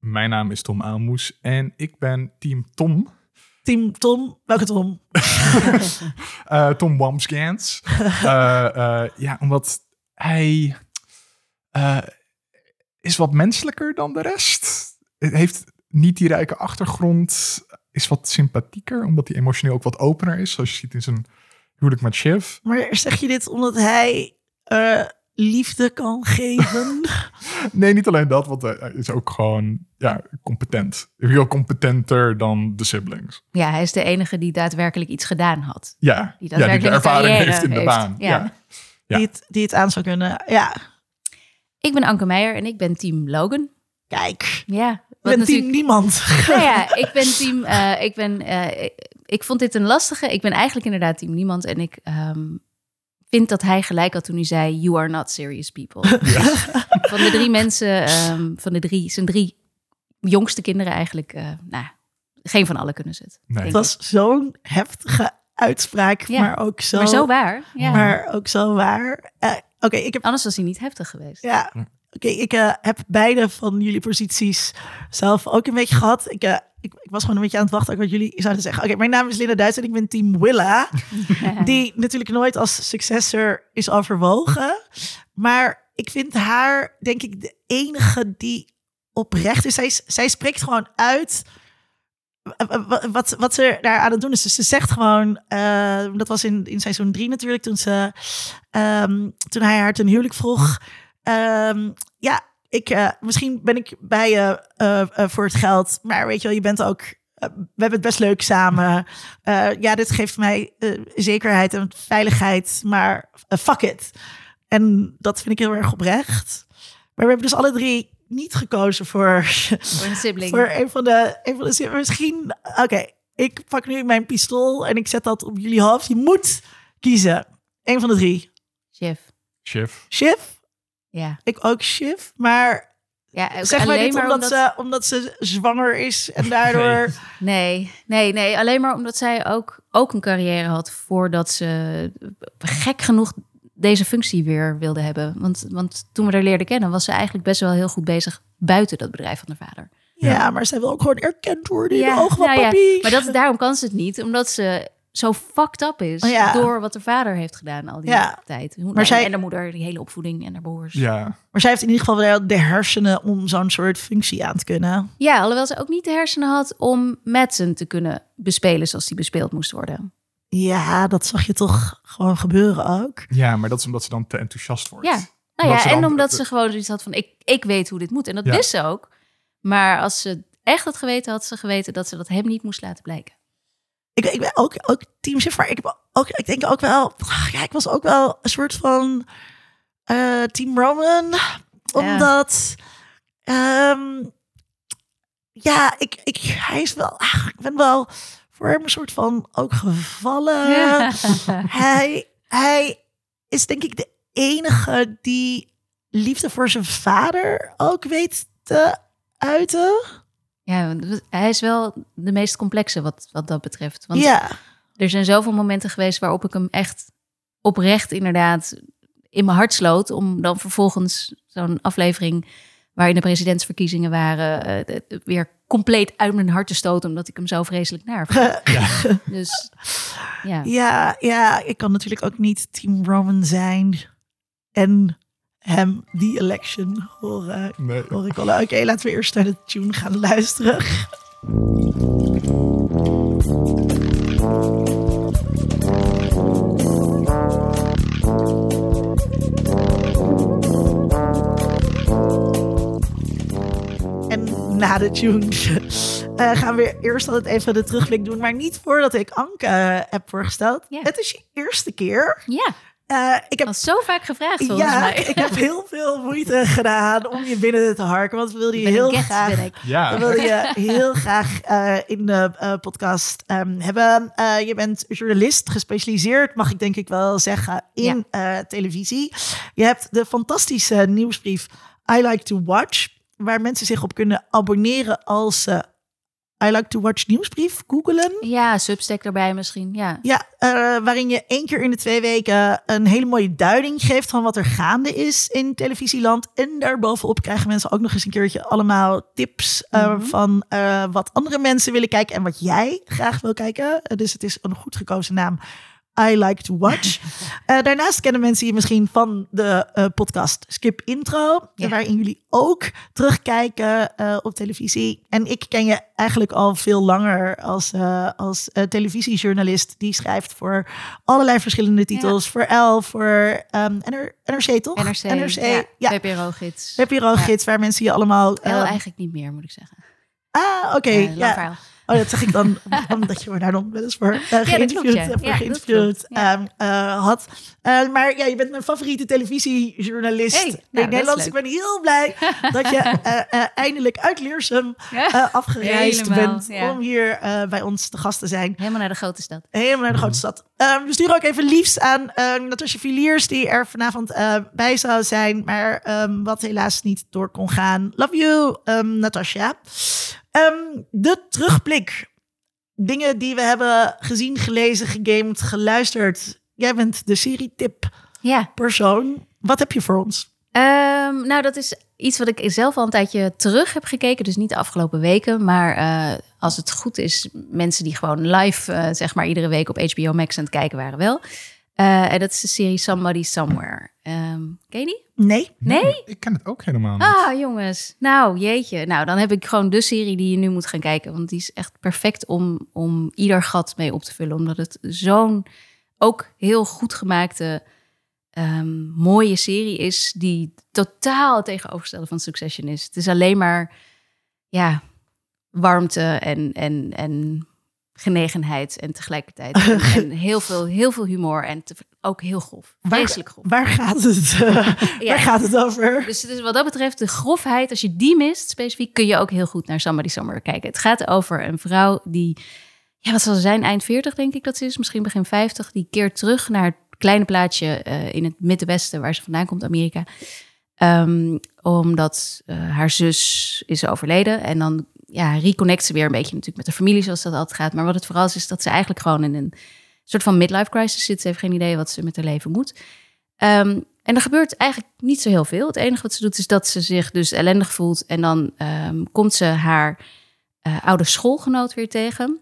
Mijn naam is Tom Aalmoes en ik ben team Tom. Team Tom, welke Tom? Uh, Tom Wamsgans. uh, uh, ja, omdat hij is wat menselijker dan de rest. Heeft niet die rijke achtergrond. Is wat sympathieker, omdat hij emotioneel ook wat opener is. Zoals je ziet in zijn huwelijk met Shiv. Maar zeg je dit omdat hij liefde kan geven? nee, niet alleen dat, want hij is ook gewoon ja, competent. Veel competenter dan de siblings. Ja, hij is de enige die daadwerkelijk iets gedaan had. Ja, die, ja, die de ervaring heeft in de baan. Ja. ja. Die, het, die het aan zou kunnen, ja. Ik ben Anke Meijer en ik ben team Logan. Kijk, ja, ik ben natuurlijk... team niemand. Nou ja, ik ben team... Uh, ik, ben, uh, ik vond dit een lastige. Ik ben eigenlijk inderdaad team niemand. En ik um, vind dat hij gelijk had toen hij zei: You are not serious people. van de drie mensen, um, van de drie, zijn drie jongste kinderen eigenlijk, uh, nou, geen van alle kunnen ze het. Nee. Het was zo'n heftige uitspraak, ja. maar ook zo. Maar zo waar. Ja. Maar ook zo waar. Uh, Oké, okay, ik heb. Anders was hij niet heftig geweest. Ja. Oké, okay, ik uh, heb beide van jullie posities zelf ook een beetje gehad. Ik, uh, ik, ik, was gewoon een beetje aan het wachten wat jullie zouden zeggen. Oké, mijn naam is Linda Duits en ik ben team Willa. die natuurlijk nooit als successor is overwogen. Maar ik vind haar, denk ik, de enige die oprecht is. Zij, zij spreekt gewoon uit wat, wat ze daar aan het doen is. Dus ze zegt gewoon, uh, dat was in, in seizoen drie natuurlijk, toen, ze, um, toen hij haar ten huwelijk vroeg. Um, ja, ik, uh, misschien ben ik bij je uh, voor het geld, maar weet je wel, je bent ook. we hebben het best leuk samen. ja, dit geeft mij zekerheid en veiligheid, maar fuck it. En dat vind ik heel erg oprecht. Maar we hebben dus alle drie niet gekozen voor, voor een sibling. Voor een van de, een van de Misschien, oké, ik pak nu mijn pistool en ik zet dat op jullie hoofd. Je moet kiezen. Een van de drie. Shiv. Shiv. Shiv? Ja. Ik ook Shiv, maar ja, zeg maar niet omdat, omdat, ze, omdat ze zwanger is en daardoor... Nee. nee, nee, alleen maar omdat zij ook, ook een carrière had voordat ze gek genoeg deze functie weer wilde hebben. Want, want toen we haar leerden kennen, was ze eigenlijk best wel heel goed bezig buiten dat bedrijf van haar vader. Ja, maar zij wil ook gewoon erkend worden in ja, de ogen van nou papi. Ja. Maar dat, daarom kan ze het niet, omdat ze zo fucked up is oh door wat haar vader heeft gedaan al die tijd. Maar zij, en de moeder, die hele opvoeding en haar broers. Ja. Maar zij heeft in ieder geval wel de hersenen om zo'n soort functie aan te kunnen. Ja, alhoewel ze ook niet de hersenen had om Madsen te kunnen bespelen zoals die bespeeld moest worden. Ja, dat zag je toch gewoon gebeuren ook. Ja, maar dat is omdat ze dan te enthousiast wordt. Ja, nou ja, en omdat ze gewoon zoiets had van ik, ik weet hoe dit moet. En dat wist ze ook. Maar als ze echt had geweten, had ze geweten dat ze dat hem niet moest laten blijken. Ik, ik ben ook, ook team maar ik, heb ook, ik denk ook wel, ja, ik was ook wel een soort van uh, team Roman. Omdat, ja, um, ja ik, ik, hij is wel, ach, ik ben wel voor hem een soort van ook gevallen. hij, hij is denk ik de enige die liefde voor zijn vader ook weet te uiten. Ja, hij is wel de meest complexe wat, wat dat betreft. Want ja. er zijn zoveel momenten geweest waarop ik hem echt oprecht inderdaad in mijn hart sloot. Om dan vervolgens zo'n aflevering waarin de presidentsverkiezingen waren, uh, weer compleet uit mijn hart te stoten, omdat ik hem zo vreselijk naar ja. Dus ja. ja. Ja, ik kan natuurlijk ook niet Team Roman zijn en hem die election horen. Nee. Hoor ik. Oké, laten we eerst naar de tune gaan luisteren. na de tunes uh, gaan we eerst altijd even de terugblik doen. Maar niet voordat ik Anke uh, heb voorgesteld. Het is je eerste keer. Ja. Uh, ik heb al zo vaak gevraagd. Ja, mij. ik heb heel veel moeite gedaan om je binnen te harken. Want we wilden je heel graag. Ja. We wilden je heel graag uh, in de uh, podcast um, hebben. je bent journalist, gespecialiseerd, mag ik denk ik wel zeggen, in ja. televisie. Je hebt de fantastische nieuwsbrief I Like to Watch waar mensen zich op kunnen abonneren als ze I Like to Watch nieuwsbrief googelen. Ja, Substack erbij misschien. Ja. Ja, eh, waarin je één keer in de twee weken een hele mooie duiding geeft van wat er gaande is in televisieland. En daarbovenop krijgen mensen ook nog eens een keertje allemaal tips eh, Mhm. van eh, wat andere mensen willen kijken en wat jij graag wil kijken. Dus het is een goed gekozen naam. I like to watch. Eh, daarnaast kennen mensen je misschien van de eh, podcast Skip Intro, Ja. waarin jullie ook terugkijken eh, op televisie. En ik ken je eigenlijk al veel langer als, als televisiejournalist die schrijft voor allerlei verschillende titels. Voor L, voor ehm, NR, NRC toch? NRC, NRC, ja, ja. VPRO-gids. VPRO-gids, waar mensen je allemaal... L eh, eigenlijk niet meer, moet ik zeggen. ah, oké. Ja. Oh, dat zeg ik dan omdat je me daar dan wel eens voor geïnterviewd, ja. voor Ja, geïnterviewd ehm, had. Maar ja, je bent mijn favoriete televisiejournalist Hey, nou, in is Nederland. Ik ben heel blij dat je eh, eh, eindelijk uit Leersum eh, afgereisd Helemaal, bent ja. om hier bij ons te gast te zijn. Helemaal naar de grote stad. Helemaal naar de grote stad. Ehm, we sturen ook even liefst aan eh Natasja Viliers, die er vanavond bij zou zijn, maar ehm, wat helaas niet door kon gaan. Love you, Natasja. Ehm, de terugblik. Dingen die we hebben gezien, gelezen, gegamed, geluisterd. Jij bent de serietip Ja. persoon. Wat heb je voor ons? Ehm, nou, dat is iets wat ik zelf al een tijdje terug heb gekeken. Dus niet de afgelopen weken. Maar eh, als het goed is, mensen die gewoon live, eh, zeg maar, iedere week op HBO Max aan het kijken waren wel. Eh, en dat is de serie Somebody Somewhere. Ehm ken je die? Nee? Nee? Ik ken het ook helemaal niet. Ah, jongens. Nou, jeetje. Nou, dan heb ik gewoon de serie die je nu moet gaan kijken. Want die is echt perfect om, om ieder gat mee op te vullen. Omdat het zo'n ook heel goed gemaakte, ehm, mooie serie is. Die totaal het tegenovergestelde van Succession is. Het is alleen maar, ja, warmte en, en, en genegenheid. En tegelijkertijd en, en heel, veel, heel veel humor. En te- ook heel grof. Vreselijk grof. Waar gaat het, eh, Ja. waar gaat het over? Dus wat dat betreft de grofheid, als je die mist specifiek, kun je ook heel goed naar Somebody Somewhere kijken. Het gaat over een vrouw die, ja, wat zal ze zijn, eind 40 denk ik dat ze is, misschien begin 50, die keert terug naar het kleine plaatsje eh, in het Middenwesten waar ze vandaan komt, Amerika. Ehm, omdat eh, haar zus is overleden en dan ja, reconnect ze weer een beetje natuurlijk met de familie zoals dat altijd gaat. Maar wat het vooral is, is dat ze eigenlijk gewoon in een soort van midlife crisis zit. Ze heeft geen idee wat ze met haar leven moet. Ehm, en er gebeurt eigenlijk niet zo heel veel. Het enige wat ze doet is dat ze zich dus ellendig voelt. En dan ehm, komt ze haar eh, oude schoolgenoot weer tegen.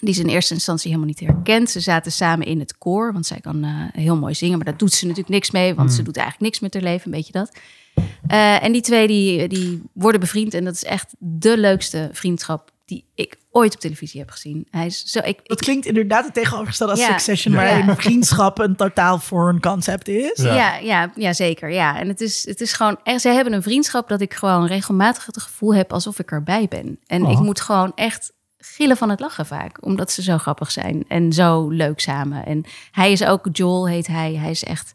Die ze in eerste instantie helemaal niet herkent. Ze zaten samen in het koor, want zij kan eh, heel mooi zingen. Maar daar doet ze natuurlijk niks mee, want ze doet eigenlijk niks met haar leven. Een beetje dat. Eh, en die twee die, die worden bevriend. En dat is echt de leukste vriendschap die ik ooit op televisie heb gezien. Hij is zo... Ik, Dat ik, klinkt inderdaad het tegenovergestelde als Ja. Succession, Ja. waarin vriendschap een totaal foreign concept is. Ja. Ja, ja, ja, zeker. Ja. En het is, het is gewoon, echt, zij hebben een vriendschap dat ik gewoon regelmatig het gevoel heb alsof ik erbij ben. En Oh. ik moet gewoon echt gillen van het lachen vaak, omdat ze zo grappig zijn en zo leuk samen. En hij is ook, Joel heet hij, hij is echt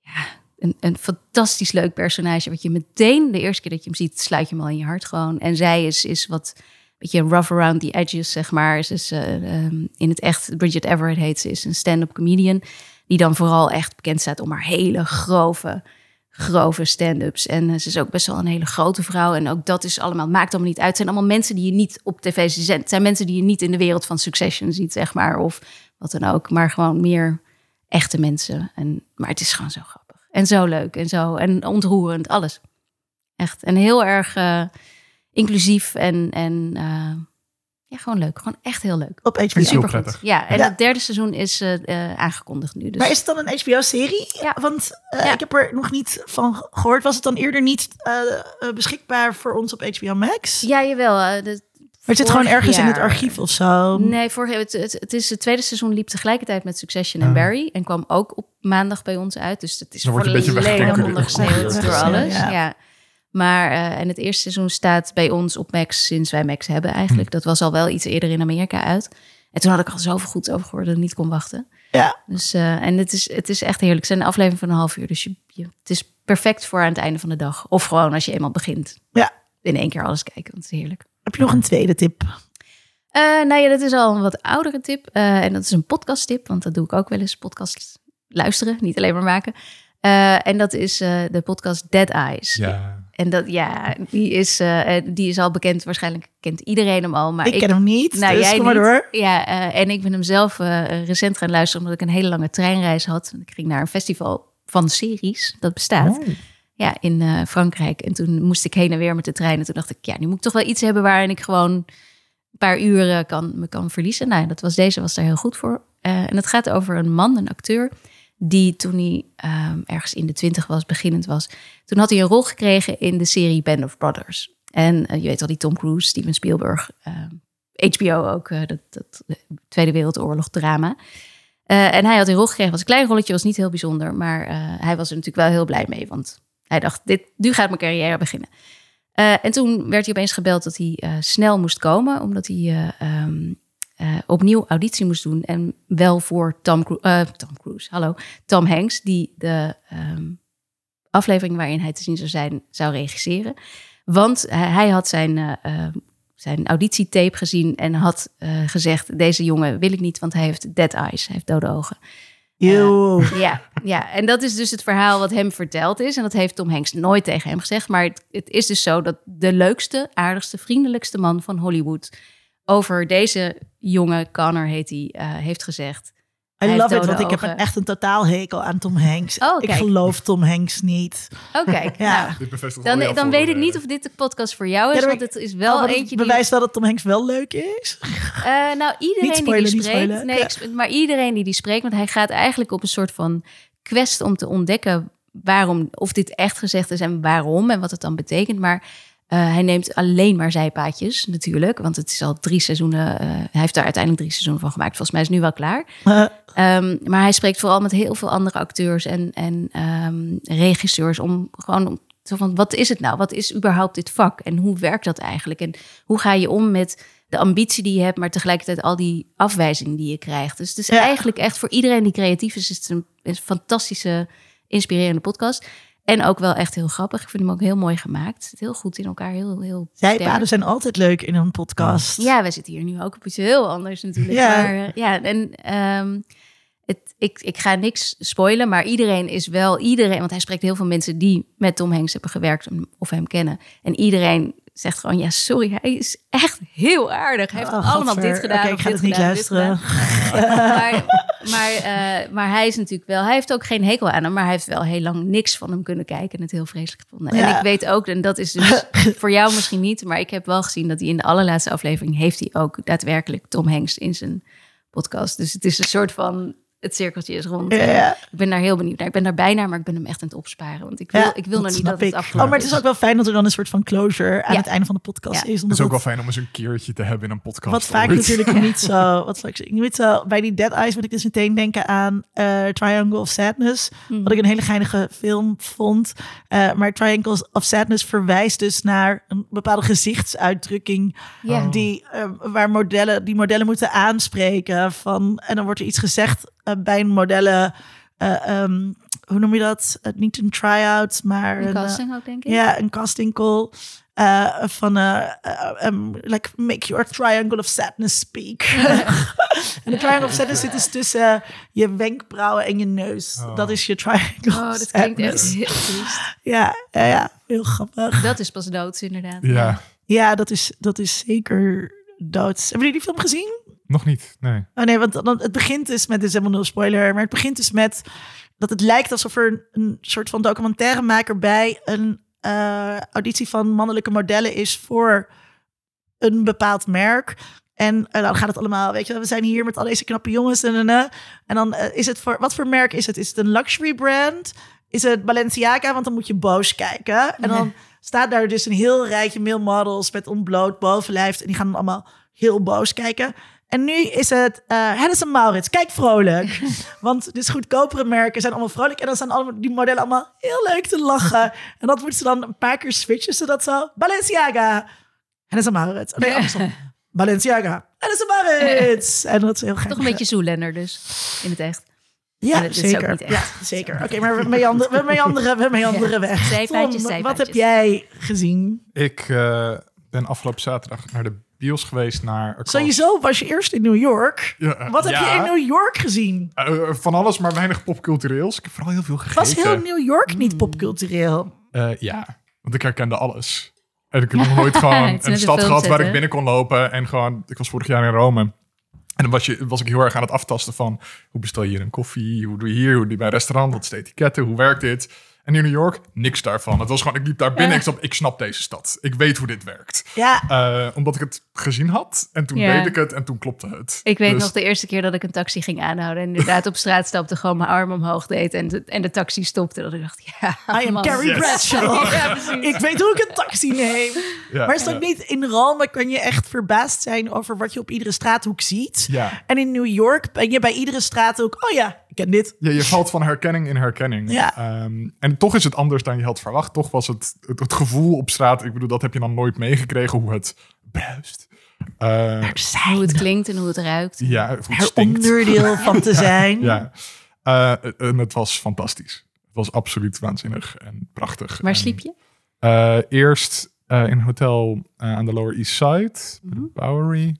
ja, een, een fantastisch leuk personage, wat je meteen, de eerste keer dat je hem ziet, sluit je hem al in je hart gewoon. En zij is, is wat beetje rough around the edges, zeg maar. Ze is eh, ehm, in het echt, Bridget Everett heet ze, is een stand-up comedian. Die dan vooral echt bekend staat om haar hele grove, grove stand-ups. En eh, ze is ook best wel een hele grote vrouw. En ook dat is allemaal, maakt allemaal niet uit. Het zijn allemaal mensen die je niet op tv ziet. Het zijn mensen die je niet in de wereld van Succession ziet, zeg maar. Of wat dan ook. Maar gewoon meer echte mensen. En, maar het is gewoon zo grappig. En zo leuk. En zo en ontroerend. Alles. Echt. En heel erg eh, inclusief en, en eh, ja, gewoon leuk. Gewoon echt heel leuk. Op HBO. Heel prettig. Ja, en Ja. het derde seizoen is eh, eh, aangekondigd nu. Dus. Maar is het dan een HBO-serie? Ja. Want eh, Ja. ik heb er nog niet van gehoord. Was het dan eerder niet beschikbaar voor ons op HBO Max? Ja, jawel. eh, de, Maar het zit gewoon ergens in het archief of zo. Nee, vorig, het, het, het, is, het tweede seizoen liep tegelijkertijd met Succession en Ah. Barry. En kwam ook op maandag bij ons uit. Dus het is Dan wordt je een beetje volledig ondergesneeuwd door alles. ja. Ja. Maar eh, en het eerste seizoen staat bij ons op Max sinds wij Max hebben eigenlijk. Dat was al wel iets eerder in Amerika uit. En toen had ik al zoveel goed over gehoord dat ik niet kon wachten. Ja. Dus, eh, en het is, het is echt heerlijk. Het zijn een aflevering van een half uur. Dus je, je, het is perfect voor aan het einde van de dag. Of gewoon als je eenmaal begint. Ja. In één keer alles kijken, want het is heerlijk. Heb je nog een tweede tip? Eh, nou ja, dat is al een wat oudere tip. En dat is een podcast tip, want dat doe ik ook wel eens. Podcast luisteren, niet alleen maar maken. En dat is de podcast Dead Eyes. Ja. En dat, ja, die is, eh, eh, die is al bekend. Waarschijnlijk kent iedereen hem al. Maar ik, ken hem niet, Nou, dus jij kom maar niet. door. Ja, eh, en ik ben hem zelf recent gaan luisteren omdat ik een hele lange treinreis had. Ik ging naar een festival van series, dat bestaat. Oh. Ja, in Frankrijk. En toen moest ik heen en weer met de trein. En toen dacht ik, ja, nu moet ik toch wel iets hebben waarin ik gewoon een paar uren kan, me kan verliezen. Nou, dat was deze, was daar heel goed voor. En het gaat over een man, een acteur, die toen hij ehm, ergens in de twintig was, beginnend was, toen had hij een rol gekregen in de serie Band of Brothers. En eh, je weet al, die Tom Cruise, Steven Spielberg, ehm, HBO ook, eh, dat, dat Tweede Wereldoorlog drama. Eh, en hij had een rol gekregen, was een klein rolletje, was niet heel bijzonder, maar hij was er natuurlijk wel heel blij mee, want hij dacht, dit, nu gaat mijn carrière beginnen. En toen werd hij opeens gebeld dat hij snel moest komen, omdat hij eh, eh, opnieuw auditie moest doen. En wel voor Tom, Cru- eh, Tom Cruise, hallo, Tom Hanks, die de ehm, aflevering waarin hij te zien zou zijn, zou regisseren. Want hij, hij had zijn, eh, eh, zijn auditietape gezien en had eh, gezegd: Deze jongen wil ik niet, want hij heeft dead eyes, hij heeft dode ogen. Eeuw. Ja, ja, en dat is dus het verhaal wat hem verteld is. En dat heeft Tom Hanks nooit tegen hem gezegd. Maar het, het is dus zo dat de leukste, aardigste, vriendelijkste man van Hollywood... over deze jonge Connor heet hij, eh, heeft gezegd... I Hij love it, want ik heb een, echt een totaal hekel aan Tom Hanks. Oh, ik geloof Tom Hanks niet. Oh, kijk, Ja. nou, dan, dan weet ik niet of dit de podcast voor jou is. Ja, want het is wel Oh, eentje die... bewijst wel dat Tom Hanks wel leuk is. Eh, nou, iedereen Niet spoilen, die die spreekt. Nee, Ja. ik sp- maar iedereen die die spreekt, want hij gaat eigenlijk op een soort van quest om te ontdekken waarom, of dit echt gezegd is en waarom en wat het dan betekent. Maar eh, hij neemt alleen maar zijpaadjes, natuurlijk, want het is al drie seizoenen. eh, hij heeft daar uiteindelijk drie seizoenen van gemaakt. Volgens mij is het nu wel klaar. Eh, Ehm, maar hij spreekt vooral met heel veel andere acteurs en, en ehm, regisseurs om gewoon om- zo van wat is het nou? Wat is überhaupt dit vak? En hoe werkt dat eigenlijk? En hoe ga je om met de ambitie die je hebt, maar tegelijkertijd al die afwijzingen die je krijgt? Dus het is Ja. eigenlijk echt voor iedereen die creatief is, is het een fantastische, inspirerende podcast. En ook wel echt heel grappig. Ik vind hem ook heel mooi gemaakt. Heel goed in elkaar. Heel, heel. Zijpaden zijn altijd leuk in een podcast. Ja, we zitten hier nu ook op iets heel anders natuurlijk. Ja. Maar eh, ja, en ehm, het, ik, ik ga niks spoilen, maar iedereen is wel iedereen, want hij spreekt heel veel mensen die met Tom Hanks hebben gewerkt of hem kennen. En iedereen zegt gewoon, ja, sorry, hij is echt heel aardig. Hij heeft Oh, allemaal dit gedaan. Of ik ga dit het niet gedaan, luisteren. maar, maar, eh, maar hij is natuurlijk wel, hij heeft ook geen hekel aan hem, maar hij heeft wel heel lang niks van hem kunnen kijken en het heel vreselijk gevonden. En ik weet ook, en dat is dus voor jou misschien niet, maar ik heb wel gezien dat hij in de allerlaatste aflevering heeft hij ook daadwerkelijk Tom Hanks in zijn podcast. Dus het is een soort van het cirkeltje is rond. Ja, ja. Ik ben daar heel benieuwd naar. Ik ben daar bijna, maar ik ben hem echt aan het opsparen, want ik wil, Ja, ik wil nog niet dat het ik. afgelopen Oh, maar het is ook wel fijn dat er dan een soort van closure aan Ja. het einde van de podcast Ja. is. Het is ook wel het- fijn om eens een keertje te hebben in een podcast. Wat vaak ooit. natuurlijk niet zo. Wat vaak, niet zo. Bij die Dead Eyes moet ik dus meteen denken aan eh, Triangle of Sadness. Hmm. Wat ik een hele geinige film vond. Eh, maar Triangle of Sadness verwijst dus naar een bepaalde gezichtsuitdrukking. Ja. Die, eh, waar modellen, die modellen moeten aanspreken. Van, en dan wordt er iets gezegd bij een modellen. eh, ehm, hoe noem je dat? Eh, niet een try-out, maar Een een, eh, casting ook, denk ik. ja, een casting call. eh, van eh, eh, um, like make your triangle of sadness speak. en de triangle of sadness zit dus tussen je wenkbrauwen en je neus. Oh. Dat is je triangle. Oh, dat klinkt echt heel triest. Ja, ja, ja, heel grappig. Dat is pas doods, inderdaad. Ja, Ja, dat is, dat is zeker doods. Hebben jullie die film gezien? Nog niet. Nee. Oh nee, want dan, het begint dus met, dit is helemaal nul spoiler, maar het begint dus met dat het lijkt alsof er een, een soort van documentairemaker bij een eh, auditie van mannelijke modellen is voor een bepaald merk. En eh, dan gaat het allemaal, weet je, we zijn hier met al deze knappe jongens en en, en. En dan eh, is het voor, wat voor merk is het? Is het een luxury brand? Is het Balenciaga? Want dan moet je boos kijken. En dan staat daar dus een heel rijtje male models met ontbloot bovenlijf. En die gaan dan allemaal heel boos kijken. En nu is het eh Hennis en Maurits. Kijk vrolijk. Want dus goedkopere merken zijn allemaal vrolijk. En dan staan allemaal, die modellen allemaal heel leuk te lachen. En dat moeten ze dan een paar keer switchen. Zodat zo, Balenciaga. Hennis en Maurits. Nee, andersom. Balenciaga. Hennis en Maurits. En dat is heel gek. Toch een beetje Zoelander dus, in het echt. Ja, zeker. Ja, zeker. Oké, maar we meanderen, we meanderen, we meanderen weg. Zijpaadjes, Tom, wat heb jij gezien? Ik eh, ben afgelopen zaterdag naar de bios geweest naar... Sowieso was je eerst in New York. Ja, eh, Wat heb ja. je in New York gezien? Eh, van alles, maar weinig popcultureels. Ik heb vooral heel veel gegeten. Was heel New York niet popcultureel? Eh, ja, Want ik herkende alles. En ik heb nog nooit gewoon een stad gehad waar ik binnen kon lopen. En gewoon, ik was vorig jaar in Rome. En dan was, je, was ik heel erg aan het aftasten van... hoe bestel je hier een koffie? Hoe doe je hier? Hoe doe je bij een restaurant? Wat is de etiketten? Hoe werkt dit? En in New York, niks daarvan. Het was gewoon, ik liep daar binnen. Ja. Ik, snap, ik snap deze stad. Ik weet hoe dit werkt. Ja, Eh, omdat ik het gezien had. En toen Ja. deed ik het. En toen klopte het. Ik weet Dus- nog de eerste keer dat ik een taxi ging aanhouden en inderdaad op straat stapte, gewoon mijn arm omhoog deed en de, en de taxi stopte. Dat ik dacht, ja, I am. Carrie Yes. Bradshaw. Ja, ik weet hoe ik een taxi neem. Ja. Maar is dat Ja. niet in Rome kan je echt verbaasd zijn over wat je op iedere straathoek ziet? Ja. En in New York ben je bij iedere straathoek, oh ja, ken dit. Ja, je valt van herkenning in herkenning. Ja. Ehm, en toch is het anders dan je had verwacht. Toch was het, het, het gevoel op straat, ik bedoel, dat heb je dan nooit meegekregen, hoe het bruist. Eh, Er zijn Hoe het klinkt en hoe het ruikt. ja, hoe het er stinkt. onderdeel van te zijn. Ja. Eh, en het was fantastisch. Het was absoluut waanzinnig en prachtig. Waar En, sliep je? eh, eerst eh, in een hotel aan de Lower East Side, Mhm. Bowery.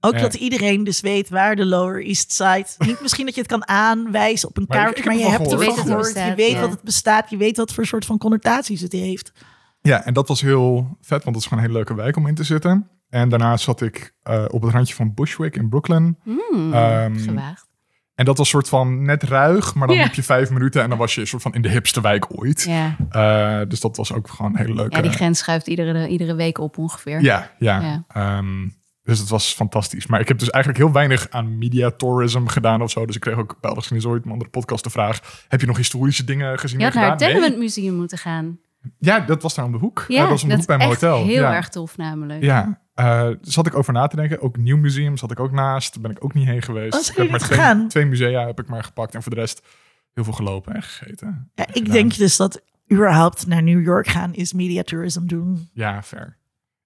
Ook Ja. dat iedereen dus weet waar de Lower East Side. Niet misschien dat je het kan aanwijzen op een Maar kaart, ik maar heb je hebt ervan het gehoord. Je weet ja. dat het bestaat. Je weet wat voor soort van connotaties het heeft. Ja, en dat was heel vet, want het is gewoon een hele leuke wijk om in te zitten. En daarna zat ik eh, op het randje van Bushwick in Brooklyn. Hmm, Ehm, gewaagd. En dat was soort van net ruig, maar dan Ja. liep je vijf minuten en dan was je soort van in de hipste wijk ooit. Ja. Eh, dus dat was ook gewoon een hele leuke. ja, die grens schuift iedere, iedere week op ongeveer. ja, ja. Ja. Ehm, dus het was fantastisch. Maar ik heb dus eigenlijk heel weinig aan media tourism gedaan of zo. Dus ik kreeg ook bij Alles Ooit een andere podcast de vraag: heb je nog historische dingen gezien? Je had naar het? Tenement Museum moeten gaan. Ja, dat was daar om de hoek. Ja, dat was om de dat hoek bij is mijn echt hotel. heel ja. erg tof namelijk. Ja, eh zat ik over na te denken. Ook Nieuw Museum zat ik ook naast. Daar ben ik ook niet heen geweest. Oh, zijn ik heb maar twee, gegaan? twee musea heb ik maar gepakt. En voor de rest heel veel gelopen en gegeten. Ja, ik gedaan. denk dus dat überhaupt naar New York gaan is media tourism doen. Ja, fair.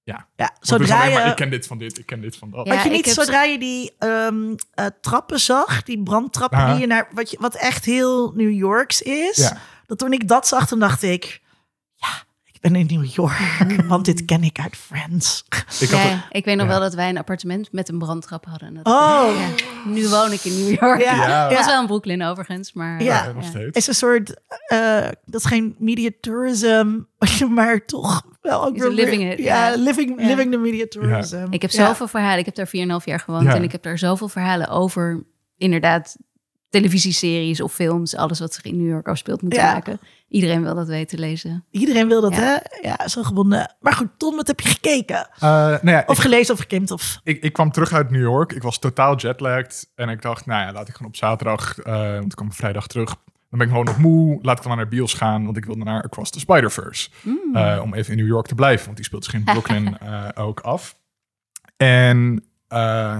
Ja, is zodra alleen maar, je... ik ken dit van dit, ik ken dit van dat. Ja, Had je niet heb- zodra je die ehm, eh, trappen zag, die brandtrappen die je naar, wat, je, wat echt heel New Yorks is, Ja. dat toen ik dat zag, toen dacht ik, ja, ik ben in New York, want dit ken ik uit Friends. Ik had Ja, het- ik weet nog ja. wel dat wij een appartement met een brandtrap hadden. En dat- Oh, Ja, nu woon ik in New York. Ja, was wel in Brooklyn overigens, maar... Ja. ja, nog steeds. Het is een soort, eh, dat is geen media tourism, maar toch wel ook weer- living it, Ja, living, living the media tourism. Ik heb Ja. zoveel verhalen. Ik heb daar 4,5 jaar gewoond Ja. en ik heb daar zoveel verhalen over, inderdaad, televisieseries of films, alles wat zich in New York afspeelt moeten Ja. maken. Iedereen wil dat weten lezen. Iedereen wil dat, Ja. hè? Ja, zo gebonden. Maar goed, Tom, wat heb je gekeken? Eh, nou ja, Of ik, gelezen of gekend? Of... ik, ik kwam terug uit New York. Ik was totaal jetlagged. En ik dacht, nou ja, laat ik gewoon op zaterdag, eh, want ik kwam vrijdag terug. Dan ben ik gewoon nog moe. Laat ik dan naar Bios gaan, want ik wilde naar Across the Spider-Verse. Mm. Eh, om even in New York te blijven, want die speelt zich in Brooklyn eh, ook af. En eh,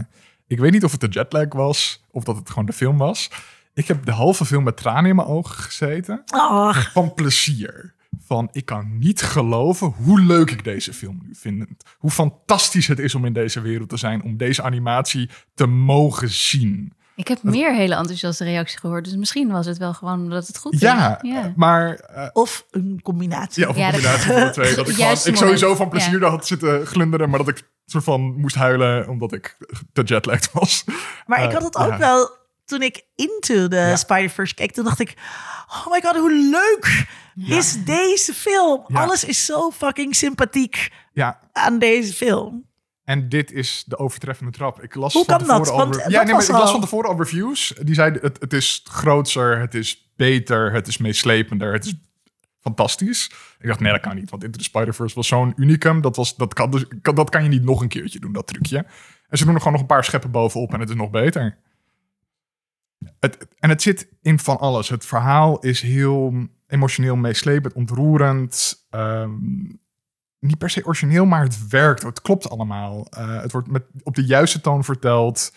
ik weet niet of het de jetlag was of dat het gewoon de film was. Ik heb de halve film met tranen in mijn ogen gezeten. Ach, Van plezier. Van ik kan niet geloven hoe leuk ik deze film nu vind. Hoe fantastisch het is om in deze wereld te zijn. Om deze animatie te mogen zien. Ik heb meer hele enthousiaste reacties gehoord, dus misschien was het wel gewoon omdat het goed is. Ja, ja. maar eh, of een combinatie. Ja, of een Ja, dat- combinatie van de twee. Dat ik, gewoon, ik sowieso van plezier daar had zitten glunderen, maar dat ik soort van moest huilen omdat ik te jetlagged was. Maar ik Eh, had het ook ja. wel toen ik Into the Ja. Spider-Verse keek. Toen dacht ik, oh my god, hoe leuk is deze film? Ja. Alles is zo fucking sympathiek Ja, aan deze film. En dit is de overtreffende trap. Ik las Hoe van kan dat? tevoren Want dat ja, nee, maar was ik las van tevoren al reviews. Die zeiden het, het is grootser, het is beter, het is meeslepender, het is fantastisch. Ik dacht, nee, dat kan niet, want Into the Spider-Verse was zo'n unicum. Dat, was, dat, kan dus, kan, dat kan je niet nog een keertje doen, dat trucje. En ze doen er gewoon nog een paar scheppen bovenop en het is nog beter. Het, en het zit in van alles. Het verhaal is heel emotioneel meeslepend, ontroerend. ehm, niet per se origineel, maar het werkt. Het klopt allemaal. Eh, het wordt met, op de juiste toon verteld.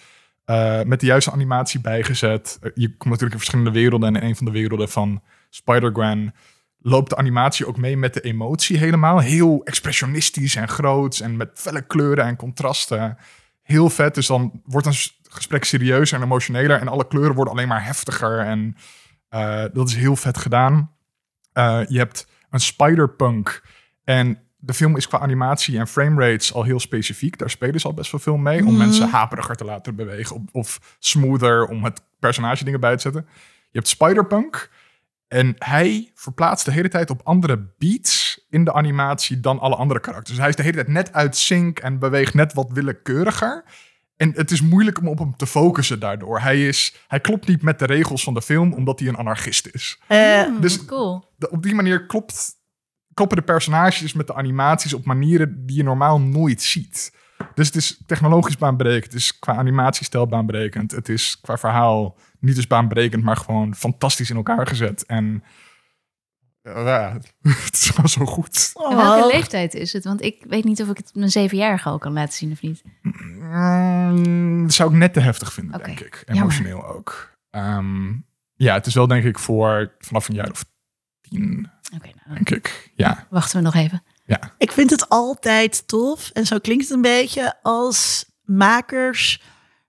eh, met de juiste animatie bijgezet. Eh, je komt natuurlijk in verschillende werelden. En in een van de werelden van Spider-Gwen loopt de animatie ook mee met de emotie helemaal. Heel expressionistisch en groots. En met felle kleuren en contrasten. Heel vet. Dus dan wordt een gesprek serieuzer en emotioneler. En alle kleuren worden alleen maar heftiger. En dat is heel vet gedaan. Je hebt een spiderpunk. En de film is qua animatie en framerates al heel specifiek. Daar spelen ze al best wel veel mee. Om Mhm. mensen haperiger te laten bewegen. Of, of smoother om het personage dingen bij te zetten. Je hebt spiderpunk. En hij verplaatst de hele tijd op andere beats in de animatie dan alle andere karakters. Dus hij is de hele tijd net uit sync en beweegt net wat willekeuriger. En het is moeilijk om op hem te focussen daardoor. Hij, is, hij klopt niet met de regels van de film, omdat hij een anarchist is. Hmm, Dus- cool. Op die manier klopt, kloppen de personages met de animaties op manieren die je normaal nooit ziet. Dus het is technologisch baanbrekend, het is qua animatiestijl baanbrekend, het is qua verhaal niet eens baanbrekend, maar gewoon fantastisch in elkaar gezet. En ja, het is gewoon zo goed. En welke oh. leeftijd is het? Want ik weet niet of ik het mijn zevenjarige al kan laten zien of niet. Mm, dat zou ik net te heftig vinden, denk ik. jammer. Emotioneel ook. Ehm, ja, het is wel denk ik voor vanaf een jaar of tien, Oké, nou, denk ik. Ja, wachten we nog even. ja. Ik vind het altijd tof. En zo klinkt het een beetje als makers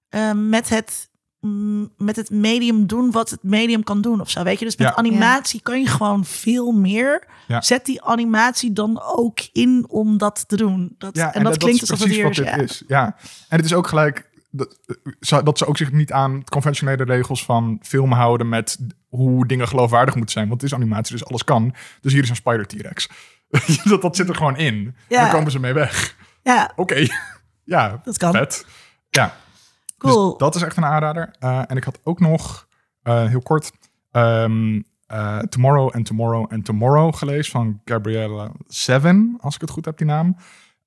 eh, met, het, mm, met het medium doen wat het medium kan doen of zo. Weet je, dus met Ja. animatie kan je gewoon veel meer. Ja. Zet die animatie dan ook in om dat te doen. Dat, Ja, en, dat, klinkt is alsof het precies hier wat is. dit Ja. is. Ja, en het is ook gelijk dat, ze- dat ze ook zich niet aan conventionele regels van film houden met hoe dingen geloofwaardig moeten zijn. Want het is animatie, dus alles kan. Dus hier is een Spider T-Rex. dat, dat zit er gewoon in. Ja. Daar komen ze mee weg. Ja, Oké, ja, dat kan. vet. Ja, Cool. dus dat is echt een aanrader. Eh, en ik had ook nog, eh, heel kort, ehm, eh, Tomorrow and Tomorrow and Tomorrow gelezen van Gabrielle Seven, als ik het goed heb, die naam.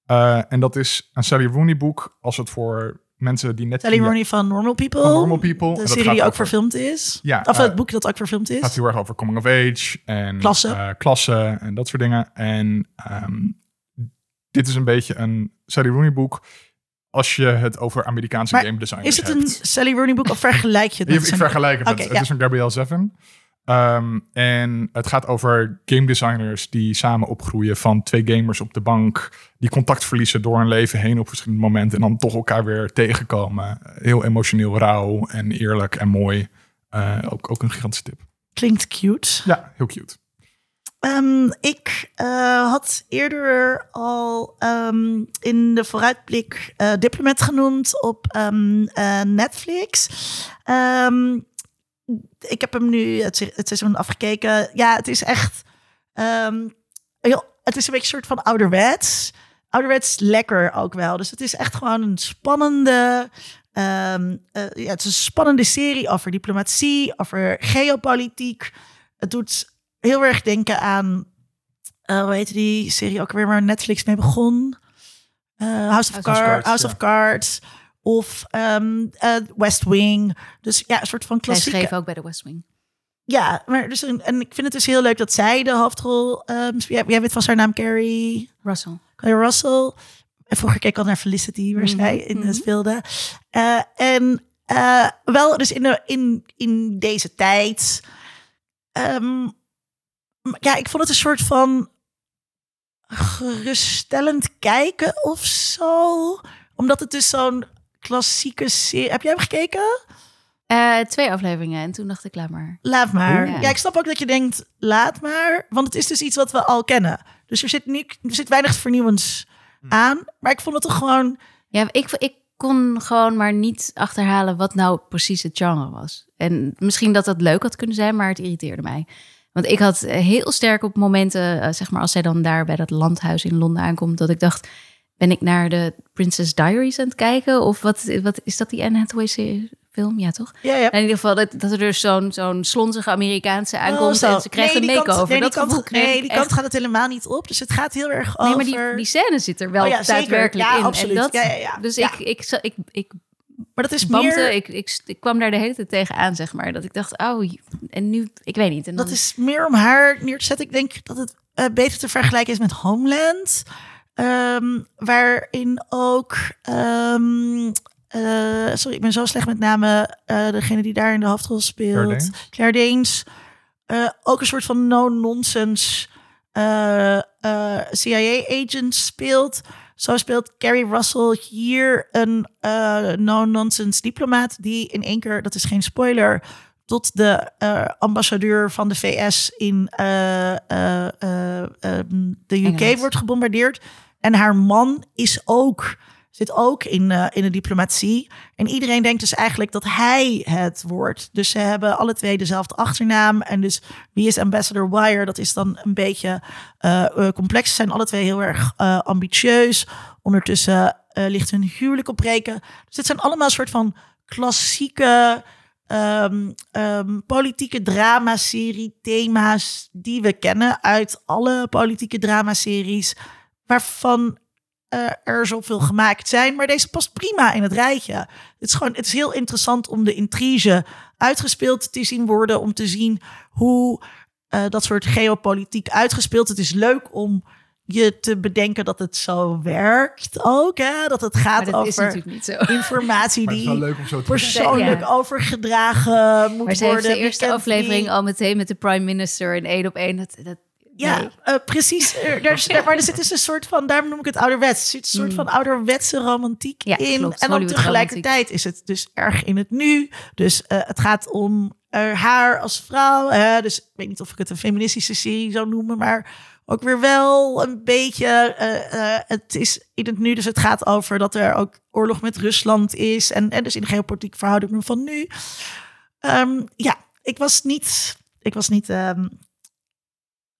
Eh, en dat is een Sally Rooney boek, als het voor mensen die net... Sally Rooney van Normal People. Van Normal People. De serie die ook over- verfilmd is. Ja, of eh, het boek dat ook verfilmd is. gaat heel erg over coming of age en Klasse. eh, klasse en dat soort dingen. En ehm, dit is een beetje een Sally Rooney boek als je het over Amerikaanse Maar game designers Is het een hebt. Sally Rooney boek of vergelijk je het ik vergelijk het. het ja. is van Gabrielle Zevin. Ehm, en het gaat over game designers die samen opgroeien van twee gamers op de bank. Die contact verliezen door hun leven heen op verschillende momenten. En dan toch elkaar weer tegenkomen. Heel emotioneel rauw en eerlijk en mooi. Eh, ook, ook een gigantische tip. Klinkt cute. Ja, heel cute. Ehm, ik eh, had eerder al ehm, in de vooruitblik eh, Diplomat genoemd op ehm, eh, Netflix. Ik heb hem nu het, het seizoen afgekeken. Ja, het is echt. ehm, heel, het is een beetje een soort van ouderwets. Ouderwets lekker ook wel. Dus het is echt gewoon een spannende. ehm, eh, ja, het is een spannende serie over diplomatie, over geopolitiek. Het doet heel erg denken aan, eh hoe heet die serie ook weer waar Netflix mee begon? Eh, House, of, House of Cards, Cards, House ja. of Cards of ehm, eh, West Wing. Dus ja, een soort van klassieke. schreef ook bij de West Wing. Ja, maar dus een, en ik vind het dus heel leuk dat zij de hoofdrol. ehm jij, jij weet van haar naam Carrie, Russell. Carrie Russell. En keek ik al naar Felicity, waar Mhm, zij in mhm. het speelde. Eh, en eh, wel, dus in, de, in, in deze tijd. ehm, ja, ik vond het een soort van geruststellend kijken of zo. Omdat het dus zo'n klassieke serie... Heb jij hem gekeken? Eh, twee afleveringen en toen dacht ik, laat maar. Laat maar. Ja. ik snap ook dat je denkt, laat maar. Want het is dus iets wat we al kennen. Dus er zit, niet, er zit weinig vernieuwends aan. Maar ik vond het toch gewoon... Ja, ik, ik kon gewoon maar niet achterhalen wat nou precies het genre was. En misschien dat dat leuk had kunnen zijn, maar het irriteerde mij. Want ik had heel sterk op momenten, eh, zeg maar als zij dan daar bij dat landhuis in Londen aankomt, dat ik dacht, ben ik naar de Princess Diaries aan het kijken? Of wat, wat is dat die Anne Hathaway film? Ja, toch? Ja, ja. In ieder geval dat, dat er dus zo'n zo'n slonzige Amerikaanse aankomt Oh, zo. en ze krijgt nee, een die kant- makeover. nee, die dat kant, gevoel kreeg nee, die echt. kant gaat het helemaal niet op. Dus het gaat heel erg over... Nee, maar die, die scène zit er wel Oh ja, daadwerkelijk in. absoluut. En dat, Ja, ja, ja. Dus. Ik, ik, ik, ik maar dat is meer... ik, ik, ik kwam daar de hele tijd tegenaan, zeg maar. Dat ik dacht, oh, en nu, ik weet niet. En dan, Dat is meer om haar neer te zetten. Ik denk dat het eh, beter te vergelijken is met Homeland. Ehm, waarin ook... ehm, eh, sorry, ik ben zo slecht met namen. eh, degene die daar in de hoofdrol speelt. Claire Danes. Claire Danes. Eh, ook een soort van no-nonsense eh, eh, CIA-agent speelt. Zo speelt Carrie Russell hier een eh, no-nonsense diplomaat... die in één keer, dat is geen spoiler... tot de eh, ambassadeur van de VS in eh, eh, eh, ehm, de UK Engeland. wordt gebombardeerd. En haar man is ook zit ook in, eh, in de diplomatie. En iedereen denkt dus eigenlijk dat hij het wordt. Dus ze hebben alle twee dezelfde achternaam. En dus wie is ambassador Wire? Dat is dan een beetje eh, eh, complex. Ze zijn alle twee heel erg ambitieus. Ondertussen ligt hun huwelijk op breken. Dus het zijn allemaal soort van klassieke ehm, ehm, politieke dramaserie thema's die we kennen uit alle politieke dramaseries, waarvan eh, er zoveel gemaakt zijn. Maar deze past prima in het rijtje. Het is gewoon, het is heel interessant om de intrige uitgespeeld te zien worden, om te zien hoe eh, dat soort geopolitiek uitgespeeld. Het is leuk om je te bedenken dat het zo werkt ook. Hè? Dat het gaat dat is over informatie die persoonlijk Ja. overgedragen moet Maar ze worden. heeft de eerste aflevering al meteen met de prime minister in één op één. Dat, dat, Ja, nee. eh, precies. Er, daar, maar er zit dus een soort van, daarom noem ik het ouderwets. Er zit een soort van ouderwetse romantiek Mm. Ja, in. klopt. En dan tegelijkertijd is het dus erg in het nu. Dus eh, het gaat om eh, haar als vrouw. Hè? Dus ik weet niet of ik het een feministische serie zou noemen, maar ook weer wel een beetje. eh, eh, het is in het nu, dus het gaat over dat er ook oorlog met Rusland is. En, en dus in de geopolitieke verhoudingen van nu. Ehm, ja, ik was niet. Ik was niet. ehm,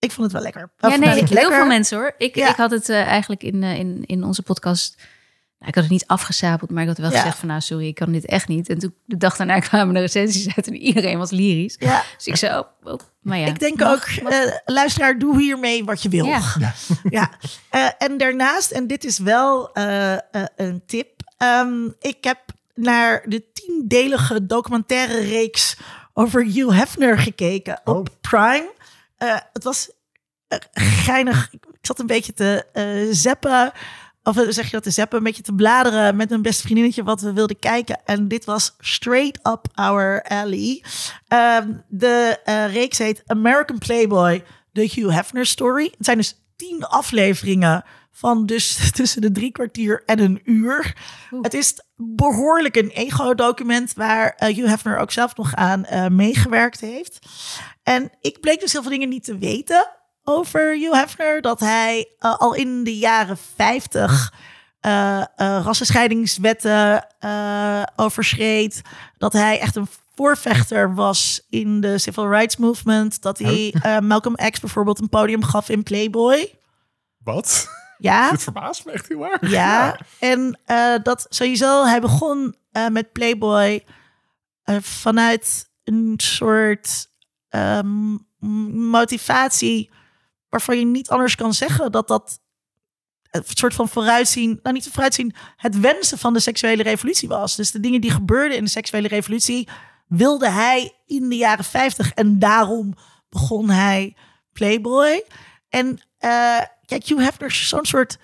ik vond het wel lekker. Ja, nee, nou, niet heel lekker. veel mensen hoor. Ik, Ja. ik had het eh, eigenlijk in, eh, in, in onze podcast. Nou, ik had het niet afgezapeld, maar ik had wel Ja. gezegd van nou sorry, ik kan dit echt niet. En toen de dag daarna kwamen de recensies uit en iedereen was lyrisch. Ja, Dus ik zei, oh, oh, maar ja. ik denk mag, ook, mag. eh, luisteraar, doe hiermee wat je wil. Ja. Ja. Eh, en daarnaast, en dit is wel eh, eh, een tip. ehm, ik heb naar de tiendelige documentaire reeks over Hugh Hefner gekeken op Prime. Eh, het was eh, geinig. Ik zat een beetje te eh zeppen. Of zeg je dat te zeppen? Een beetje te bladeren met mijn beste vriendinnetje wat we wilden kijken. En dit was straight up our alley. Ehm, de reeks heet American Playboy, The Hugh Hefner Story. Het zijn dus tien afleveringen van dus tussen de drie kwartier en een uur. Oeh. Het is behoorlijk een ego-document waar Hugh Hefner ook zelf nog aan meegewerkt heeft. En ik bleek dus heel veel dingen niet te weten over Hugh Hefner. Dat hij eh, al in de jaren 50 eh, eh, rassenscheidingswetten overschreed. Dat hij echt een voorvechter was in de civil rights movement. Dat hij Malcolm X bijvoorbeeld een podium gaf in Playboy. Wat? Ja, Dit verbaast me echt heel erg. ja. En eh, dat sowieso, hij begon met Playboy vanuit een soort ehm, motivatie waarvan je niet anders kan zeggen dat dat een soort van vooruitzien, nou niet vooruitzien, het wensen van de seksuele revolutie was. Dus de dingen die gebeurden in de seksuele revolutie wilde hij in de jaren 50 en daarom begon hij Playboy. En eh kijk, Hugh Hefner is zo'n soort,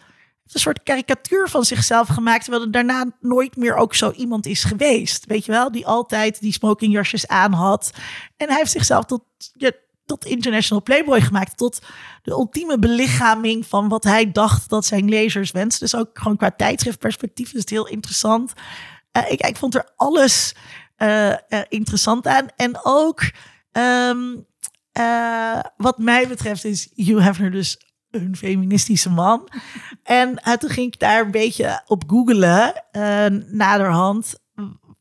een soort karikatuur van zichzelf gemaakt, terwijl er daarna nooit meer ook zo iemand is geweest. Weet je wel, die altijd die smokingjasjes aan had. En hij heeft zichzelf tot, ja, tot international Playboy gemaakt, tot de ultieme belichaming van wat hij dacht dat zijn lezers wensten. Dus ook gewoon qua tijdschriftperspectief is het heel interessant. Eh, ik, ik vond er alles eh, eh, interessant aan. En ook, ehm, eh, wat mij betreft, is Hugh Hefner dus een feministische man. En eh, toen ging ik daar een beetje op googlen, eh, naderhand.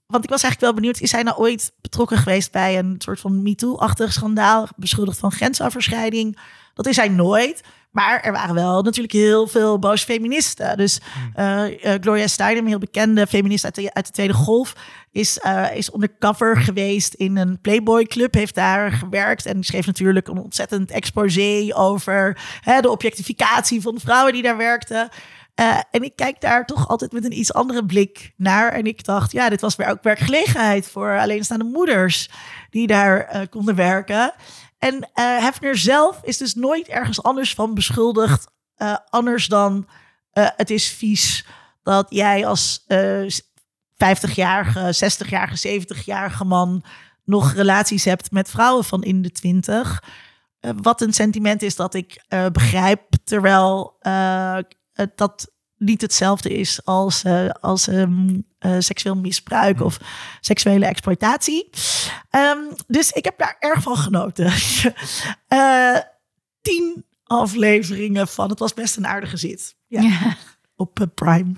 Want ik was eigenlijk wel benieuwd, is hij nou ooit betrokken geweest bij een soort van MeToo-achtig schandaal, beschuldigd van grensoverschrijding? Dat is hij nooit. Maar er waren wel natuurlijk heel veel boze feministen. Dus eh, Gloria Steinem, heel bekende feminist uit de, uit de Tweede Golf, is, eh, is undercover geweest in een Playboy-club, heeft daar gewerkt en schreef natuurlijk een ontzettend exposé over hè, de objectificatie van de vrouwen die daar werkten. En ik kijk daar toch altijd met een iets andere blik naar. En ik dacht, ja, dit was weer ook werkgelegenheid voor alleenstaande moeders die daar konden werken. En eh, Hefner zelf is dus nooit ergens anders van beschuldigd. eh, anders dan eh, het is vies dat jij als eh 50-jarige, 60-jarige, 70-jarige man nog relaties hebt met vrouwen van in de 20. Eh, wat een sentiment is dat ik begrijp, terwijl dat niet hetzelfde is als, eh, als ehm, eh, seksueel misbruik of seksuele exploitatie. Ehm, dus ik heb daar erg van genoten. Eh, tien afleveringen van. Het was best een aardige zit. Ja, Ja. op Prime.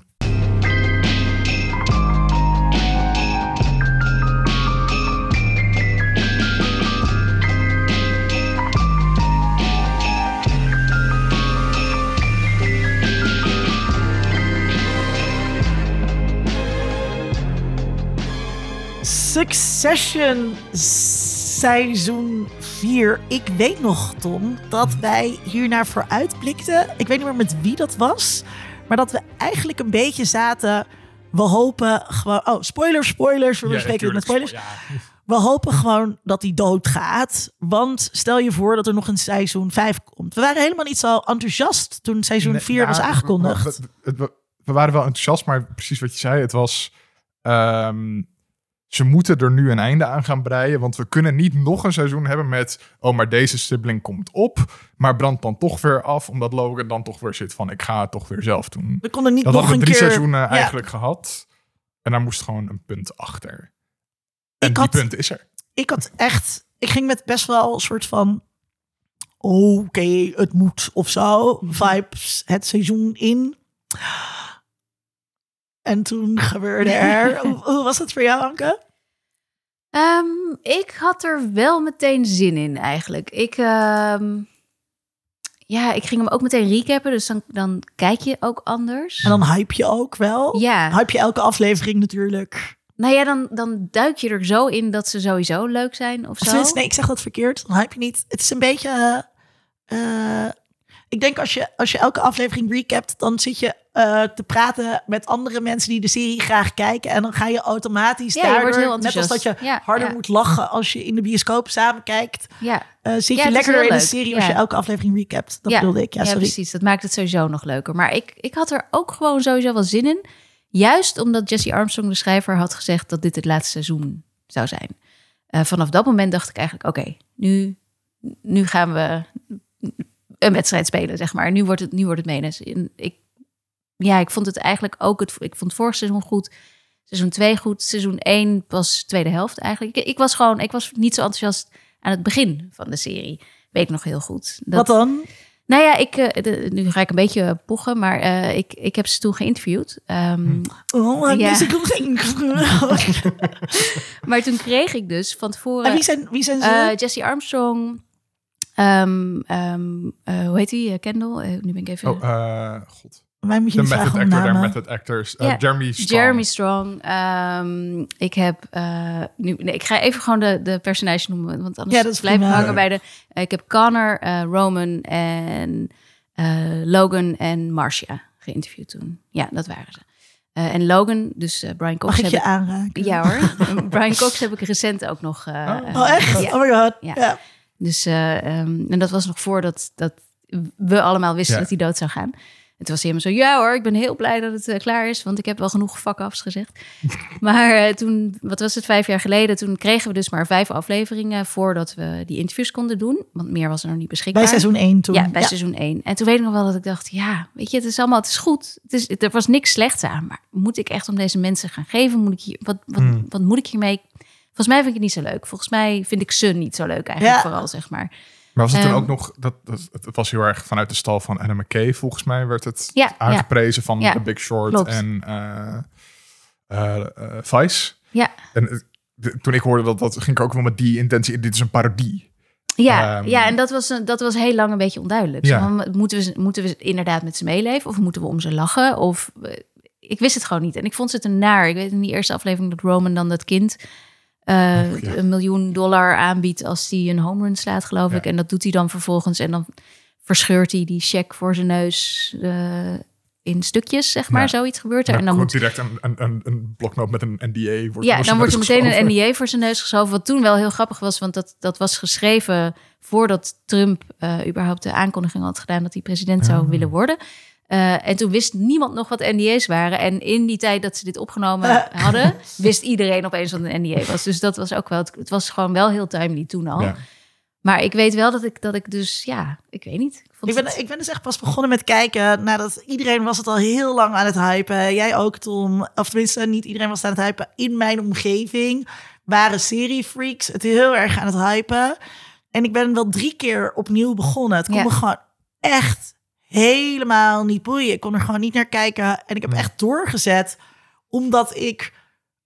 Succession seizoen 4. Ik weet nog, Tom, dat wij hiernaar vooruitblikten. Ik weet niet meer met wie dat was. Maar dat we eigenlijk een beetje zaten. We hopen gewoon. Oh, spoilers, spoilers. We Ja, spreken het met spoilers. Ja. We hopen gewoon dat hij doodgaat. Want stel je voor dat er nog een seizoen 5 komt. We waren helemaal niet zo enthousiast toen seizoen Nee, 4 was nou, aangekondigd. We, we- we- we waren wel enthousiast, maar precies wat je zei. Het was... ehm, ze moeten er nu een einde aan gaan breien. Want we kunnen niet nog een seizoen hebben met... Oh, maar deze sibling komt op. Maar brandt dan toch weer af. Omdat Logan dan toch weer zit van... Ik ga het toch weer zelf doen. we konden niet Dat nog hadden een we drie keer... seizoenen Ja. eigenlijk gehad. En daar moest gewoon een punt achter. En Ik die had- punt is er. ik had echt, ik ging met best wel een soort van, oké, het moet of zo, vibes het seizoen in. En toen gebeurde er, hoe, hoe was het voor jou, Anke? Ehm, ik had er wel meteen zin in eigenlijk. Ik, ehm, ja, ik ging hem ook meteen recappen, dus dan, dan kijk je ook anders. En dan hype je ook wel. Ja, Hype je elke aflevering natuurlijk. nou ja, dan, dan duik je er zo in dat ze sowieso leuk zijn of zo. tenminste, nee, ik zeg dat verkeerd. Dan hype je niet. Het is een beetje... eh, eh, ik denk als je, als je elke aflevering recapt, dan zit je eh, te praten met andere mensen die de serie graag kijken. En dan ga je automatisch Ja, je heel net als dat je Ja, harder ja. moet lachen als je in de bioscoop samen kijkt, Ja, eh, zit je lekkerder in de serie als je elke aflevering recapt. Dat bedoelde ik. Ja, ja, sorry. precies. Dat maakt het sowieso nog leuker. Maar ik, ik had er ook gewoon sowieso wel zin in. Juist omdat Jesse Armstrong, de schrijver, had gezegd dat dit het laatste seizoen zou zijn. Eh, vanaf dat moment dacht ik eigenlijk, oké, nu, nu gaan we een wedstrijd spelen, zeg maar. Nu wordt het, nu wordt het menens. En Ik, ja, ik vond het eigenlijk ook, het, ik vond het vorig seizoen goed. Seizoen 2 goed. Seizoen 1 was tweede helft eigenlijk. Ik, ik was gewoon, ik was niet zo enthousiast aan het begin van de serie. Weet ik nog heel goed. Dat, Wat dan? nou ja, ik, eh, de- nu ga ik een beetje pochen, maar eh, ik, ik heb ze toen geïnterviewd. Ehm, Oh, Ja. ik nog geen... Maar toen kreeg ik dus van tevoren En wie zijn, wie zijn ze? eh, Jesse Armstrong, ehm, ehm, eh, hoe heet die? Eh, Kendall? Nu ben ik even... Oh, god. Mij moet je De niet method actor, method actors. Eh, Ja, Jeremy Strong. Jeremy Strong. Ehm, ik heb eh, nu, nee, ik ga even gewoon de, de personage noemen, want anders Ja, dat is blijf ik hangen bij de. eh, ik heb Connor, eh, Roman en eh, Logan en Marcia geïnterviewd toen. Ja, dat waren ze. Eh, en Logan, dus Brian Cox. Mag ik heb je ik- aanraken? Ja hoor. Brian Cox heb ik recent ook nog. eh, Oh. Oh, echt? ja. Oh my god. Ja. Ja. Dus, eh, ehm, en dat was nog voordat dat we allemaal wisten dat hij dood zou gaan. En toen was hij helemaal zo, ja hoor, ik ben heel blij dat het eh, klaar is, want ik heb wel genoeg fuck-ups gezegd. maar eh, toen, wat was het, vijf jaar geleden, toen kregen we dus maar vijf afleveringen voordat we die interviews konden doen. Want meer was er nog niet beschikbaar. Bij seizoen 1 toen. Ja, bij seizoen 1. En toen weet ik nog wel dat ik dacht, ja, weet je, het is allemaal, het is goed. Het is, er was niks slechts aan, maar moet ik echt om deze mensen gaan geven? Moet ik hier, wat, wat, Hmm. wat moet ik hiermee? Volgens mij vind ik het niet zo leuk. Volgens mij vind ik ze niet zo leuk eigenlijk, Ja. vooral zeg maar. Maar was het toen Ehm, ook nog, dat, dat, het was heel erg vanuit de stal van Anna McKay, volgens mij werd het Ja, ja. aangeprezen van Ja, The Big Short klopt. en eh, eh, eh, Vice. Ja, En de- toen ik hoorde dat, dat ging ik ook wel met die intentie, dit is een parodie. ja, Ehm, ja en dat was, een- dat was heel lang een beetje onduidelijk. Ja. Moeten, we, moeten we inderdaad met ze meeleven of moeten we om ze lachen? Of, ik wist het gewoon niet. En ik vond ze te naar. Ik weet in die eerste aflevering dat Roman dan dat kind eh, Oh, ja. een miljoen dollar aanbiedt als hij een home run slaat, geloof Ja. ik. En dat doet hij dan vervolgens. En dan verscheurt hij die check voor zijn neus eh, in stukjes, zeg maar. Ja. Zoiets gebeurt er. En En dan moet direct een, een, een, een bloknoot met een NDA. Wordt ja, dan wordt er meteen een. NDA voor zijn neus geschoven. Wat toen wel heel grappig was, want dat, dat was geschreven voordat Trump eh, überhaupt de aankondiging had gedaan dat hij president zou Ah. willen worden. Eh, en toen wist niemand nog wat NDA's waren. En in die tijd dat ze dit opgenomen Eh. hadden, wist iedereen opeens wat een NDA was. Dus dat was ook wel, het, het was gewoon wel heel timely toen al. Ja. Maar ik weet wel dat ik, dat ik dus, ja, ik weet niet. Ik, vond Ik ben, het- ik ben dus echt pas begonnen met kijken nadat iedereen was het al heel lang aan het hypen. Jij ook, Tom. Of tenminste, niet iedereen was het aan het hypen. In mijn omgeving waren seriefreaks het heel erg aan het hypen. En ik ben wel drie keer opnieuw begonnen. Het kon Ja. me gewoon echt helemaal niet boeien. Ik kon er gewoon niet naar kijken. En ik heb echt doorgezet, omdat ik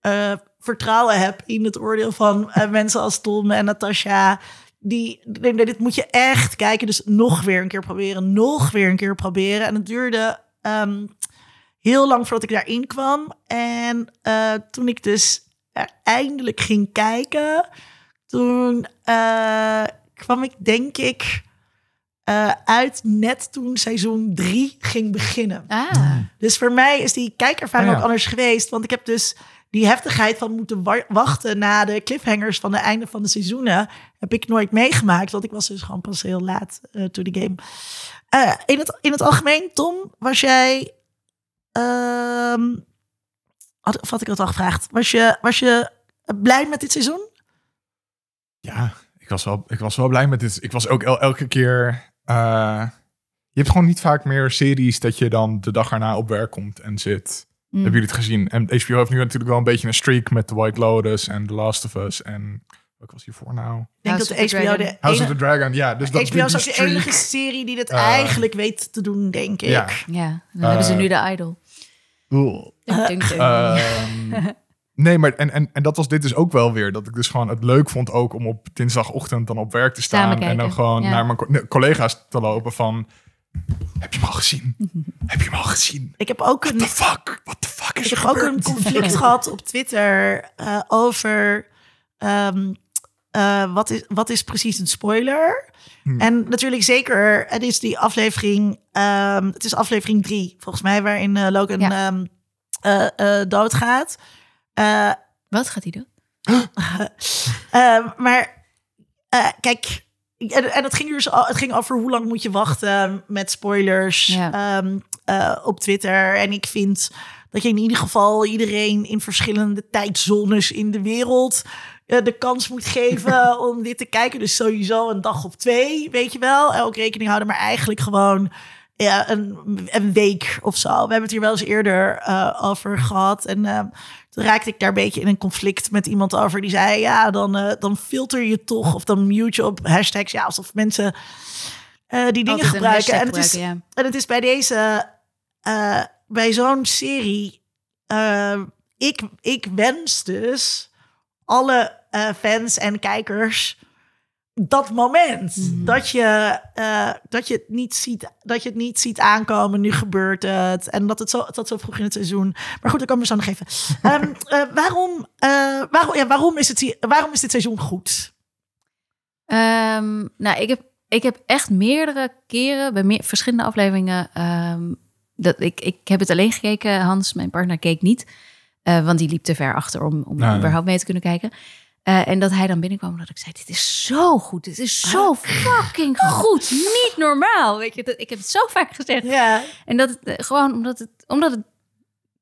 eh, vertrouwen heb in het oordeel van eh, mensen als Tom en Natasha. Die, nee, nee, dit moet je echt kijken. Dus nog weer een keer proberen, nog weer een keer proberen. En het duurde ehm, heel lang voordat ik daarin kwam. En eh, toen ik dus eindelijk ging kijken, toen kwam ik denk ik eh, uit net toen seizoen drie ging beginnen. Ah, Dus voor mij is die kijkervaring Ah, ja. ook anders geweest. Want ik heb dus die heftigheid van moeten wa- wachten na de cliffhangers van het einde van de seizoenen. Heb ik nooit meegemaakt. Want ik was dus gewoon pas heel laat uh, to the game. Eh, in, het, in het algemeen, Tom, was jij. ehm, had, of had ik dat al gevraagd? Was je, was je blij met dit seizoen? Ja, ik was wel, ik was wel blij met dit. Ik was ook el- elke keer. Eh, je hebt gewoon niet vaak meer series dat je dan de dag erna op werk komt en zit. mm. Hebben jullie het gezien? En HBO heeft nu natuurlijk wel een beetje een streak met The White Lotus en The Last of Us. En wat was hiervoor nou? Ik denk House dat of the HBO Dragon. de House of the Dragon, ja. Dus dat, HBO is ook de enige serie die dit Eh, eigenlijk weet te doen, denk ik. Ja. ja, dan hebben ze Eh, nu de idol. Dunk. Ehm, nee, maar en, en, en dat was dit dus ook wel weer. Dat ik dus gewoon het leuk vond ook om op dinsdagochtend dan op werk te staan. En dan gewoon ja. naar mijn collega's te lopen van... Heb je hem al gezien? Heb je hem al gezien? Ik heb ook What een the fuck? What the fuck is Ik er heb ook een conflict gehad op Twitter eh, over ehm, eh, wat, is, wat is precies een spoiler. Hmm. En natuurlijk zeker, het is die aflevering, ehm, het is aflevering drie volgens mij, waarin eh, Logan Ja. ehm, eh, eh, doodgaat. Eh, Wat gaat hij doen? Ehm, maar eh, kijk, en, en het ging dus al, het ging over hoe lang moet je wachten met spoilers Ja. ehm, eh, op Twitter. En ik vind dat je in ieder geval iedereen in verschillende tijdzones in de wereld eh, de kans moet geven om dit te kijken. Dus sowieso een dag of twee, weet je wel. Ook rekening houden, maar eigenlijk gewoon ja, een, een week of zo. We hebben het hier wel eens eerder eh, over gehad. En eh, toen raakte ik daar een beetje in een conflict met iemand over. Die zei, ja, dan, eh, dan filter je toch... of dan mute je op hashtags. Ja, alsof mensen eh, die dingen Altijd een gebruiken. En het, is, en het is bij deze... bij zo'n serie... ik, ik wens dus alle fans en kijkers dat moment Mhm. dat je eh, dat je het niet ziet dat je het niet ziet aankomen nu gebeurt het en dat het zo dat zo vroeg in het seizoen maar goed dat kan ik me zo nog even Ehm, eh, waarom eh, waarom ja waarom is het waarom is dit seizoen goed Ehm, nou, ik heb, ik heb echt meerdere keren bij meer, verschillende afleveringen. ehm, dat ik, ik heb het alleen gekeken. Hans, mijn partner, keek niet. eh, want die liep te ver achter om, om Nee. überhaupt mee te kunnen kijken. Eh, en dat hij dan binnenkwam dat ik zei: Dit is zo goed. Dit is zo fucking goed. Niet normaal. Weet je, dat, ik heb het zo vaak gezegd. ja En dat het eh, gewoon omdat het, omdat het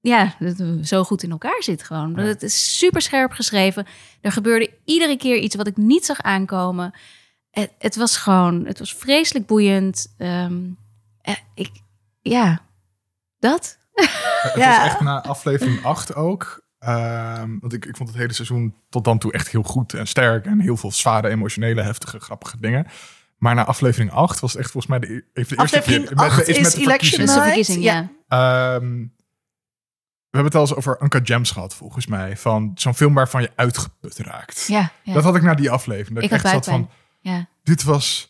ja, dat zo goed in elkaar zit gewoon. Omdat Ja. Het is super scherp geschreven. Er gebeurde iedere keer iets wat ik niet zag aankomen. Het, het was gewoon, het was vreselijk boeiend. Ehm, eh, ik, ja, dat. Het Ja. was echt na aflevering 8 ook. Ehm, want ik, ik vond het hele seizoen tot dan toe echt heel goed en sterk. En heel veel zware, emotionele, heftige, grappige dingen. Maar na aflevering 8 was het echt volgens mij de, e- even de eerste Aflevering keer. met- 8 is is met de Election is de verkiezing, ja. Ehm, we hebben het al eens over Uncut Gems gehad, volgens mij. Van zo'n film waarvan je uitgeput raakt. Ja, ja. Dat had ik na die aflevering. Dat ik ik, had echt zat van, Ja, dit was...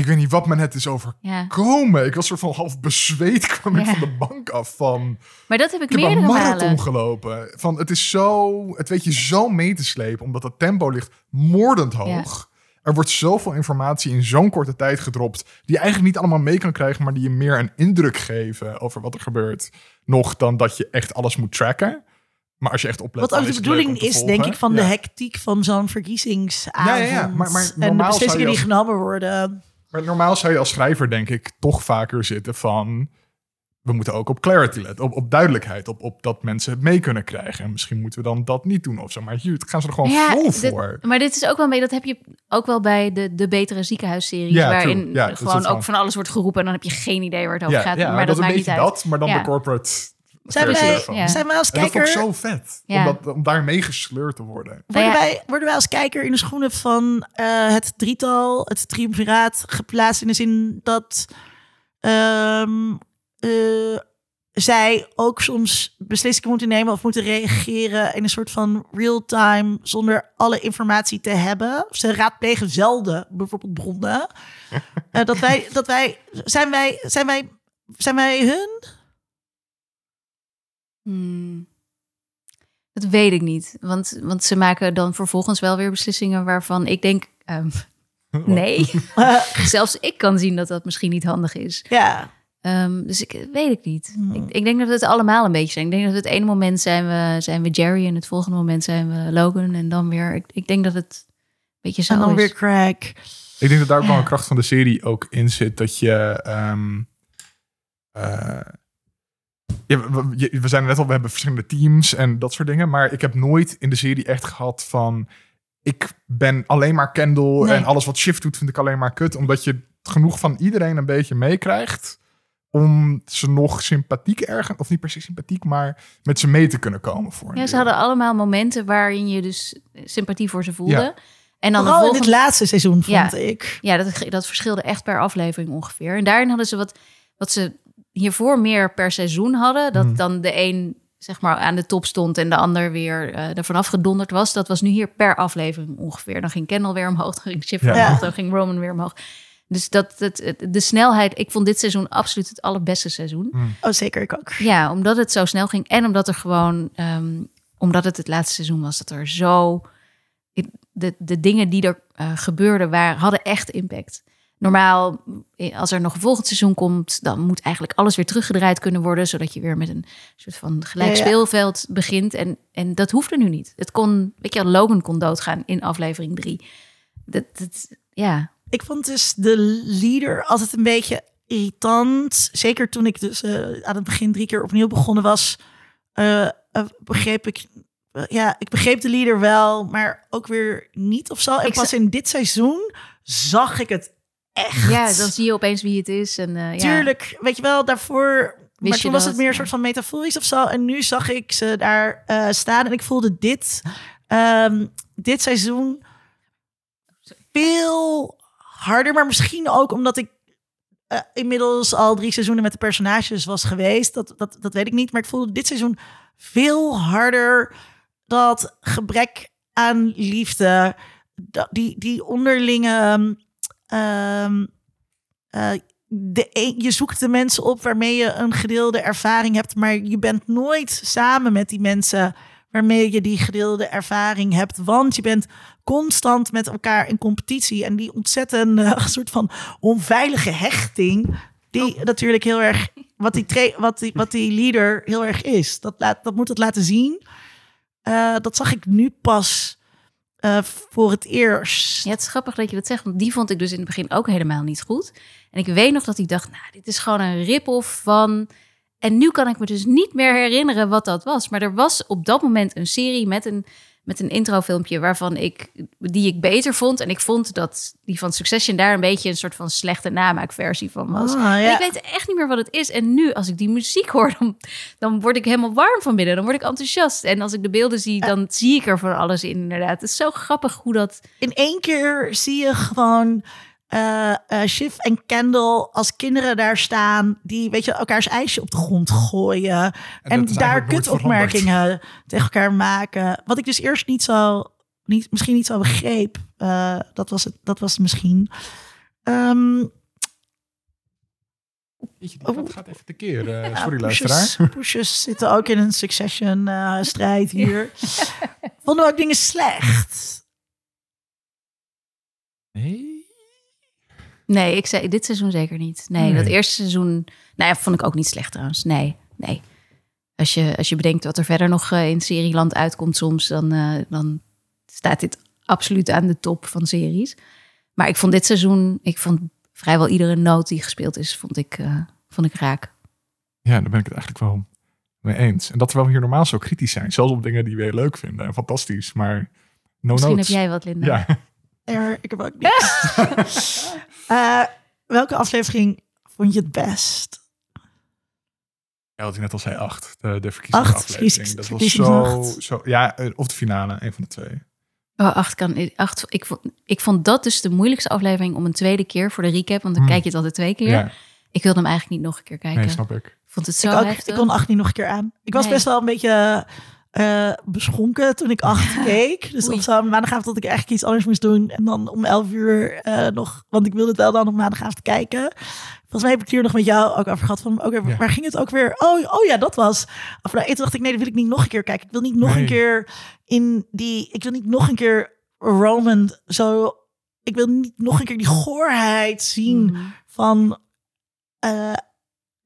Ik weet niet wat me net is overkomen. ja. Ik was soort van half bezweet, kwam ik Ja. van de bank af van... Maar dat heb ik, Ik heb een meerdere marathon malen. gelopen. Van, het is zo... Het weet je zo mee te slepen, omdat het tempo ligt moordend hoog. Er wordt zoveel informatie in zo'n korte tijd gedropt... die je eigenlijk niet allemaal mee kan krijgen... maar die je meer een indruk geven over wat er gebeurt... nog dan dat je echt alles moet tracken. Maar als je echt oplet... wat ook de bedoeling is volgen. denk ik van de hectiek van zo'n verkiezingsavond Ja, ja, ja. Maar- maar en de beslissingen die genomen worden Maar normaal zou je als schrijver, denk ik, toch vaker zitten van. We moeten ook op clarity letten, op, op duidelijkheid, op, op dat mensen het mee kunnen krijgen. En misschien moeten we dan dat niet doen of zo. Maar hier gaan ze er gewoon vol dit- voor. maar dit is ook wel mee, dat heb je ook wel bij de, de betere ziekenhuisseries, Ja, waarin. Ja, dat gewoon het ook van alles wordt geroepen en dan heb je geen idee waar het over Ja, gaat. ja maar dat, een maakt niet uit. dat, maar dan Ja. de corporate. Zijn wij, ja. zijn wij als En dat vond kijker ik zo vet, Ja. om, dat, om daar meegesleurd te worden. Worden, Nou ja. wij, worden wij als kijker in de schoenen van eh, het drietal, het triumviraat, geplaatst in de zin dat ehm, eh, zij ook soms beslissingen moeten nemen of moeten reageren in een soort van real-time zonder alle informatie te hebben. Ze raadplegen zelden bijvoorbeeld bronnen. Eh, dat wij, dat wij, zijn wij, zijn wij, zijn wij hun? Hmm. Dat weet ik niet. Want, want ze maken dan vervolgens wel weer beslissingen waarvan ik denk... ehm, nee, zelfs ik kan zien dat dat misschien niet handig is. ja. Ehm, dus ik weet ik niet. Hmm. Ik, ik denk dat we het allemaal een beetje zijn. Ik denk dat het ene moment zijn we, zijn we Jerry en het volgende moment zijn we Logan en dan weer. Ik, ik denk dat het een beetje zo En dan is. weer Craig. Ik denk dat daar ook wel een kracht van de serie ook in zit. Dat je... ehm, eh, we, zijn er net al, we hebben verschillende teams en dat soort dingen. Maar ik heb nooit in de serie echt gehad van... Ik ben alleen maar Kendall Nee. en alles wat Shift doet vind ik alleen maar kut. Omdat je genoeg van iedereen een beetje meekrijgt... om ze nog sympathiek ergens... of niet per se sympathiek, maar met ze mee te kunnen komen. Voor Ja, ze hadden allemaal momenten waarin je dus sympathie voor ze voelde. Ja. En dan de Vooral in het volgende... laatste seizoen, Ja. vond ik. Ja, dat, dat verschilde echt per aflevering ongeveer. En daarin hadden ze wat, wat ze hiervoor meer per seizoen hadden. Dat Hmm. dan de een zeg maar aan de top stond en de ander weer eh er vanaf gedonderd was. Dat was nu hier per aflevering ongeveer. Dan ging Kendall weer omhoog, dan ging Chip Ja. omhoog, dan ging Roman weer omhoog. Dus dat, het, de snelheid, ik vond dit seizoen absoluut het allerbeste seizoen. Oh, zeker, ik ook. Ja, omdat het zo snel ging en omdat er gewoon, ehm, omdat het het laatste seizoen was, dat er zo. De, de dingen die er eh, gebeurden waren, hadden echt impact. Normaal, als er nog een volgend seizoen komt, dan moet eigenlijk alles weer teruggedraaid kunnen worden, zodat je weer met een soort van gelijk speelveld begint. En, en dat hoefde nu niet. Het kon, weet je, wel, Logan kon doodgaan in aflevering drie. Dat, dat, ja, Ik vond dus de leader altijd een beetje irritant. Zeker toen ik dus eh, aan het begin drie keer opnieuw begonnen was, eh, eh, begreep ik. ja, ik begreep de leader wel, maar ook weer niet of zo. En Ik pas in dit seizoen zag ik het echt. ja, dan zie je opeens wie het is. En, eh, ja. Tuurlijk, weet je wel, daarvoor. maar toen was dat? het meer een soort van metaforisch of zo. En nu zag ik ze daar eh, staan en ik voelde dit, ehm, dit seizoen veel harder. Maar misschien ook omdat ik eh, inmiddels al drie seizoenen met de personages was geweest. Dat, dat, dat weet ik niet. Maar ik voelde dit seizoen veel harder dat gebrek aan liefde. dat- Die, die onderlinge. Ehm, eh, de je zoekt de mensen op waarmee je een gedeelde ervaring hebt, maar je bent nooit samen met die mensen waarmee je die gedeelde ervaring hebt, want je bent constant met elkaar in competitie en die ontzettende soort van onveilige hechting, die natuurlijk heel erg wat die, wat die, wat die leader heel erg is. Dat, laat, dat moet het laten zien. Eh, dat zag ik nu pas eh, voor het eerst. Ja, het is grappig dat je dat zegt, want die vond ik dus in het begin ook helemaal niet goed. En ik weet nog dat ik dacht, nou, dit is gewoon een rip-off van... En nu kan ik me dus niet meer herinneren wat dat was. Maar er was op dat moment een serie met een, met een introfilmpje waarvan ik, die ik beter vond. En ik vond dat die van Succession daar een beetje een soort van slechte namaakversie van was. Ah, ja. ik weet echt niet meer wat het is. En nu, als ik die muziek hoor, dan, dan word ik helemaal warm van binnen. Dan word ik enthousiast. En als ik de beelden zie, dan zie ik er van alles in, inderdaad. Het is zo grappig hoe dat... in één keer zie je gewoon eh eh, Shiv en Kendall als kinderen daar staan. Die, weet je, elkaars ijsje op de grond gooien. En, dat daar nooit kutopmerkingen tegen elkaar maken. Wat ik dus eerst niet zo, niet, misschien niet zo begreep. Eh, dat, was het, dat was het misschien. Ehm, Jeetje, die kat gaat even tekeer. eh, ja, sorry, luisteraar. Poesjes zitten ook in een succession eh, strijd hier. Vonden we ook dingen slecht? Nee? Nee, ik zei dit seizoen zeker niet. Nee, Nee. dat eerste seizoen, nou ja, vond ik ook niet slecht trouwens. Nee, nee. Als je, als je bedenkt wat er verder nog eh, in serieland uitkomt soms, dan, eh, dan staat dit absoluut aan de top van series. Maar ik vond dit seizoen, ik vond vrijwel iedere noot die gespeeld is, vond ik, eh, vond ik raak. Ja, daar ben ik het eigenlijk wel mee eens. En dat terwijl we hier normaal zo kritisch zijn. Zelfs op dingen die we heel leuk vinden. En fantastisch. Maar no Misschien notes. heb jij wat, Linda. Ja, Er, ik heb ook niks. Eh, welke aflevering vond je het best? ja, wat ik net al zei, acht. De, de verkiezingen Acht, aflevering. verkiezings- Dat was zo, zo... Ja, eh, of de finale. Een van de twee. Oh, acht kan, acht, ik, vond, ik vond dat dus de moeilijkste aflevering om een tweede keer voor de recap, want dan Hmm. kijk je het altijd twee keer. Ja, Ik wilde hem eigenlijk niet nog een keer kijken. nee, snap ik. vond het zo Ik, ook, ik kon acht niet nog een keer aan. Ik was Nee. best wel een beetje eh, beschonken toen ik acht keek. Dus Oei. op zo'n maandagavond dat ik eigenlijk iets anders moest doen. En dan om elf uur eh, nog, want ik wilde het wel dan op maandagavond kijken. Volgens mij heb ik het hier nog met jou ook over gehad. Van, oké, Ja. waar ging het ook weer? Oh, oh ja, dat was. Of nou, toen dacht ik, nee, dat wil ik niet nog een keer kijken. Ik wil niet nog Nee. een keer in die... Ik wil niet nog een keer Roman zo... Ik wil niet nog een keer die goorheid zien Mhm. van... eh,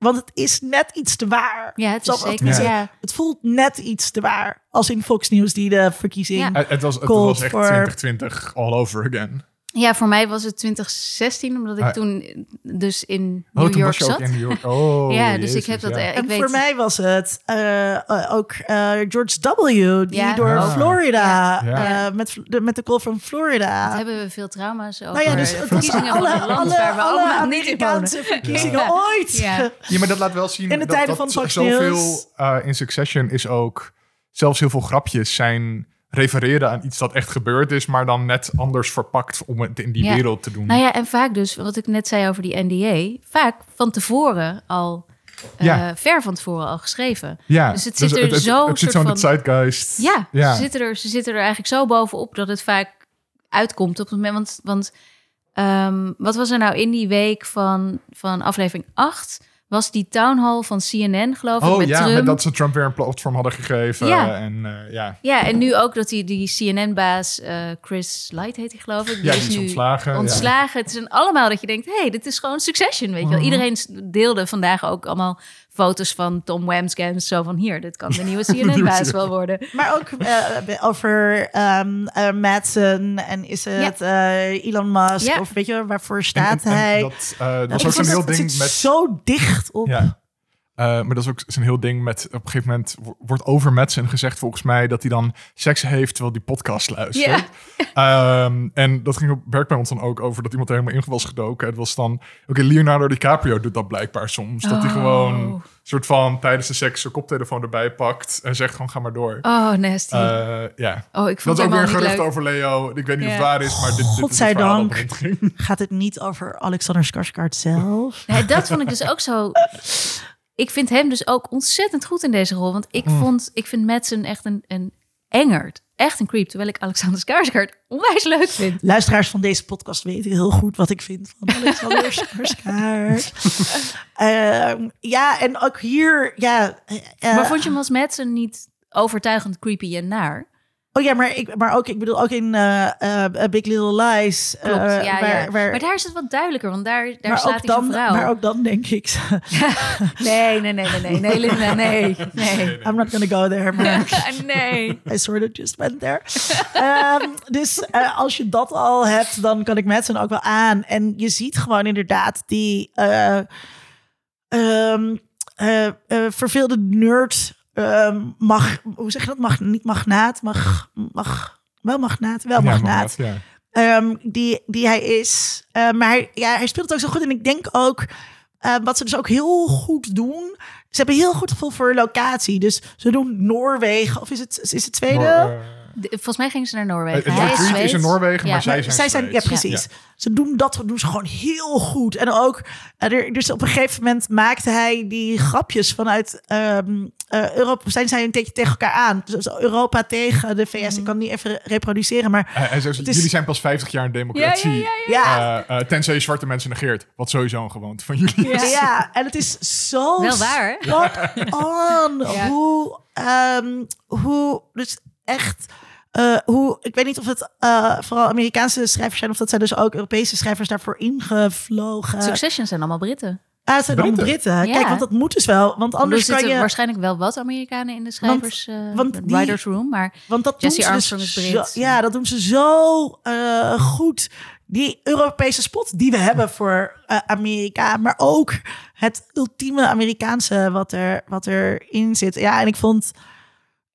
want het is net iets te waar. Ja, het is zeker. is Ja. het? Het voelt net iets te waar. Als in Fox News die de verkiezing... Ja. Het, het was, het was echt for- 2020 all over again. Ja, voor mij was het 2016, omdat ik Ah. toen dus in Oh, New toen York was je ook zat. in New York. Oh, Ja, dus ik heb dat, ja. eh, ik en weet- voor mij was het eh, eh, ook eh, George W. Die Ja. door Ah. Florida, Ja. eh, met, de, met de call van Florida. Wat hebben we veel trauma's over nou ja, dus verkiezingen alle, van land alle, waar we alle allemaal niet in wonen. Amerikaanse verkiezingen Ja. ooit. Ja. Ja, maar dat laat wel zien In de dat, tijden dat van zoveel eh, in Succession is ook... Zelfs heel veel grapjes zijn refereren aan iets dat echt gebeurd is... maar dan net anders verpakt om het in die Ja. wereld te doen. Nou ja, en vaak dus, wat ik net zei over die NDA, vaak van tevoren al, eh, ver van tevoren al geschreven. ja, dus het zit er het, zo Het, zit zo in de zeitgeist. Ja, ja. Ze, zitten er, ze zitten er eigenlijk zo bovenop dat het vaak uitkomt op het moment. Want, want ehm, wat was er nou in die week van, van aflevering 8? Was die town hall van CNN, geloof ik, Oh met ja, Trump. met dat ze Trump weer een platform hadden gegeven. Ja. En eh, ja, Ja, en nu ook dat die, die CNN-baas eh, Chris Light heet hij, geloof ik. ja, die is nu ontslagen. ja. ontslagen. Het zijn allemaal dat je denkt, hé, hey, dit is gewoon Succession, weet je wel. Mhm. Iedereen deelde vandaag ook allemaal foto's van Tom Wamsgans. Zo van, hier, dit kan de nieuwe CNN-baas wel worden. Maar ook eh, over um, Madsen en is het eh, Elon Musk Ja. of weet je waarvoor staat en- en hij? Dat, dat was ook heel ding met... zo dicht op. Ja. Eh, maar dat is ook zo'n heel ding met... Op een gegeven moment wo- wordt over Madsen gezegd volgens mij... dat hij dan seks heeft terwijl die podcast luistert. Ehm, en dat ging op werk bij ons dan ook over... dat iemand er helemaal in was gedoken. Het was dan... Oké, Leonardo DiCaprio doet dat blijkbaar soms. Dat hij Oh. gewoon soort van tijdens de seks zijn koptelefoon erbij pakt... en zegt gewoon ga maar door. Oh, nasty. Eh, ja. oh, ik Dat vond is ook weer een gerucht leuk. over Leo. Ik weet niet of het waar is, maar dit, dit is het Godzijdank. dat ging. Gaat het niet over Alexander Skarsgård zelf? Nee, dat vond ik dus ook zo... Ik vind hem dus ook ontzettend goed in deze rol. Want ik, Mm. vond, ik vind Madsen echt een, een engert. Echt een creep. Terwijl ik Alexander Skarsgård onwijs leuk vind. Luisteraars van deze podcast weten heel goed wat ik vind van Alexander Skarsgård. Ehm, ja, en ook hier, ja. eh, maar vond je hem als Madsen niet overtuigend creepy en naar? Oh ja, maar, ik, maar ook, ik bedoel, ook in eh, eh, Big Little Lies. Klopt, ja, waar, ja. Waar, Maar daar is het wat duidelijker, want daar, daar maar slaat ook hij dan, zijn vrouw. Maar ook dan denk ik, Nee, nee, nee, nee, nee, nee, Linda, nee, nee. I'm not gonna go there, maar nee. I sort of just went there. Ehm, dus als je dat al hebt, dan kan ik Madsen ook wel aan. En je ziet gewoon inderdaad die eh, ehm, eh, eh, verveelde nerd ehm, mag, hoe zeg je dat? Mag, niet magnaat, mag, mag, wel magnaat, wel magnaat. Ja. Ehm, die, die hij is. Eh, maar hij, ja, hij speelt het ook zo goed. En ik denk ook, wat ze dus ook heel goed doen. Ze hebben heel goed gevoel voor locatie. Dus ze doen Noorwegen. Of is het, is het? Noor- eh, De- Volgens mij gingen ze naar Noorwegen. Het Hij retreat is in. Noorwegen, Ja. maar zij zijn zij zijn, ja, precies. Ze doen dat doen ze gewoon heel goed. En ook, eh, er, dus op een gegeven moment maakte hij die grapjes vanuit ehm, eh, Europa. Zijn zij een beetje tegen elkaar aan? Dus Europa tegen de VS. Ik kan het niet even reproduceren, maar Hij, hij zegt, Het is- jullie zijn pas 50 jaar een democratie. Ja, ja, ja. Eh, eh, tenzij je zwarte mensen negeert. Wat sowieso een gewoonte van jullie is. Ja, en het is zo Wel waar, on. Ja. Hoe, ehm, hoe, dus echt, eh, hoe, ik weet niet of het eh, vooral Amerikaanse schrijvers zijn of dat zijn dus ook Europese schrijvers daarvoor ingevlogen. Succession zijn allemaal Britten. Ah, het zijn dan Britten? Britten. Ja. Kijk, want dat moet dus wel, want Er anders kan zitten je, waarschijnlijk wel wat Amerikanen in de schrijvers eh, want die- writers room, maar want dat Jesse doen ze Armstrong dus is zo- Brits. ja, dat doen ze zo eh, goed. Die Europese spot die we hebben voor Amerika, maar ook het ultieme Amerikaanse wat er wat erin zit. Ja, en ik vond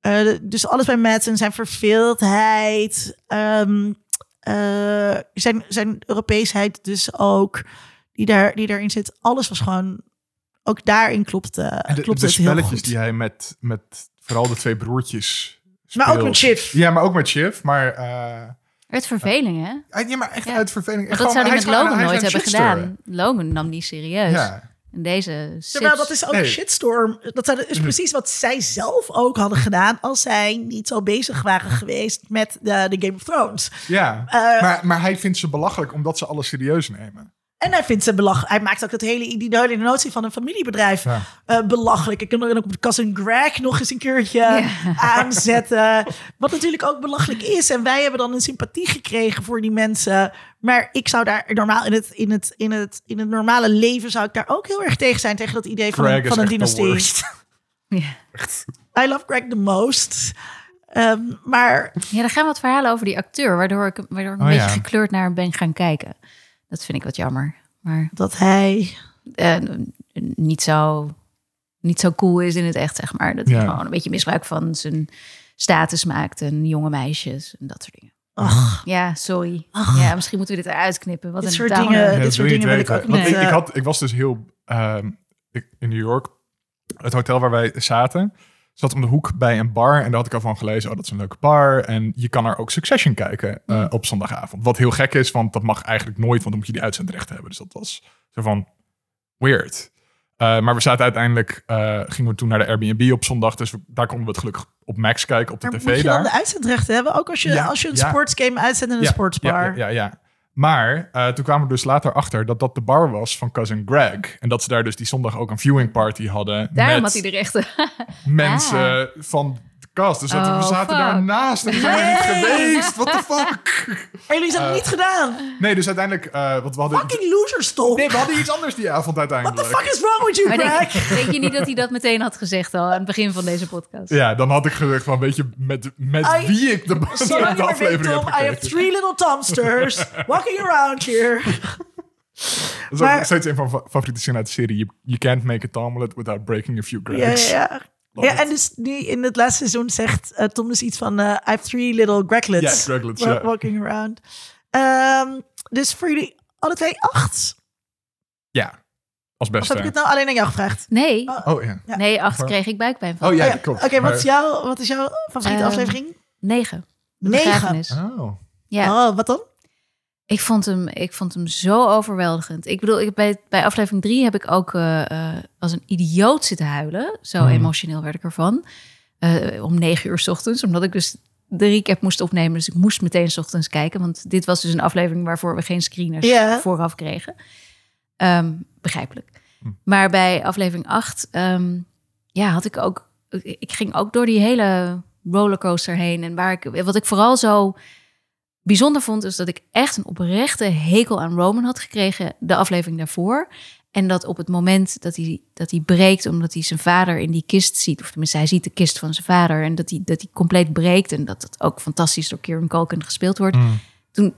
eh, dus alles bij Madsen, zijn verveeldheid, ehm, eh, zijn, zijn Europeesheid dus ook, die, daar, die daarin zit. Alles was gewoon, ook daarin klopte, En de, klopte de het heel spelletjes goed. die hij met, met vooral de twee broertjes Maar ook speelt. met Shiv. Ja, maar ook met Shiv. Maar, eh, het verveling, hè? ja, maar echt Ja. uit verveling. Want dat zou hij met Logan nooit hebben gedaan. Logan nam die serieus. Ja. En deze. Terwijl dat is ook Nee. shitstorm. Dat is precies wat zij zelf ook hadden gedaan als zij niet zo bezig waren geweest met de, de Game of Thrones. Ja, Eh, maar, maar hij vindt ze belachelijk omdat ze alles serieus nemen. En hij vindt ze belachelijk. Hij maakt ook dat hele, die hele notie van een familiebedrijf Ja. eh, belachelijk. Ik kan er ook op Cousin Greg nog eens een keertje Ja. aanzetten. Wat natuurlijk ook belachelijk is. En wij hebben dan een sympathie gekregen voor die mensen. Maar ik zou daar normaal in het, in het, in het, in het normale leven zou ik daar ook heel erg tegen zijn. Tegen dat idee van, Greg van een dynastie. Ja. I love Greg the most. Ehm, maar Ja, er gaan wat verhalen over die acteur, waardoor ik, waardoor ik een Oh, beetje ja. gekleurd naar hem ben gaan kijken. Dat vind ik wat jammer. Maar dat hij... eh, niet, zo, niet zo cool is in het echt, zeg maar. Dat hij Ja. gewoon een beetje misbruik van zijn status maakt en jonge meisjes en dat soort dingen. Ach, Ja, sorry. Ach. Ja, misschien moeten we dit eruit knippen. Wat Dit een soort downer. dingen- Ja, dit dat soort dingen wil ik ook niet, Ik, ik, had, ik was dus heel... ehm, ik, in New York, het hotel waar wij zaten... zat om de hoek bij een bar. En daar had ik al van gelezen, oh, dat is een leuke bar. En je kan er ook Succession kijken eh, op zondagavond. Wat heel gek is, want dat mag eigenlijk nooit... want dan moet je die uitzendrechten hebben. Dus dat was zo van weird. Eh, maar we zaten uiteindelijk... eh, gingen we toen naar de Airbnb op zondag. Dus we- daar konden we het gelukkig op Max kijken, op de maar tv moet je dan daar. de uitzendrechten hebben? Ook als je, Ja, als je een ja. sportsgame uitzendt in een sportsbar. Ja, ja, ja. Maar eh, toen kwamen we dus later achter dat dat de bar was van Cousin Greg. En dat ze daar dus die zondag ook een viewing party hadden. Daarom met had hij de rechten. mensen van Dus dat, we Oh, zaten fuck. daarnaast en we zijn er niet geweest. What the fuck? Maar jullie hebben het Eh, niet gedaan. Nee, dus uiteindelijk... eh want we hadden... Fucking losers toch? Nee, we hadden iets anders die avond What the uiteindelijk. fuck is wrong with you, Maar denk, Greg? denk je niet dat hij dat meteen had gezegd al aan het begin van deze podcast? Ja, dan had ik gezegd van, weet je, met, met I- wie ik de, Sorry, de aflevering heb Tom, I have gekeken. three little Tomsters walking around here. Dat is ook maar- nog steeds een van mijn favoriete zinnen uit de serie. You, you can't make a omelet without breaking a few Ja, Gregs. ja, ja. Love Ja, it. en dus nu in het laatste seizoen zegt eh, Tom dus iets van... eh, I have three little Greglets Ja, Greglets, ja. walking around. Ehm, dus voor jullie alle twee acht? Ja, als Of heb beste. ik het nou alleen aan jou gevraagd? Nee, Oh ja. Ja. nee, acht kreeg ik buikpijn van. Oh ja, Oh ja, klopt. Oké, wat, is jouw- wat is jouw favoriete Ehm, aflevering? Negen. Negen. Oh. Ja, Oh, wat dan? Ik, vond hem, ik vond hem zo overweldigend. Ik bedoel, ik, bij, bij aflevering drie heb ik ook eh, eh, als een idioot zitten huilen. Zo Hmm. emotioneel werd ik ervan. Eh, om negen uur 's ochtends, omdat ik dus de recap moest opnemen. Dus ik moest meteen 's ochtends kijken. Want dit was dus een aflevering waarvoor we geen screeners vooraf kregen. Ehm, begrijpelijk. Hm. Maar bij aflevering 8, ja, had ik ook. Ik ging ook door die hele rollercoaster heen. En waar ik, wat ik vooral zo bijzonder vond, is dat ik echt een oprechte hekel aan Roman had gekregen de aflevering daarvoor. En dat op het moment dat hij, dat hij breekt, omdat hij zijn vader in die kist ziet, of tenminste, hij ziet de kist van zijn vader en dat hij, dat hij compleet breekt en dat het ook fantastisch door Kieran Culkin gespeeld wordt. Mm. Toen,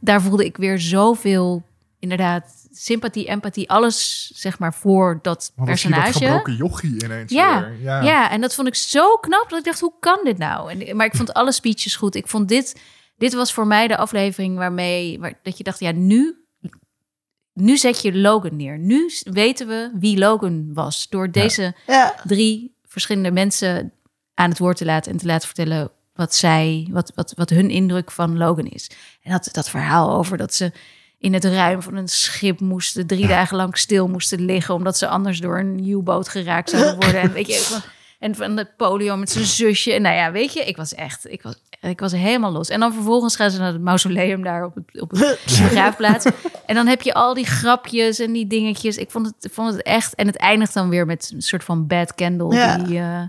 daar voelde ik weer zoveel, inderdaad, sympathie, empathie, alles zeg maar voor dat je dat personage. gebroken jochie ineens Ja, weer. Ja. Ja, en dat vond ik zo knap dat ik dacht, hoe kan dit nou? En, maar ik vond alle speeches goed. Ik vond dit, dit was voor mij de aflevering waarmee, waar, dat je dacht, ja, nu, nu zet je Logan neer. Nu weten we wie Logan was. Door deze Ja, drie verschillende mensen aan het woord te laten en te laten vertellen wat zij, wat, wat, wat hun indruk van Logan is. En dat, dat verhaal over dat ze in het ruim van een schip moesten, drie dagen lang stil moesten liggen, omdat ze anders door een U-boot geraakt zouden worden. En weet je, van, en van de polio met zijn zusje. En nou ja, weet je, ik was echt, ik was, ik was helemaal los. En dan vervolgens gaan ze naar het mausoleum daar op het, op het begraafplaats. En dan heb je al die grapjes en die dingetjes. Ik vond het, ik vond het echt. En het eindigt dan weer met een soort van bad candle Ja. die, eh,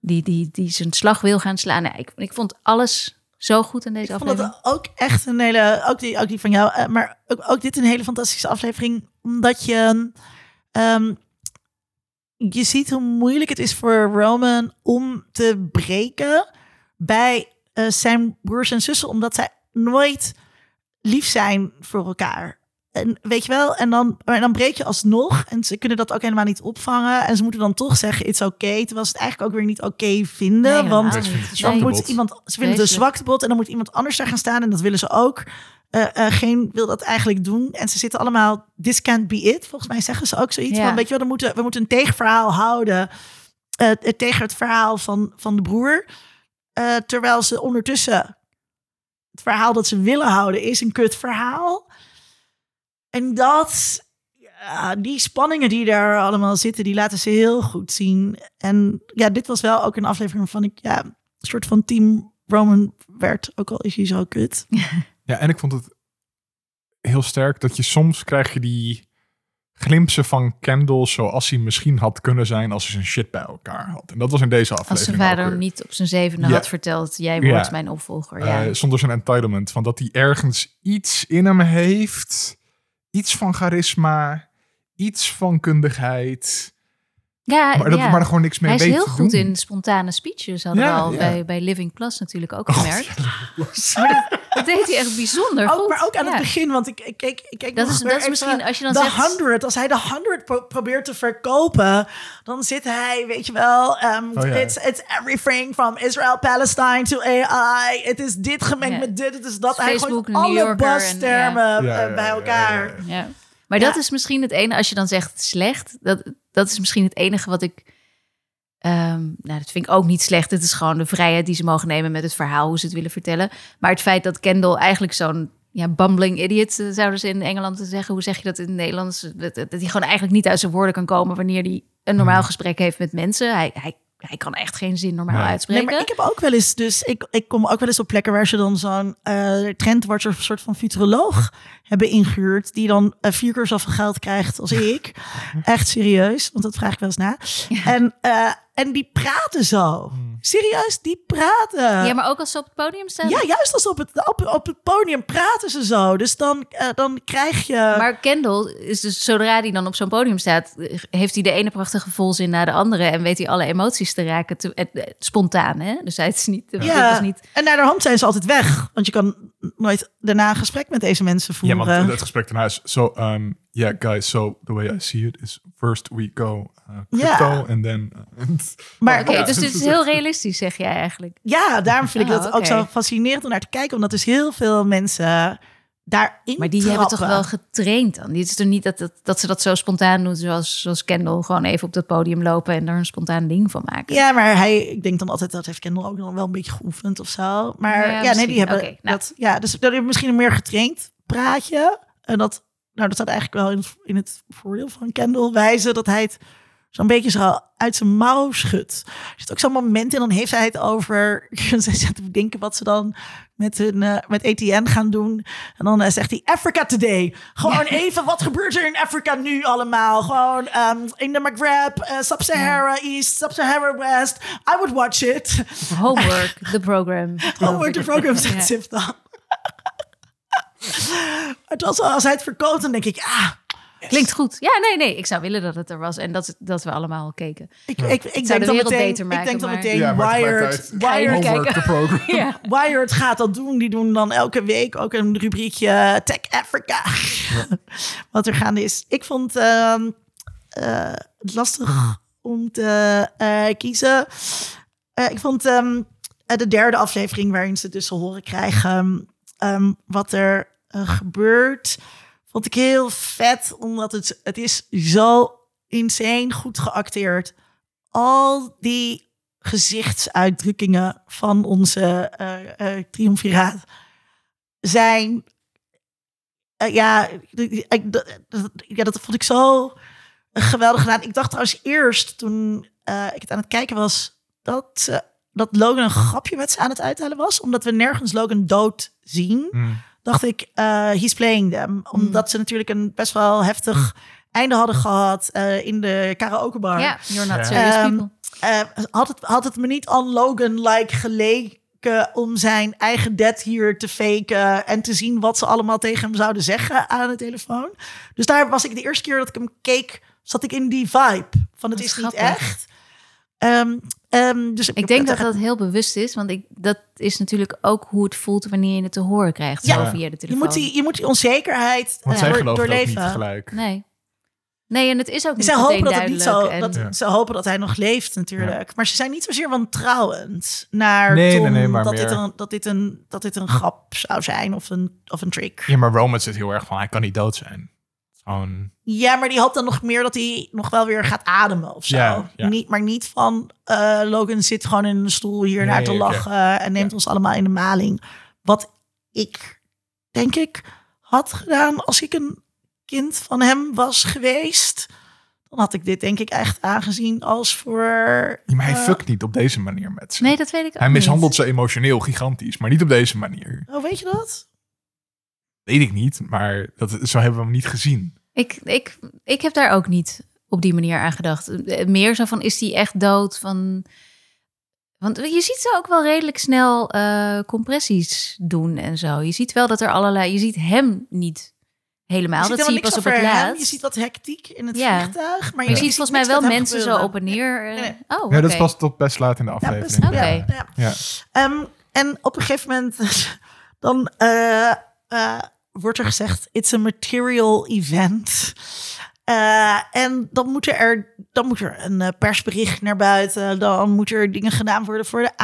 die, die, die zijn slag wil gaan slaan. Nee, ik, ik vond alles zo goed in deze ik vond aflevering. het ook echt een hele, ook die, ook die van jou, eh, maar ook, ook dit een hele fantastische aflevering, omdat je, ehm, je ziet hoe moeilijk het is voor Roman om te breken bij eh, zijn broers en zussen, omdat zij nooit lief zijn voor elkaar. En weet je wel, en dan, maar dan breek je alsnog. En ze kunnen dat ook helemaal niet opvangen. En ze moeten dan toch zeggen, it's okay. Terwijl ze het eigenlijk ook weer niet oké vinden. Nee, want dan moet iemand, ze vinden het een zwaktebod en dan moet iemand anders daar gaan staan en dat willen ze ook. Eh, eh, geen wil dat eigenlijk doen. En ze zitten allemaal, this can't be it. Volgens mij zeggen ze ook zoiets Ja. van, weet je wel, we moeten, we moeten een tegenverhaal houden tegen het verhaal van, van de broer. Eh, terwijl ze ondertussen, het verhaal dat ze willen houden is een kut verhaal. En dat, ah, die spanningen die daar allemaal zitten, die laten ze heel goed zien. En ja, dit was wel ook een aflevering waarvan ik ja, een soort van team Roman werd, ook al is hij zo kut. Ja, en ik vond het heel sterk dat je soms krijg je die glimpsen van Kendall zoals hij misschien had kunnen zijn als hij zijn shit bij elkaar had. En dat was in deze Als aflevering. zijn ook vader niet op zijn zevende Ja. had verteld, jij Ja. wordt mijn opvolger. Ja. Eh, zonder zijn entitlement. Van dat hij ergens iets in hem heeft. Iets van charisma. Iets van kundigheid. Ja, Maar, dat, ja. maar er gewoon niks mee Hij is heel te goed doen. in spontane speeches, hadden Ja, we al ja. bij, bij Living Plus natuurlijk ook Oh, gemerkt. Maar dat, dat deed hij echt bijzonder Ook, goed. maar ook aan Ja. het begin, want ik, ik keek, ik keek Dat is- dat is misschien als je dan de zegt- 100, als hij de 100 pro- probeert te verkopen, dan zit hij, weet je wel, ehm, Oh, ja. it's, it's everything from Israel, Palestine to AI. Het is dit gemengd Ja. met dit, het is dat. Hij Facebook, gooit alle Yorker en- buzztermen Ja, eh, ja, bij ja, elkaar. ja, ja. Ja. Maar Ja. dat is misschien het enige, als je dan zegt slecht, dat, dat is misschien het enige wat ik. ehm, nou, dat vind ik ook niet slecht. Het is gewoon de vrijheid die ze mogen nemen met het verhaal, hoe ze het willen vertellen. Maar het feit dat Kendall eigenlijk zo'n ja, bumbling idiot, eh, zouden ze in Engeland zeggen. Hoe zeg je dat in het Nederlands? Dat, dat hij gewoon eigenlijk niet uit zijn woorden kan komen wanneer hij een normaal Mhm. gesprek heeft met mensen. Hij, hij, hij kan echt geen zin normaal Nee. uitspreken. Nee, maar ik heb ook wel eens, dus ik, ik kom ook wel eens op plekken waar ze dan zo'n eh trendwatcher, een soort van futuroloog hebben ingehuurd, die dan eh, vier keer zoveel geld krijgt als ik. Echt serieus, want dat vraag ik wel eens na. En, eh, en die praten zo. Serieus, die praten. Ja, maar ook als ze op het podium staan. Ja, juist als ze op het, op, op het podium praten ze zo. Dus dan, eh, dan krijg je... Maar Kendall is dus zodra hij dan op zo'n podium staat, heeft hij de ene prachtige volzin na de andere en weet hij alle emoties te raken, te, spontaan, hè? Dus hij is niet, ja, is niet. en naar de hand zijn ze altijd weg. Want je kan nooit daarna een gesprek met deze mensen Ja, voeren. want het gesprek daarna is zo... um, yeah, guys, so the way I see it is... First we go uh, crypto Ja. and then... uh, maar Oké, Ja, dus het dit is heel realistisch, zeg jij eigenlijk. Ja, daarom vind ik Oh, dat ook zo fascinerend om naar te kijken. Omdat dus heel veel mensen daarin Maar die hebben toch wel getraind dan? Dit is er niet dat, dat, dat ze dat zo spontaan doen, zoals, zoals Kendall, gewoon even op dat podium lopen en er een spontaan ding van maken. Ja, maar hij, ik denk dan altijd dat heeft Kendall ook nog wel een beetje geoefend of zo. Maar Ja, ja, nee, die hebben nou. dat. Ja, dus dat hebben misschien een meer getraind praatje. En dat, nou, dat staat eigenlijk wel in het, in het voordeel van Kendall wijzen dat hij het zo'n beetje zo uit zijn mouw schudt. Er zit ook zo'n moment in, dan heeft hij het over. Ze zitten te denken wat ze dan met hun eh, met ETN gaan doen. En dan eh, zegt hij Africa Today. Gewoon even, wat gebeurt er in Afrika nu allemaal? Gewoon ehm, in de Maghreb, eh, Sub-Sahara East, Sub-Sahara West. I would watch it. Homework, the program. Homework, de program, zegt Sif dan. Was, als hij het verkoopt, dan denk ik, ah, Klinkt goed. Ja, nee, nee. Ik zou willen dat het er was en dat, dat we allemaal keken. ik, ik, ik, zou denk de dan wereld meteen, beter ik denk dan maar- meteen Ja, Wired, Wired. Ja. Wired gaat dat doen. Die doen dan elke week ook een rubriekje Tech Africa. Wat er gaande is. Ik vond ehm, eh, het lastig om te eh, kiezen. Eh, ik vond ehm, eh, de derde aflevering waarin ze dus horen krijgen ehm, wat er gebeurt. Vond ik heel vet, omdat het, het is zo insane goed geacteerd. Al die gezichtsuitdrukkingen van onze eh triumviraat zijn. eh, ja, ja, dat vond ik zo geweldig gedaan. Ik dacht trouwens eerst toen ik het aan het kijken was dat, dat Logan een grapje met ze aan het uithalen was, omdat we nergens Logan dood zien Mm. Dacht ik, eh he's playing them. Omdat ze natuurlijk een best wel heftig einde hadden gehad eh, in de karaokebar. Ja, you're not Ja. serious Ehm, people. Eh, had, het, had het me niet aan Logan-like geleken om zijn eigen dead hier te faken en te zien wat ze allemaal tegen hem zouden zeggen aan de telefoon. Dus daar was ik de eerste keer dat ik hem keek, zat ik in die vibe van het is niet echt. Ehm, ehm, dus Ik denk dat dat heel bewust is, want ik, dat is natuurlijk ook hoe het voelt wanneer je het te horen krijgt. Ja. via de je telefoon. moet die, je moet die onzekerheid Want eh, door- niet doorleven. gelijk. Nee. Nee, en het is ook niet meteen hopen, dat het niet zo, en- dat, Ja. ze hopen dat hij nog leeft natuurlijk. Maar ze zijn niet zozeer wantrouwend naar Nee, Tom nee, nee, maar dat, meer- dit een, dat, dit een, dat dit een grap zou zijn of een, of een trick. Ja, maar Roman zit heel erg van, hij kan niet dood zijn. Gewoon, Ja, maar die hoopt dan nog meer dat hij nog wel weer gaat ademen of zo. Ja, ja. Niet, maar niet van eh, Logan zit gewoon in een stoel hier Nee, naar te lachen en neemt Ja. ons allemaal in de maling. Wat ik, denk ik, had gedaan als ik een kind van hem was geweest, dan had ik dit denk ik echt aangezien als voor. Ja, maar hij eh, fuckt niet op deze manier met ze. Nee, dat weet ik ook hij mishandelt niet. ze emotioneel gigantisch, maar niet op deze manier. Oh, weet je dat? Weet ik niet, maar dat, zo hebben we hem niet gezien. Ik, ik, ik heb daar ook niet op die manier aan gedacht. Meer zo van, is die echt dood? Van... Want je ziet ze ook wel redelijk snel eh, compressies doen en zo. Je ziet wel dat er allerlei... Je ziet hem niet helemaal. je ziet dat zie je pas op het laatst. Je ziet wat hectiek in het Ja. vliegtuig. Maar je je, ziet volgens mij wel mensen zo op en neer. eh. Nee, Oh, Ja, dat was tot best laat in de Ja, aflevering. ja, ja. Ja. Ehm, en op een gegeven moment dan eh, eh, wordt er gezegd: it's a material event. Eh, en dan moet er, dan moet er een eh, persbericht naar buiten. Dan moet er dingen gedaan worden voor de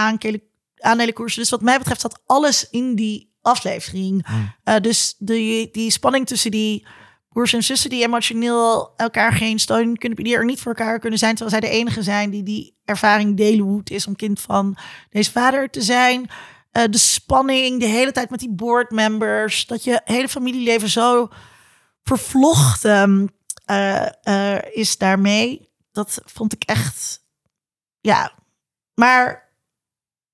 aandelenkoersen. Dus wat mij betreft zat alles in die aflevering. Hmm. Eh, dus die, die spanning tussen die broers en zussen die emotioneel elkaar geen steun kunnen bieden, er niet voor elkaar kunnen zijn, terwijl zij de enige zijn die die ervaring delen hoe het is om kind van deze vader te zijn. Eh, de spanning, de hele tijd met die boardmembers, dat je hele familieleven zo vervlochten eh, eh, is daarmee. Dat vond ik echt, ja. Maar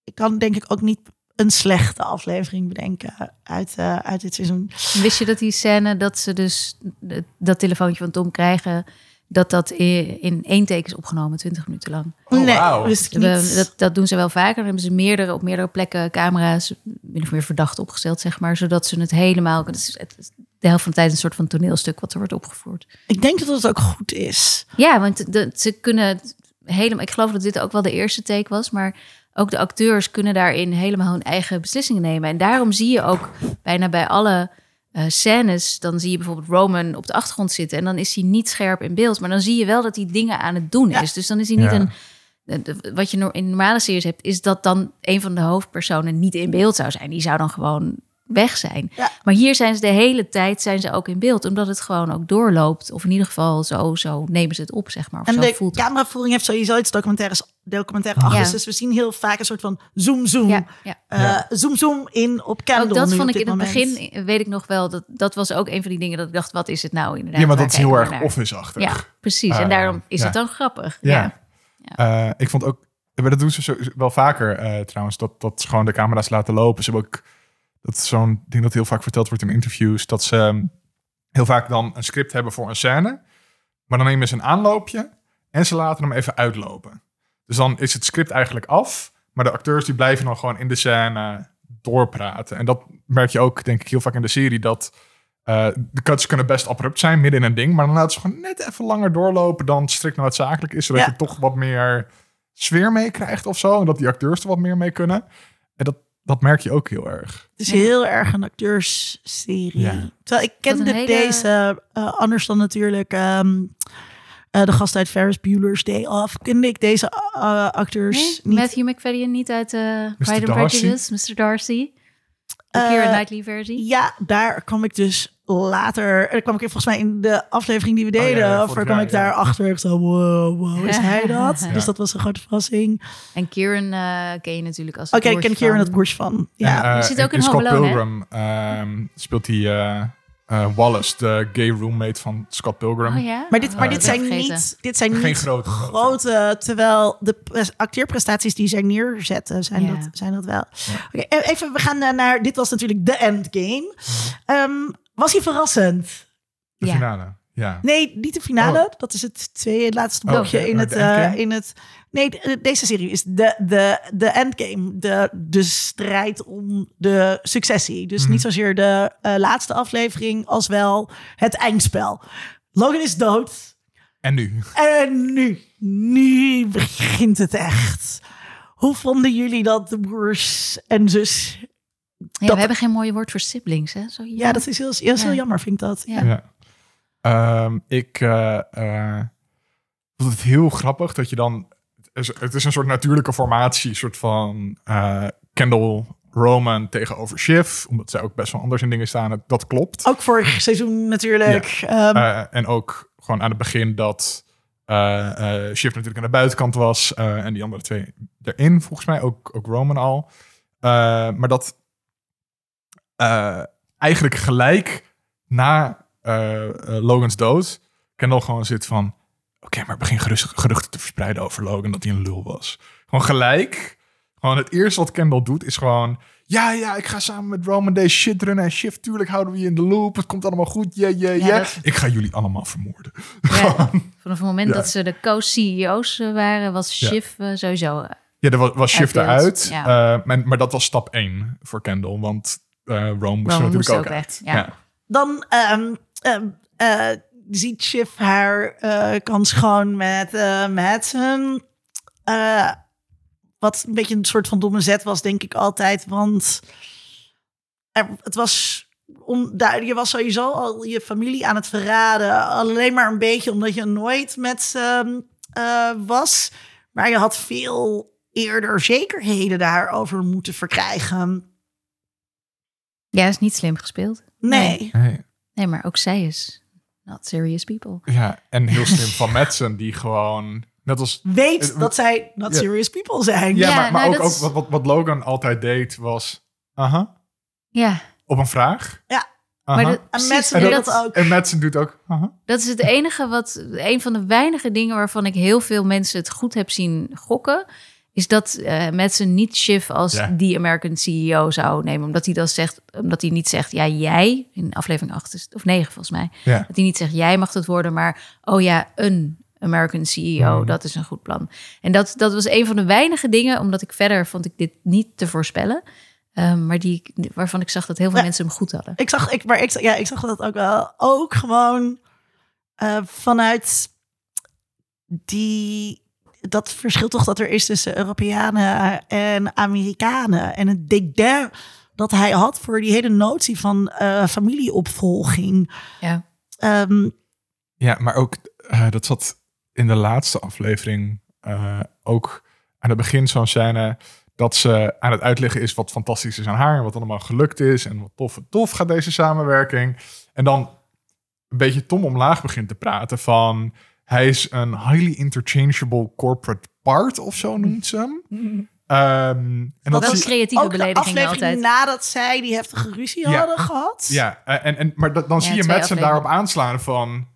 ik kan denk ik ook niet een slechte aflevering bedenken uit, uit dit seizoen. Wist je dat die scène dat ze dus dat telefoontje van Tom krijgen... dat dat in één take is opgenomen, 20 minuten lang? Oh, nee, dat, dat doen ze wel vaker. Dan hebben ze meerdere, op meerdere plekken camera's min of meer verdacht opgesteld, zeg maar. Zodat ze het helemaal... Het is, het is de helft van de tijd een soort van toneelstuk wat er wordt opgevoerd. Ik denk dat het ook goed is. Ja, want de, ze kunnen helemaal... Ik geloof dat dit ook wel de eerste take was, maar ook de acteurs kunnen daarin helemaal hun eigen beslissingen nemen. En daarom zie je ook bijna bij alle scènes, dan zie je bijvoorbeeld Roman op de achtergrond zitten en dan is hij niet scherp in beeld, maar dan zie je wel dat hij dingen aan het doen Ja. is. Dus dan is hij niet Ja. een wat je in normale series hebt, is dat dan een van de hoofdpersonen niet in beeld zou zijn. Die zou dan gewoon weg zijn. Ja. Maar hier zijn ze de hele tijd zijn ze ook in beeld, omdat het gewoon ook doorloopt. Of in ieder geval zo, zo nemen ze het op, zeg maar. Of En zo de voelt cameravoering heeft sowieso iets documentaires, documentaire achter. Ja. Dus we zien heel vaak een soort van zoom, zoom. Ja, ja. eh, Ja. Zoom, zoom in op Kendall Ook dat vond ik in het moment. begin, weet ik nog wel, dat, dat was ook een van die dingen dat ik dacht, wat is het nou inderdaad? Ja, maar dat is heel erg office-achtig. Ja, precies. en Eh, daarom is ja. het dan grappig. Ja. Ja. Eh, ik vond ook, maar dat doen ze wel vaker eh, trouwens, dat, dat ze gewoon de camera's laten lopen. Ze hebben ook, dat is zo'n ding dat heel vaak verteld wordt in interviews, dat ze ehm, heel vaak dan een script hebben voor een scène, maar dan nemen ze een aanloopje en ze laten hem even uitlopen. Dus dan is het script eigenlijk af, maar de acteurs die blijven dan gewoon in de scène doorpraten. En dat merk je ook, denk ik, heel vaak in de serie, dat eh, de cuts kunnen best abrupt zijn, midden in een ding, maar dan laten ze gewoon net even langer doorlopen dan strikt noodzakelijk is, zodat Ja. je toch wat meer sfeer meekrijgt of zo, en dat die acteurs er wat meer mee kunnen. En dat, dat merk je ook heel erg. Het is Ja. heel erg een acteursserie. Ja. Terwijl ik kende hele- deze, eh, anders dan natuurlijk ehm, eh, de gast uit Ferris Bueller's Day Off, kende ik deze eh, acteurs Nee? niet. Matthew McFadden niet uit uh, Pride and? Prejudice, Mr. Darcy. De Eh, Keira Knightley versie. Ja, daar kwam ik dus later. Er kwam ik volgens mij in de aflevering die we Oh, ja, deden. ja, of er kwam jaar, ik daar ja. achter. Ik zo, wow, wow, is hij dat? Ja. Dus dat was een grote verrassing. En Kieran eh, ken je natuurlijk als Oké, ik broertje ken Kieran het broers van. Ja. En, eh, zit ook in Scott Home Alone, hè? Pilgrim ehm, speelt hij eh, eh, Wallace, de gay roommate van Scott Pilgrim. Oh ja? Maar dit, Oh, maar dat dit zijn vergeten. niet, dit zijn Geen niet grote. grote, terwijl de pres- acteerprestaties die zij neerzetten, zijn, Ja. dat, zijn dat wel. Oké, e- even, we gaan naar, dit was natuurlijk de endgame. Ehm, was hij verrassend? De Ja. finale. Ja. Nee, niet de finale. Oh. Dat is het tweede laatste Oh, blokje oké. in, het, eh, in het. Nee, de- deze serie is de, de, de endgame. De, de strijd om de successie. Dus Mhm. niet zozeer de eh, laatste aflevering als wel het eindspel. Logan is dood. En nu? En nu, nu begint het echt. Hoe vonden jullie dat de broers en zus? Ja, dat- we hebben geen mooie woord voor siblings, hè? Zo, Ja, dat is heel, heel Ja. jammer, vind ik dat. Ja. Ja. Ehm, ik eh, eh, vond het heel grappig dat je dan... Het is, een soort natuurlijke formatie, een soort van eh, Kendall Roman tegenover Shiv. Omdat zij ook best wel anders in dingen staan. Dat klopt. Ook vorig seizoen natuurlijk. Ehm, Eh, en ook gewoon aan het begin dat eh Shiv natuurlijk aan de buitenkant was. en die andere twee erin, volgens mij. Ook, ook Roman al. Maar dat eigenlijk gelijk na Logan's dood, Kendall gewoon zit van... Oké, maar begin gerust, geruchten te verspreiden over Logan dat hij een lul was. Gewoon gelijk. Gewoon het eerste wat Kendall doet is gewoon... Ja, ja, ik ga samen met Roman deze shit runnen en shift. Tuurlijk houden we je in de loop. Het komt allemaal goed. Yeah, yeah, Ja, yeah. dat- Ik ga jullie allemaal vermoorden. Ja, vanaf het moment Ja. dat ze de co-CEO's eh, waren, was Ja. Shiv eh, sowieso... eh, Ja, er was, was shift eruit. ja. Eh, maar, maar dat was stap 1 voor Kendall. Want eh Rome moest er natuurlijk moest ook, ook uit. ja. Dan ehm, ehm, eh, ziet Shiv haar eh, kans gewoon met eh Madsen. Eh, wat een beetje een soort van domme zet was, denk ik altijd. Want er, het was... Om, daar, je was sowieso al je familie aan het verraden. Alleen maar een beetje omdat je nooit met ze eh, was. Maar je had veel eerder zekerheden daarover moeten verkrijgen. Ja, is niet slim gespeeld. Nee. Nee. Nee, maar ook zij is not serious people. Ja, en heel slim van Madsen, die gewoon... Net als weet Eh, dat zij not serious people zijn. Ja, Ja, maar, maar nou, ook, dat ook is- wat, wat, wat Logan altijd deed was... Aha, Ja, op een vraag. Ja. Aha. maar dat, En precies, mensen En doen dat, ook. En Madsen doet ook... Aha. dat is het enige wat, een van de weinige dingen waarvan ik heel veel mensen het goed heb zien gokken, is dat eh Madsen niet Shiv als Ja. die American CEO zou nemen, omdat hij dan zegt, omdat hij niet zegt, ja jij in aflevering 8 is, of 9 volgens mij, Ja. dat hij niet zegt jij mag het worden, maar oh ja een American CEO, Hmm. dat is een goed plan. En dat, dat was een van de weinige dingen, omdat ik verder vond ik dit niet te voorspellen. Ehm, maar die, waarvan ik zag dat heel veel Ja. mensen hem goed hadden. Ik zag, ik, maar ik, ja, ik zag dat ook wel. Ook gewoon eh, vanuit die. Dat verschil toch dat er is tussen Europeanen en Amerikanen. En het dédain dat hij had voor die hele notie van eh, familieopvolging. Ja. Ehm, Ja, maar ook, eh, dat zat in de laatste aflevering eh, ook aan het begin zo'n scène dat ze aan het uitleggen is wat fantastisch is aan haar en wat allemaal gelukt is en wat tof en tof gaat deze samenwerking. En dan een beetje Tom omlaag begint te praten van hij is een highly interchangeable corporate part of zo noemt ze hem. Ehm, en dat is creatieve ook de beledigingen aflevering altijd. nadat zij die heftige ruzie Ja. hadden gehad. Ja, eh, en, en, maar dat- dan Ja, zie je mensen daarop aanslaan van...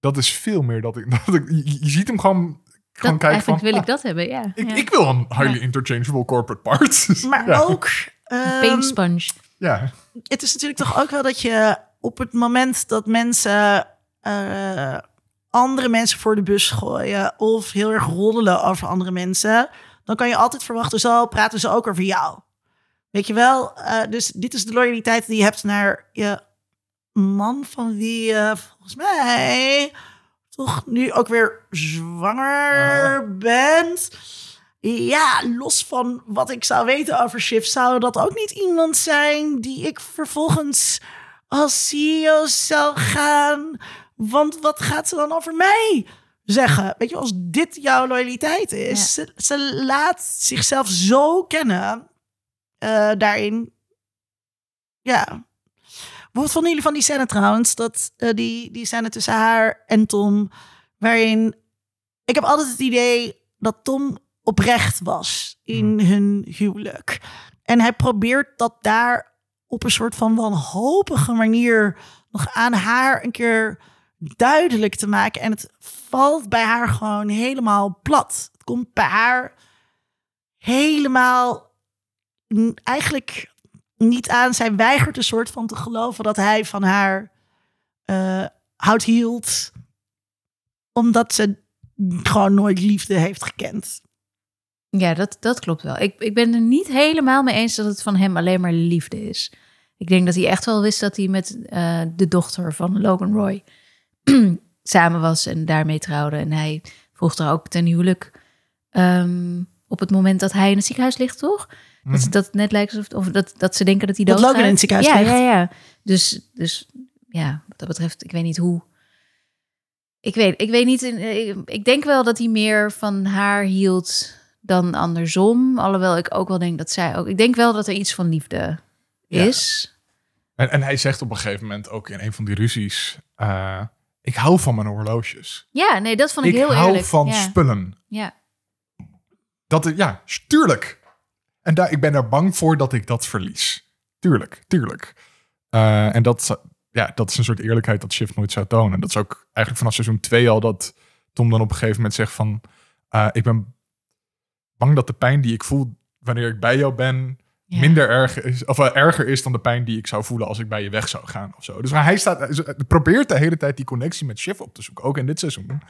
Dat is veel meer dat ik... Dat ik je, je ziet hem gewoon, gewoon Dat, kijken van... wil ik ah, dat hebben, ja. ik, ja. ik wil een highly interchangeable corporate part. Maar ja. ook. ehm, Paint sponge. Ja, het is natuurlijk toch ook wel dat je op het moment dat mensen eh, andere mensen voor de bus gooien of heel erg roddelen over andere mensen, dan kan je altijd verwachten, zo praten ze ook over jou. Weet je wel? Eh, dus dit is de loyaliteit die je hebt naar je man van wie je volgens mij toch nu ook weer zwanger bent. Ja, los van wat ik zou weten over Shift, zou dat ook niet iemand zijn die ik vervolgens als CEO zou gaan. Want wat gaat ze dan over mij zeggen? Weet je, als dit jouw loyaliteit is, ze, ze laat zichzelf zo kennen eh, daarin. Ja. Wat vonden jullie van die scène trouwens? Dat, eh, die, die scène tussen haar en Tom, waarin ik heb altijd het idee dat Tom oprecht was in hun huwelijk. En hij probeert dat daar op een soort van wanhopige manier nog aan haar een keer duidelijk te maken. En het valt bij haar gewoon helemaal plat. Het komt bij haar helemaal eigenlijk niet aan. Zij weigert een soort van te geloven dat hij van haar eh houdt hield. Omdat ze gewoon nooit liefde heeft gekend. Ja, dat, dat klopt wel. Ik, ik ben er niet helemaal mee eens dat het van hem alleen maar liefde is. Ik denk dat hij echt wel wist dat hij met eh, de dochter van Logan Roy samen was en daarmee trouwde. En hij vroeg er ook ten huwelijk ehm, op het moment dat hij in het ziekenhuis ligt, toch? Dat, ze- dat het net lijkt alsof of dat, dat ze denken dat hij Dat. Logan in het ziekenhuis ja, ligt. Ja, ja, Dus, dus ja, wat dat betreft, ik weet niet hoe. Ik weet, ik weet niet. eh, Ik, denk wel dat hij meer van haar hield dan andersom. Alhoewel ik ook wel denk dat zij ook. Ik denk wel dat er iets van liefde Ja. is. en, en hij zegt op een gegeven moment ook in een van die ruzies... eh, ik hou van mijn horloges. Ja, nee, dat vond ik, Ik heel hou eerlijk. van ja. spullen. ja. Dat, ja, tuurlijk. En daar, ik ben er bang voor dat ik dat verlies. Tuurlijk, tuurlijk. Eh, en dat, ja, dat is een soort eerlijkheid dat Shift nooit zou tonen. Dat is ook eigenlijk vanaf seizoen 2 al dat Tom dan op een gegeven moment zegt van... eh, ik ben bang dat de pijn die ik voel wanneer ik bij jou ben... Ja. minder erg is, of eh, erger is dan de pijn die ik zou voelen als ik bij je weg zou gaan of zo. Dus hij staat, hij probeert de hele tijd die connectie met Shiv op te zoeken, ook in dit seizoen.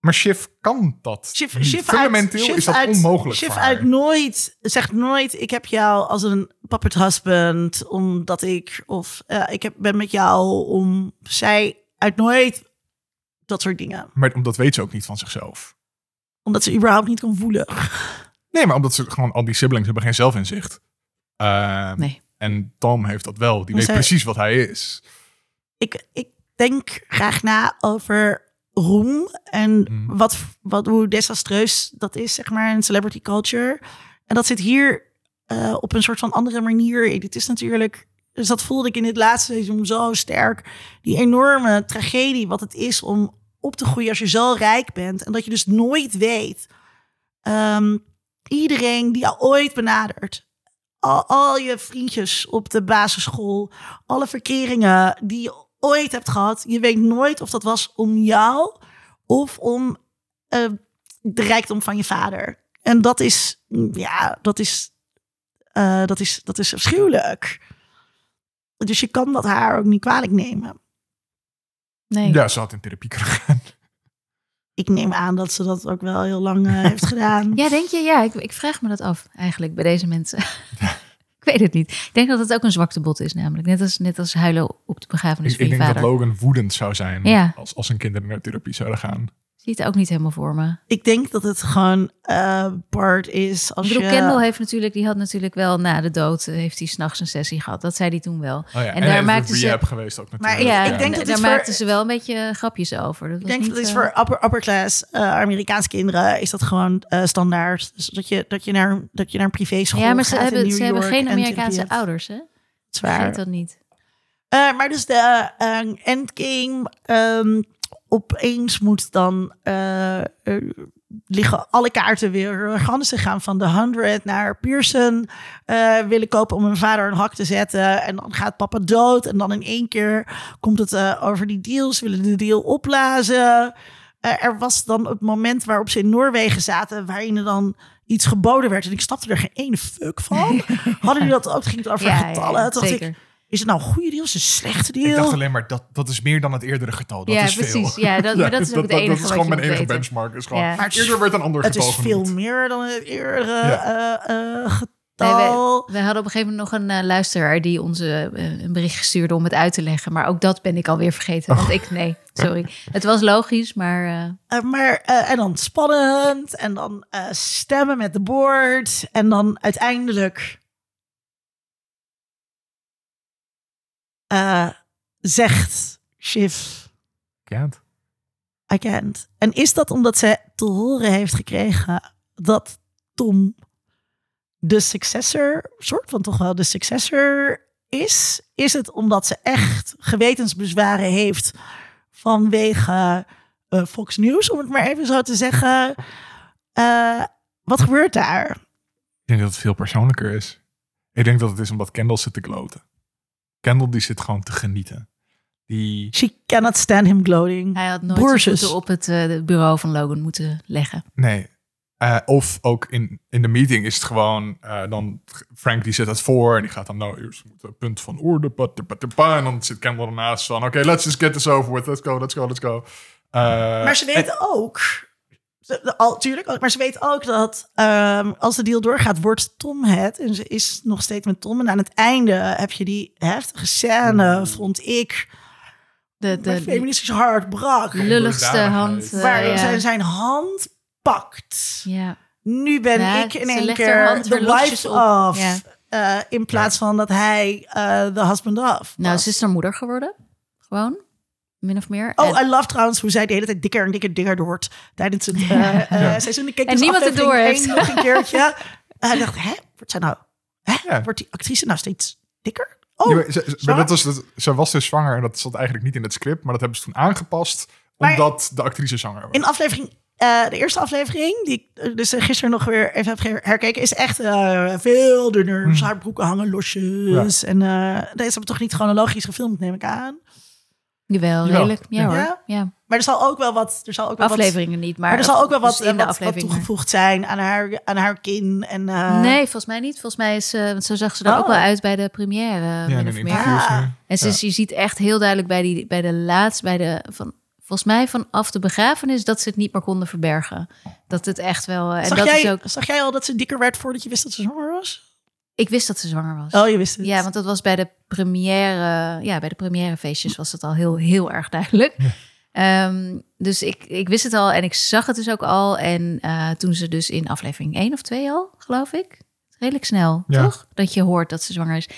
Maar Shiv kan dat. Shiv. Shiv Fundamenteel uit, is dat uit, onmogelijk Shiv voor haar. uit nooit, zegt nooit, ik heb jou als een puppet husband, omdat ik, of eh, ik heb, ben met jou om, zij uit nooit dat soort dingen. Maar omdat weet ze ook niet van zichzelf. Omdat ze überhaupt niet kan voelen. Nee, maar omdat ze gewoon al die siblings hebben geen zelfinzicht. Uh, Nee. En Tom heeft dat wel. Die weet zij- precies wat hij is. ik, ik denk graag na over roem en Mm. wat, wat, hoe desastreus dat is, zeg maar, in celebrity culture. En dat zit hier eh, op een soort van andere manier. Het is natuurlijk, dus dat voelde ik in dit laatste seizoen zo sterk. Die enorme tragedie wat het is om op te groeien als je zo rijk bent. En dat je dus nooit weet. ehm, iedereen die jou ooit benadert. Al, al je vriendjes op de basisschool. Alle verkeringen die je ooit hebt gehad. Je weet nooit of dat was om jou of om eh, de rijkdom van je vader. En dat is, ja, dat is, eh, dat is, dat is afschuwelijk. Dus je kan dat haar ook niet kwalijk nemen. Nee. Ja, ze had in therapie kunnen gaan. Ik neem aan dat ze dat ook wel heel lang eh, heeft gedaan. Ja, denk je? Ja, ik, ik vraag me dat af eigenlijk bij deze mensen. ik weet het niet. Ik denk dat het ook een zwaktebod is namelijk. Net als, net als huilen op de begrafenis Ik, van ik je denk vader. dat Logan woedend zou zijn Ja. als, als zijn kinderen naar therapie zouden gaan. Zie het ook niet helemaal voor me. Ik denk dat het gewoon eh part is als Ik bedoel, je... Kendall heeft natuurlijk, die had natuurlijk wel na de dood, eh, heeft hij s'nachts een sessie gehad. Dat zei hij toen wel. Oh ja, En en, daar op ze- geweest ook natuurlijk. Maar Ja, ik denk en dat daar voor- maakten ze wel een beetje grapjes over. Dat Ik denk niet, dat is eh, voor upper, upper class eh, Amerikaanse kinderen is dat gewoon eh, standaard. Dus dat je, dat je naar, dat je naar een privéschool Ja, maar ze hebben, New ze hebben geen en Amerikaanse ouders, hè? Zwaar. Vergeet dat niet. Eh, maar dus de eh, endgame ehm, opeens moet dan eh, liggen alle kaarten weer ganzen gaan van de 100 naar Pearson eh, willen kopen om hun vader een hak te zetten. En dan gaat papa dood en dan in één keer komt het eh, over die deals willen de deal opblazen. Er was dan het moment waarop ze in Noorwegen zaten waarin er dan iets geboden werd. En ik snapte er geen ene fuck van. Hadden jullie dat ook? Ging het over Ja, getallen. ja, ik. Is het nou een goede deal? Is het een slechte deal? Ik dacht alleen maar, dat, dat is meer dan het eerdere getal. Dat ja, is precies. veel. Ja, dat, maar dat is ook het enige dat is gewoon mijn enige weten. benchmark. Is gewoon, Ja. Maar het is- eerder werd een ander het getal is veel meer dan het eerdere Ja. eh, eh, Nee, getal. we, we hadden op een gegeven moment nog een eh, luisteraar die ons een bericht stuurde om het uit te leggen. Maar ook dat ben ik alweer vergeten. Want ik, nee, sorry. Het was logisch, maar maar, eh, en dan spannend. En dan eh, stemmen met de board. En dan uiteindelijk eh, zegt Shiv, Kent. I can't. En is dat omdat ze te horen heeft gekregen dat Tom de successor, soort van toch wel de successor is? Is het omdat ze echt gewetensbezwaren heeft vanwege eh, Fox News, om het maar even zo te zeggen? Eh, wat gebeurt daar? Ik denk dat het veel persoonlijker is. Ik denk dat het is omdat Kendall zit te kloten. Kendall die zit gewoon te genieten. Die, She cannot stand him gloating. hij had nooit op het eh, bureau van Logan moeten leggen. nee. Eh, of ook in, in de meeting is het gewoon, eh, dan Frank die zet het voor en die gaat dan, nou eerst moet een punt van orde, en dan zit Kendall ernaast van, oké, let's just get this over with, let's go, let's go, let's go. Eh, Maar ze weet ook, ze- al, tuurlijk, maar ze weet ook dat ehm, als de deal doorgaat, wordt Tom het. En ze is nog steeds met Tom. En aan het einde heb je die heftige scène, vond ik, De, de, feministisch hart brak. de lulligste hand. eh, Waar ja. zijn, zijn hand pakt. ja. Nu ben Ja, ik in één keer de wife of. Ja. eh, in plaats van dat hij eh, de husband of. Nou, ze is haar moeder geworden. Gewoon. Min of meer. Oh, En- I love trouwens hoe zij de hele tijd dikker en dikker dikker wordt tijdens het eh eh, seizoen. Ik keek En dus niemand het door heeft. nog een keertje. En ik dacht, hè, wordt zij nou, hè, Ja. wordt die actrice nou steeds dikker? Oh, maar ze, maar dat was, dat, ze was dus zwanger en dat zat eigenlijk niet in het script, maar dat hebben ze toen aangepast Maar- omdat de actrice zanger was. in aflevering eh, de eerste aflevering, die ik dus gisteren nog weer even heb her- herkeken, is echt eh, veel dunner. Hmm. Haar broeken hangen losjes. En eh deze hebben toch niet chronologisch gefilmd, neem ik aan. Jawel, Jawel. redelijk. Ja, Ja. hoor. Ja? Ja. Maar er zal ook wel wat... Er zal ook wel wat- Afleveringen niet, maar, maar er zal ook wel wat, dus in de eh, wat, wat afleveringen. toegevoegd zijn aan haar, aan haar kin. En, eh, Nee, volgens mij niet. Volgens mij is, eh, want zo zag ze er Oh. ook wel uit bij de première. Ja, de. Ja. En ze, Ja. je ziet echt heel duidelijk bij, die, bij de laatste, bij de, van, volgens mij vanaf de begrafenis, dat ze het niet meer konden verbergen. Dat het echt wel. En zag, dat jij, is ook. zag jij al dat ze dikker werd voordat je wist dat ze zwanger was? Ik wist dat ze zwanger was. Oh, je wist het. Ja, want dat was bij de première, ja, bij de première feestjes was het al heel, heel erg duidelijk. Ehm, dus ik, ik wist het al en ik zag het dus ook al. En eh, toen ze dus in aflevering 1 of 2 al, geloof ik, redelijk snel, Ja. toch? Dat je hoort dat ze zwanger is.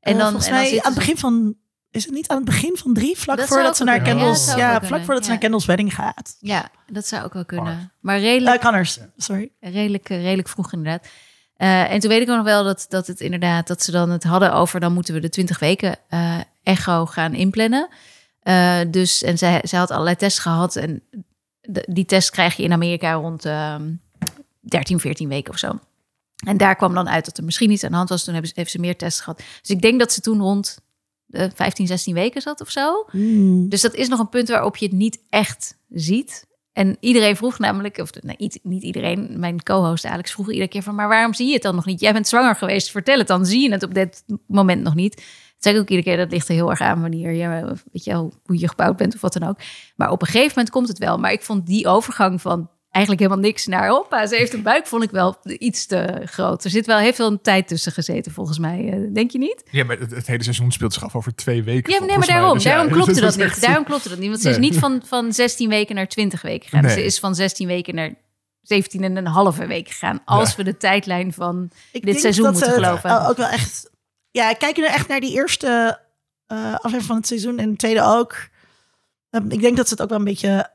En Eh, dan, volgens en dan mij aan het begin van... Is het niet aan het begin van drie? Vlak Dat voordat ze naar kunnen. Kendall's... dat Ja, vlak kunnen. voordat ze Ja. naar Kendall's wedding gaat. Ja, dat zou ook wel kunnen. Maar redelijk, Uh, Connors, sorry. redelijk, redelijk vroeg inderdaad. Eh, en toen weet ik ook nog wel dat, dat het inderdaad, dat ze dan het hadden over, dan moeten we de 20 weken eh, echo gaan inplannen. Eh, dus, en zij, zij had allerlei tests gehad en de- die test krijg je in Amerika rond ehm 13, 14 weken of zo. En daar kwam dan uit dat er misschien iets aan de hand was. Toen hebben ze, heeft ze meer tests gehad. Dus ik denk dat ze toen rond de 15, 16 weken zat of zo. Hmm. Dus dat is nog een punt waarop je het niet echt ziet. En iedereen vroeg namelijk, of niet, iedereen, mijn co-host Alex vroeg iedere keer van, maar waarom zie je het dan nog niet? Jij bent zwanger geweest, vertel het dan, zie je het op dit moment nog niet? Dat zeg ik ook iedere keer, dat ligt er heel erg aan wanneer je, weet je hoe je gebouwd bent of wat dan ook. Maar op een gegeven moment komt het wel. Maar ik vond die overgang van eigenlijk helemaal niks naar, hoppa, ze heeft een buik, vond ik wel iets te groot. Er zit wel heel veel tijd tussen gezeten, volgens mij. Eh, Denk je niet? Ja, maar het, het hele seizoen speelt zich af over twee weken. Ja, nee, maar daarom, Dus ja, daarom dus klopte het dat niet. echt- Daarom klopte dat niet. Want ze is niet van, van 16 weken naar 20 weken gegaan. Nee. Ze is van 16 weken naar 17 en een halve week gegaan. Als Ja. we de tijdlijn van Ik dit denk seizoen dat moeten ze het, geloven. eh, ook wel echt... Ja, ik kijk er echt naar die eerste eh, aflevering van het seizoen en de tweede ook. Ehm, ik denk dat ze het ook wel een beetje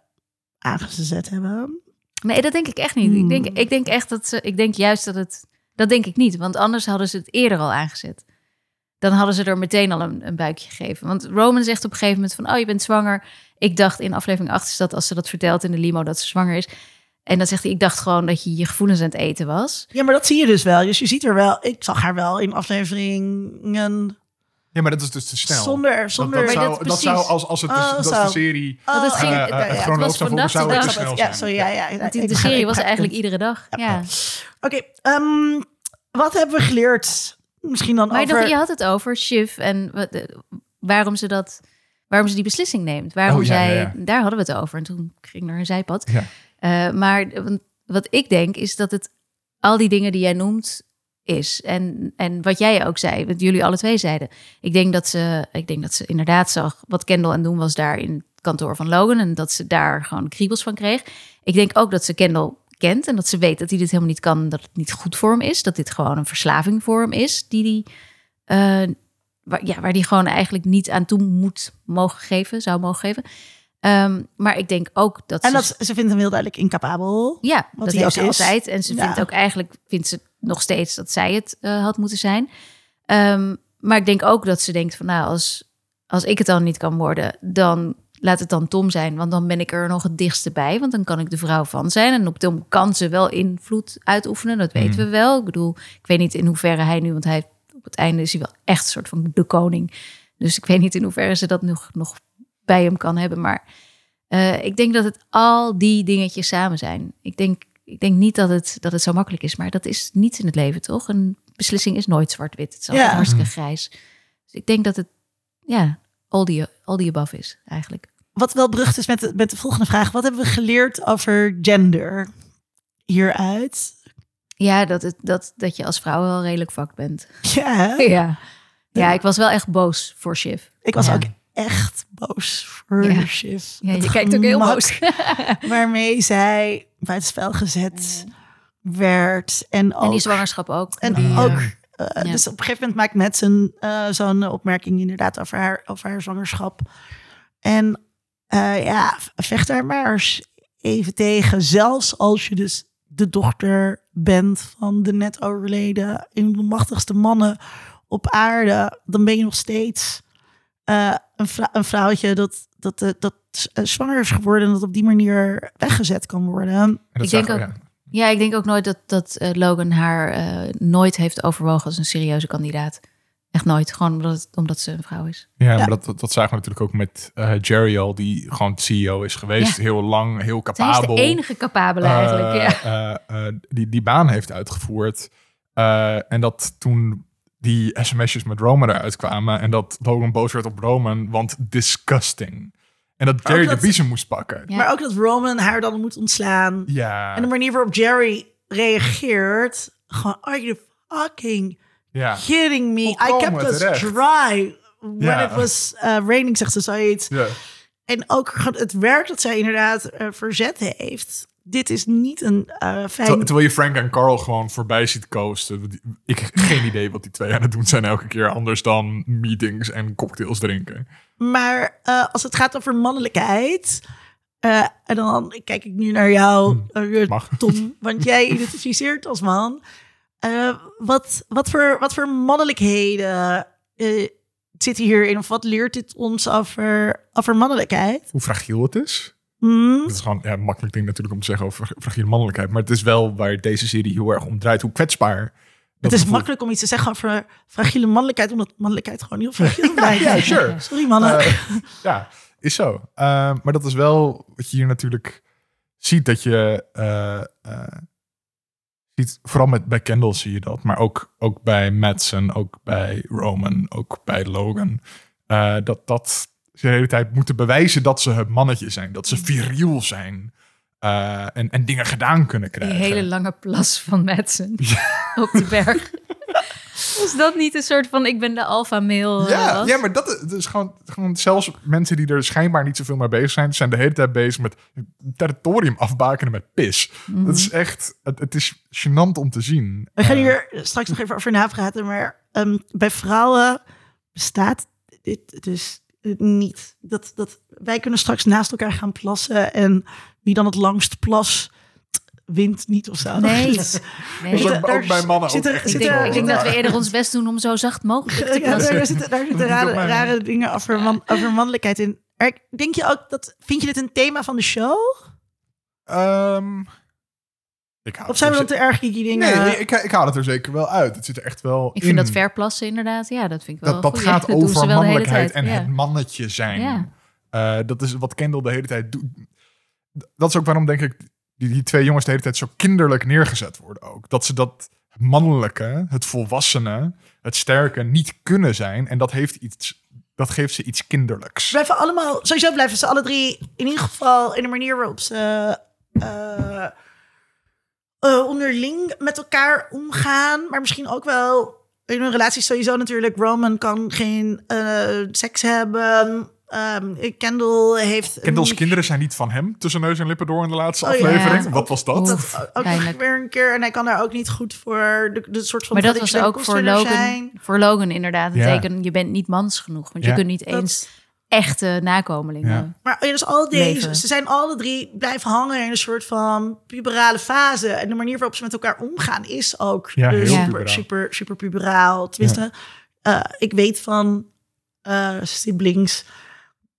aangezet hebben. Nee, dat denk ik echt niet. Ik, Hmm. denk, ik denk echt dat ze. Ik denk juist dat het. Dat denk ik niet. Want anders hadden ze het eerder al aangezet. Dan hadden ze er meteen al een, een buikje gegeven. Want Roman zegt op een gegeven moment van... Oh, je bent zwanger. Ik dacht in aflevering 8 is dat als ze dat vertelt in de limo... dat ze zwanger is. En dan zegt hij... Ik dacht gewoon dat je je gevoelens aan het eten was. Ja, maar dat zie je dus wel. Dus je ziet er wel... Ik zag haar wel in afleveringen Ja, maar dat is dus te snel. zonder... Dat, zonder dat, Maar zou, dat dat zou als, als het Oh, dat zo. de serie Oh, het ging- het- eh, ja, was zou van volgen, zou het te snel ja, zijn. sorry, ja, ja. Want die, de serie was eigenlijk het. iedere dag. Ja. Oké, ehm, wat hebben we geleerd? Misschien dan Maar over... je had het over Shiv en wat, eh, waarom ze dat, waarom ze die beslissing neemt. Waarom Oh, ja, zij, ja, ja. daar hadden we het over. En toen ging er een zijpad. Ja. Eh, maar wat ik denk is dat het al die dingen die jij noemt is. En, en wat jij ook zei, wat jullie alle twee zeiden. Ik denk dat ze, ik denk dat ze inderdaad zag wat Kendall aan doen was daar in het kantoor van Logan. En dat ze daar gewoon kriebels van kreeg. Ik denk ook dat ze Kendall kent en dat ze weet dat hij dit helemaal niet kan. Dat het niet goed voor hem is. Dat dit gewoon een verslaving voor hem is. Die die, eh, waar, ja, waar die gewoon eigenlijk niet aan toe moet mogen geven, zou mogen geven. Ehm, maar ik denk ook dat En ze... dat, ze vindt hem heel duidelijk incapabel. Ja, dat hij heeft ze ook is. altijd. En ze Ja. vindt ook eigenlijk, vindt ze nog steeds dat zij het eh, had moeten zijn. Ehm, maar ik denk ook dat ze denkt van, nou, als, als ik het dan niet kan worden, dan laat het dan Tom zijn. Want dan ben ik er nog het dichtste bij. Want dan kan ik de vrouw van zijn. En op Tom kan ze wel invloed uitoefenen. Dat weten Mm. we wel. Ik bedoel, ik weet niet in hoeverre hij nu, want hij op het einde is hij wel echt een soort van de koning. Dus ik weet niet in hoeverre ze dat nog, nog bij hem kan hebben. Maar eh, ik denk dat het al die dingetjes samen zijn. Ik denk, ik denk niet dat het, dat het zo makkelijk is, maar dat is niets in het leven, toch? Een beslissing is nooit zwart-wit. Het is altijd Ja. hartstikke grijs. Dus ik denk dat het, ja, all the, all the above is eigenlijk. Wat wel brugt is met de, met de volgende vraag. Wat hebben we geleerd over gender hieruit? Ja, dat, het, dat, dat je als vrouw wel redelijk vak bent. Ja? Ja. ja, ik was wel echt boos voor Shiv. ik was Ja. ook echt boos voor Ja. Ja, Het je kijkt ook heel boos. Waarmee zij buitenspel gezet werd. En ook... En die zwangerschap ook. En Ja. ook, eh, Ja. dus op een gegeven moment maakt Madsen eh zo'n opmerking inderdaad over haar, over haar zwangerschap. En eh, ja, vecht daar maar eens even tegen. Zelfs als je dus de dochter bent van de net overleden, een van de machtigste mannen op aarde, dan ben je nog steeds eh, een, vrou- een vrouwtje dat dat, eh, dat eh, zwanger is geworden en dat op die manier weggezet kan worden. Ik denk ook- ja. Ja, ik denk ook nooit dat, dat eh, Logan haar eh, nooit heeft overwogen als een serieuze kandidaat. Echt nooit. Gewoon omdat, het- omdat ze een vrouw is. Ja, Ja. maar dat, dat, dat zagen we natuurlijk ook met eh, Jerry al, die gewoon CEO is geweest. Ja. Heel lang, heel Zij is capabel. de enige capabele eigenlijk. Ja. eh, eh, die die baan heeft uitgevoerd. Eh, en dat toen die sms'jes met Roman eruit kwamen en dat Logan boos werd op Roman, want disgusting. En dat Jerry dat- de biezen moest pakken. Ja. Maar ook dat Roman haar dan moet ontslaan. Ja, En de manier waarop Jerry reageert. Gewoon, are you fucking ja. kidding me? I kept us terecht. dry when Ja. it was uh, raining, zegt ze zoiets. ja. En ook het werk dat zij inderdaad eh, verzet heeft. Dit is niet een fijn... Ter- Terwijl je Frank en Carl gewoon voorbij ziet coasten. Ik heb geen idee wat die twee aan het doen zijn elke keer. Anders dan meetings en cocktails drinken. Maar eh, als het gaat over mannelijkheid... eh, en dan kijk ik nu naar jou, eh, Mag. Tom. Want jij identificeert als man. Wat, wat, voor, wat voor mannelijkheden zitten hierin? Of wat leert dit ons over, over mannelijkheid? Hoe fragiel het is. Hmm? Het is gewoon ja, een makkelijk ding natuurlijk om te zeggen over fragiele mannelijkheid. Maar het is wel waar deze serie heel erg om draait. Hoe kwetsbaar. dat Het is gevoel- makkelijk om iets te zeggen over fragiele mannelijkheid, omdat mannelijkheid gewoon heel fragiel blijft. Ja, sure. Sorry mannen. Eh, ja, is zo. Eh, maar dat is wel wat je hier natuurlijk ziet. Dat je eh, ziet, vooral met, bij Kendall zie je dat. Maar ook, ook bij Madsen, ook bij Roman, ook bij Logan. dat, dat ze de hele tijd moeten bewijzen dat ze het mannetje zijn. Dat ze viriel zijn. eh, en, en dingen gedaan kunnen Die krijgen. hele lange plas van Madsen op de berg. Was dat niet een soort van ik ben de alpha male? eh, Ja, was? ja, maar dat is, dat is gewoon, gewoon zelfs mensen die er schijnbaar niet zoveel mee bezig zijn, zijn de hele tijd bezig met territorium afbakenen met pis. Mhm. Dat is echt, het, het is gênant om te zien. We gaan Eh, hier straks nog even over napraten, maar ehm, bij vrouwen bestaat dit dus niet. Dat, dat, wij kunnen straks naast elkaar gaan plassen en wie dan het langst plas wint niet of zo. Nee. Dus- Nee. dat ook, bij mannen zit ook er- Ik denk, ik denk dat we eerder ons best doen om zo zacht mogelijk te Ja, plassen. daar zitten, daar zitten rare, rare dingen over, man, over mannelijkheid in. Denk je ook dat, vind je dit een thema van de show? Ehm, ik Of zijn we het dan er te erg geeky ze- dingen? Nee, ik, ik haal het er zeker wel uit. Het zit er echt wel Ik in. vind dat verplassen inderdaad, ja, dat vind ik wel dat, dat goed. gaat Ja, over mannelijkheid en ja. het mannetje zijn. Ja. Eh, dat is wat Kendall de hele tijd doet. Dat is ook waarom, denk ik, die, die twee jongens de hele tijd zo kinderlijk neergezet worden ook. Dat ze dat mannelijke, het volwassene, het sterke niet kunnen zijn. En dat, heeft iets, dat geeft ze iets kinderlijks. Blijven allemaal, sowieso blijven ze alle drie in ieder geval in de manier waarop ze eh, eh, onderling met elkaar omgaan. Maar misschien ook wel in hun relatie sowieso natuurlijk. Roman kan geen eh, seks hebben. Ehm, Kendall heeft... Kendall's een- kinderen zijn niet van hem, tussen neus en lippen door in de laatste Oh aflevering. Ja. Wat was dat? Dat ook nog weer een keer. En hij kan daar ook niet goed voor de, de soort van Maar dat was ook voor Logan, zijn. voor Logan inderdaad een Ja. teken. Je bent niet mans genoeg, want Ja. je kunt niet Dat- eens echte nakomelingen. Ja. Maar dus al deze, Leven. ze zijn alle drie blijven hangen in een soort van puberale fase. En de manier waarop ze met elkaar omgaan is ook Ja, super, puberaal. super, super puberaal. Tenminste, eh, ik weet van eh, siblings,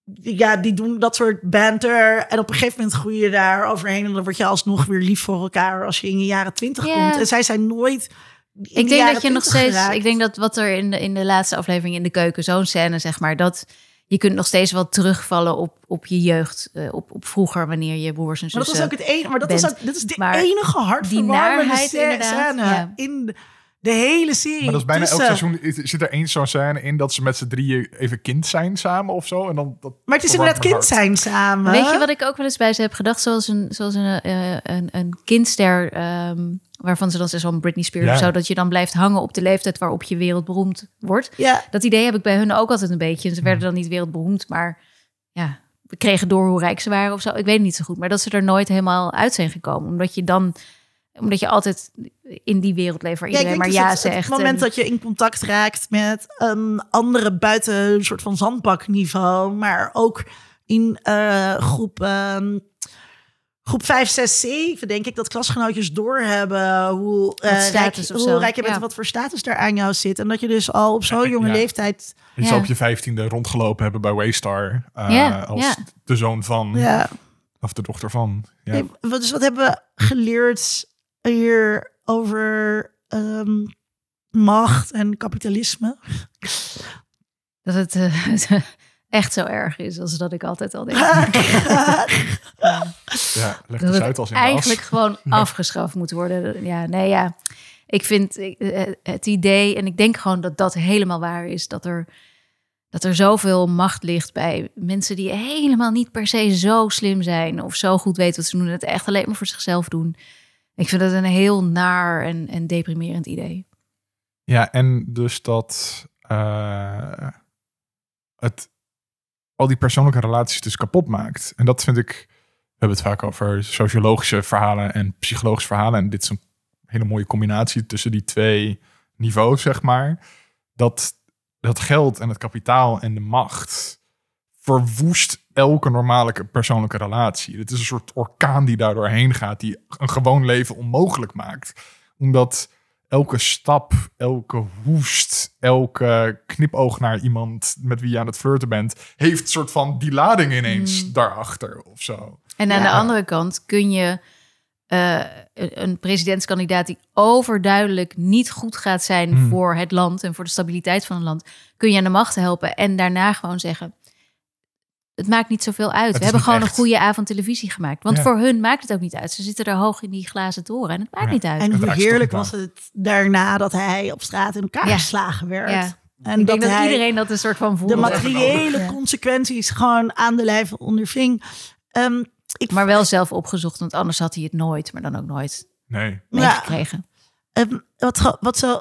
die- ja, die doen dat soort banter. En op een gegeven moment groei je daar overheen. En dan word je alsnog weer lief voor elkaar als je in je jaren twintig Ja. komt. En zij zijn nooit. in de Ik denk jaren dat je nog 20 steeds. geraakt. Ik denk dat wat er in de, in de laatste aflevering in de keuken, zo'n scène, zeg maar, dat je kunt nog steeds wel terugvallen op, op je jeugd, eh, op, op vroeger, wanneer je broers en Maar dat zussen. is ook het enige. Maar dat is bent. ook dit is de Maar enige hartverwarmende scène ja. in de, hele serie. Maar dat is bijna elk seizoen is- zit er één zo'n scène in dat ze met z'n drieën even kind zijn samen of zo. En dan, dat Maar het is inderdaad kind hart. zijn samen. Weet je wat ik ook wel eens bij ze heb gedacht? Zoals een, zoals een, eh, een, een kindster, ehm, waarvan ze dan zo'n Britney Spears Ja. of zo, dat je dan blijft hangen op de leeftijd waarop je wereldberoemd wordt. Ja, Dat idee heb ik bij hun ook altijd een beetje. Ze werden dan niet wereldberoemd, maar ja, we kregen door hoe rijk ze waren of zo. Ik weet het niet zo goed, maar dat ze er nooit helemaal uit zijn gekomen. Omdat je dan, omdat je altijd in die wereld leeft waar ja ik iedereen denk maar dus ja het, het zegt. moment en- dat je in contact raakt met een andere buiten een soort van zandbakniveau, maar ook in eh groep, ehm, groep 5, 6, 7 denk ik dat klasgenootjes doorhebben hoe, eh, rijk, hoe rijk je bent Ja. en wat voor status daar aan jou zit. En dat je dus al op zo'n Ja, jonge ja. leeftijd... Je Ja. zou op je vijftiende rondgelopen hebben bij Waystar. eh, Ja, als ja. de zoon van, Ja. of de dochter van. Ja. Nee, wat, dus wat hebben we geleerd hier over ehm, macht en kapitalisme? Dat het eh, echt zo erg is als dat ik altijd al denk. ja, leg dat eens het uit als in de eigenlijk as. gewoon afgeschaft moet worden. Ja, nee, ja. Ik vind eh, het idee, en ik denk gewoon dat dat helemaal waar is, dat er, dat er zoveel macht ligt bij mensen die helemaal niet per se zo slim zijn of zo goed weten wat ze doen, en het echt alleen maar voor zichzelf doen. Ik vind dat een heel naar en, en deprimerend idee. Ja, en dus dat eh, het al die persoonlijke relaties dus kapot maakt. En dat vind ik, we hebben het vaak over sociologische verhalen en psychologische verhalen. En dit is een hele mooie combinatie tussen die twee niveaus, zeg maar. Dat, dat geld en het kapitaal en de macht verwoest elke normale persoonlijke relatie. Het is een soort orkaan die daardoor heen gaat, die een gewoon leven onmogelijk maakt. Omdat elke stap, elke hoest, elke knipoog naar iemand met wie je aan het flirten bent, heeft een soort van die lading ineens daarachter of zo. En aan Ja. de andere kant kun je eh, een presidentskandidaat die overduidelijk niet goed gaat zijn Hmm. voor het land en voor de stabiliteit van het land, kun je aan de macht helpen en daarna gewoon zeggen. Het maakt niet zoveel uit. We hebben gewoon echt. een goede avond televisie gemaakt. Want Ja. voor hun maakt het ook niet uit. Ze zitten er hoog in die glazen toren en het maakt Ja. niet uit. En hoe heerlijk was het daarna dat hij op straat in elkaar Ja. geslagen werd. Ja. En ik denk dat hij iedereen dat een soort van voelde. de materiële Ja. consequenties gewoon aan de lijf onderving. Ehm, ik, Maar wel zelf opgezocht, want anders had hij het nooit, maar dan ook nooit Nee. meegekregen. Ehm, wat, wat zo,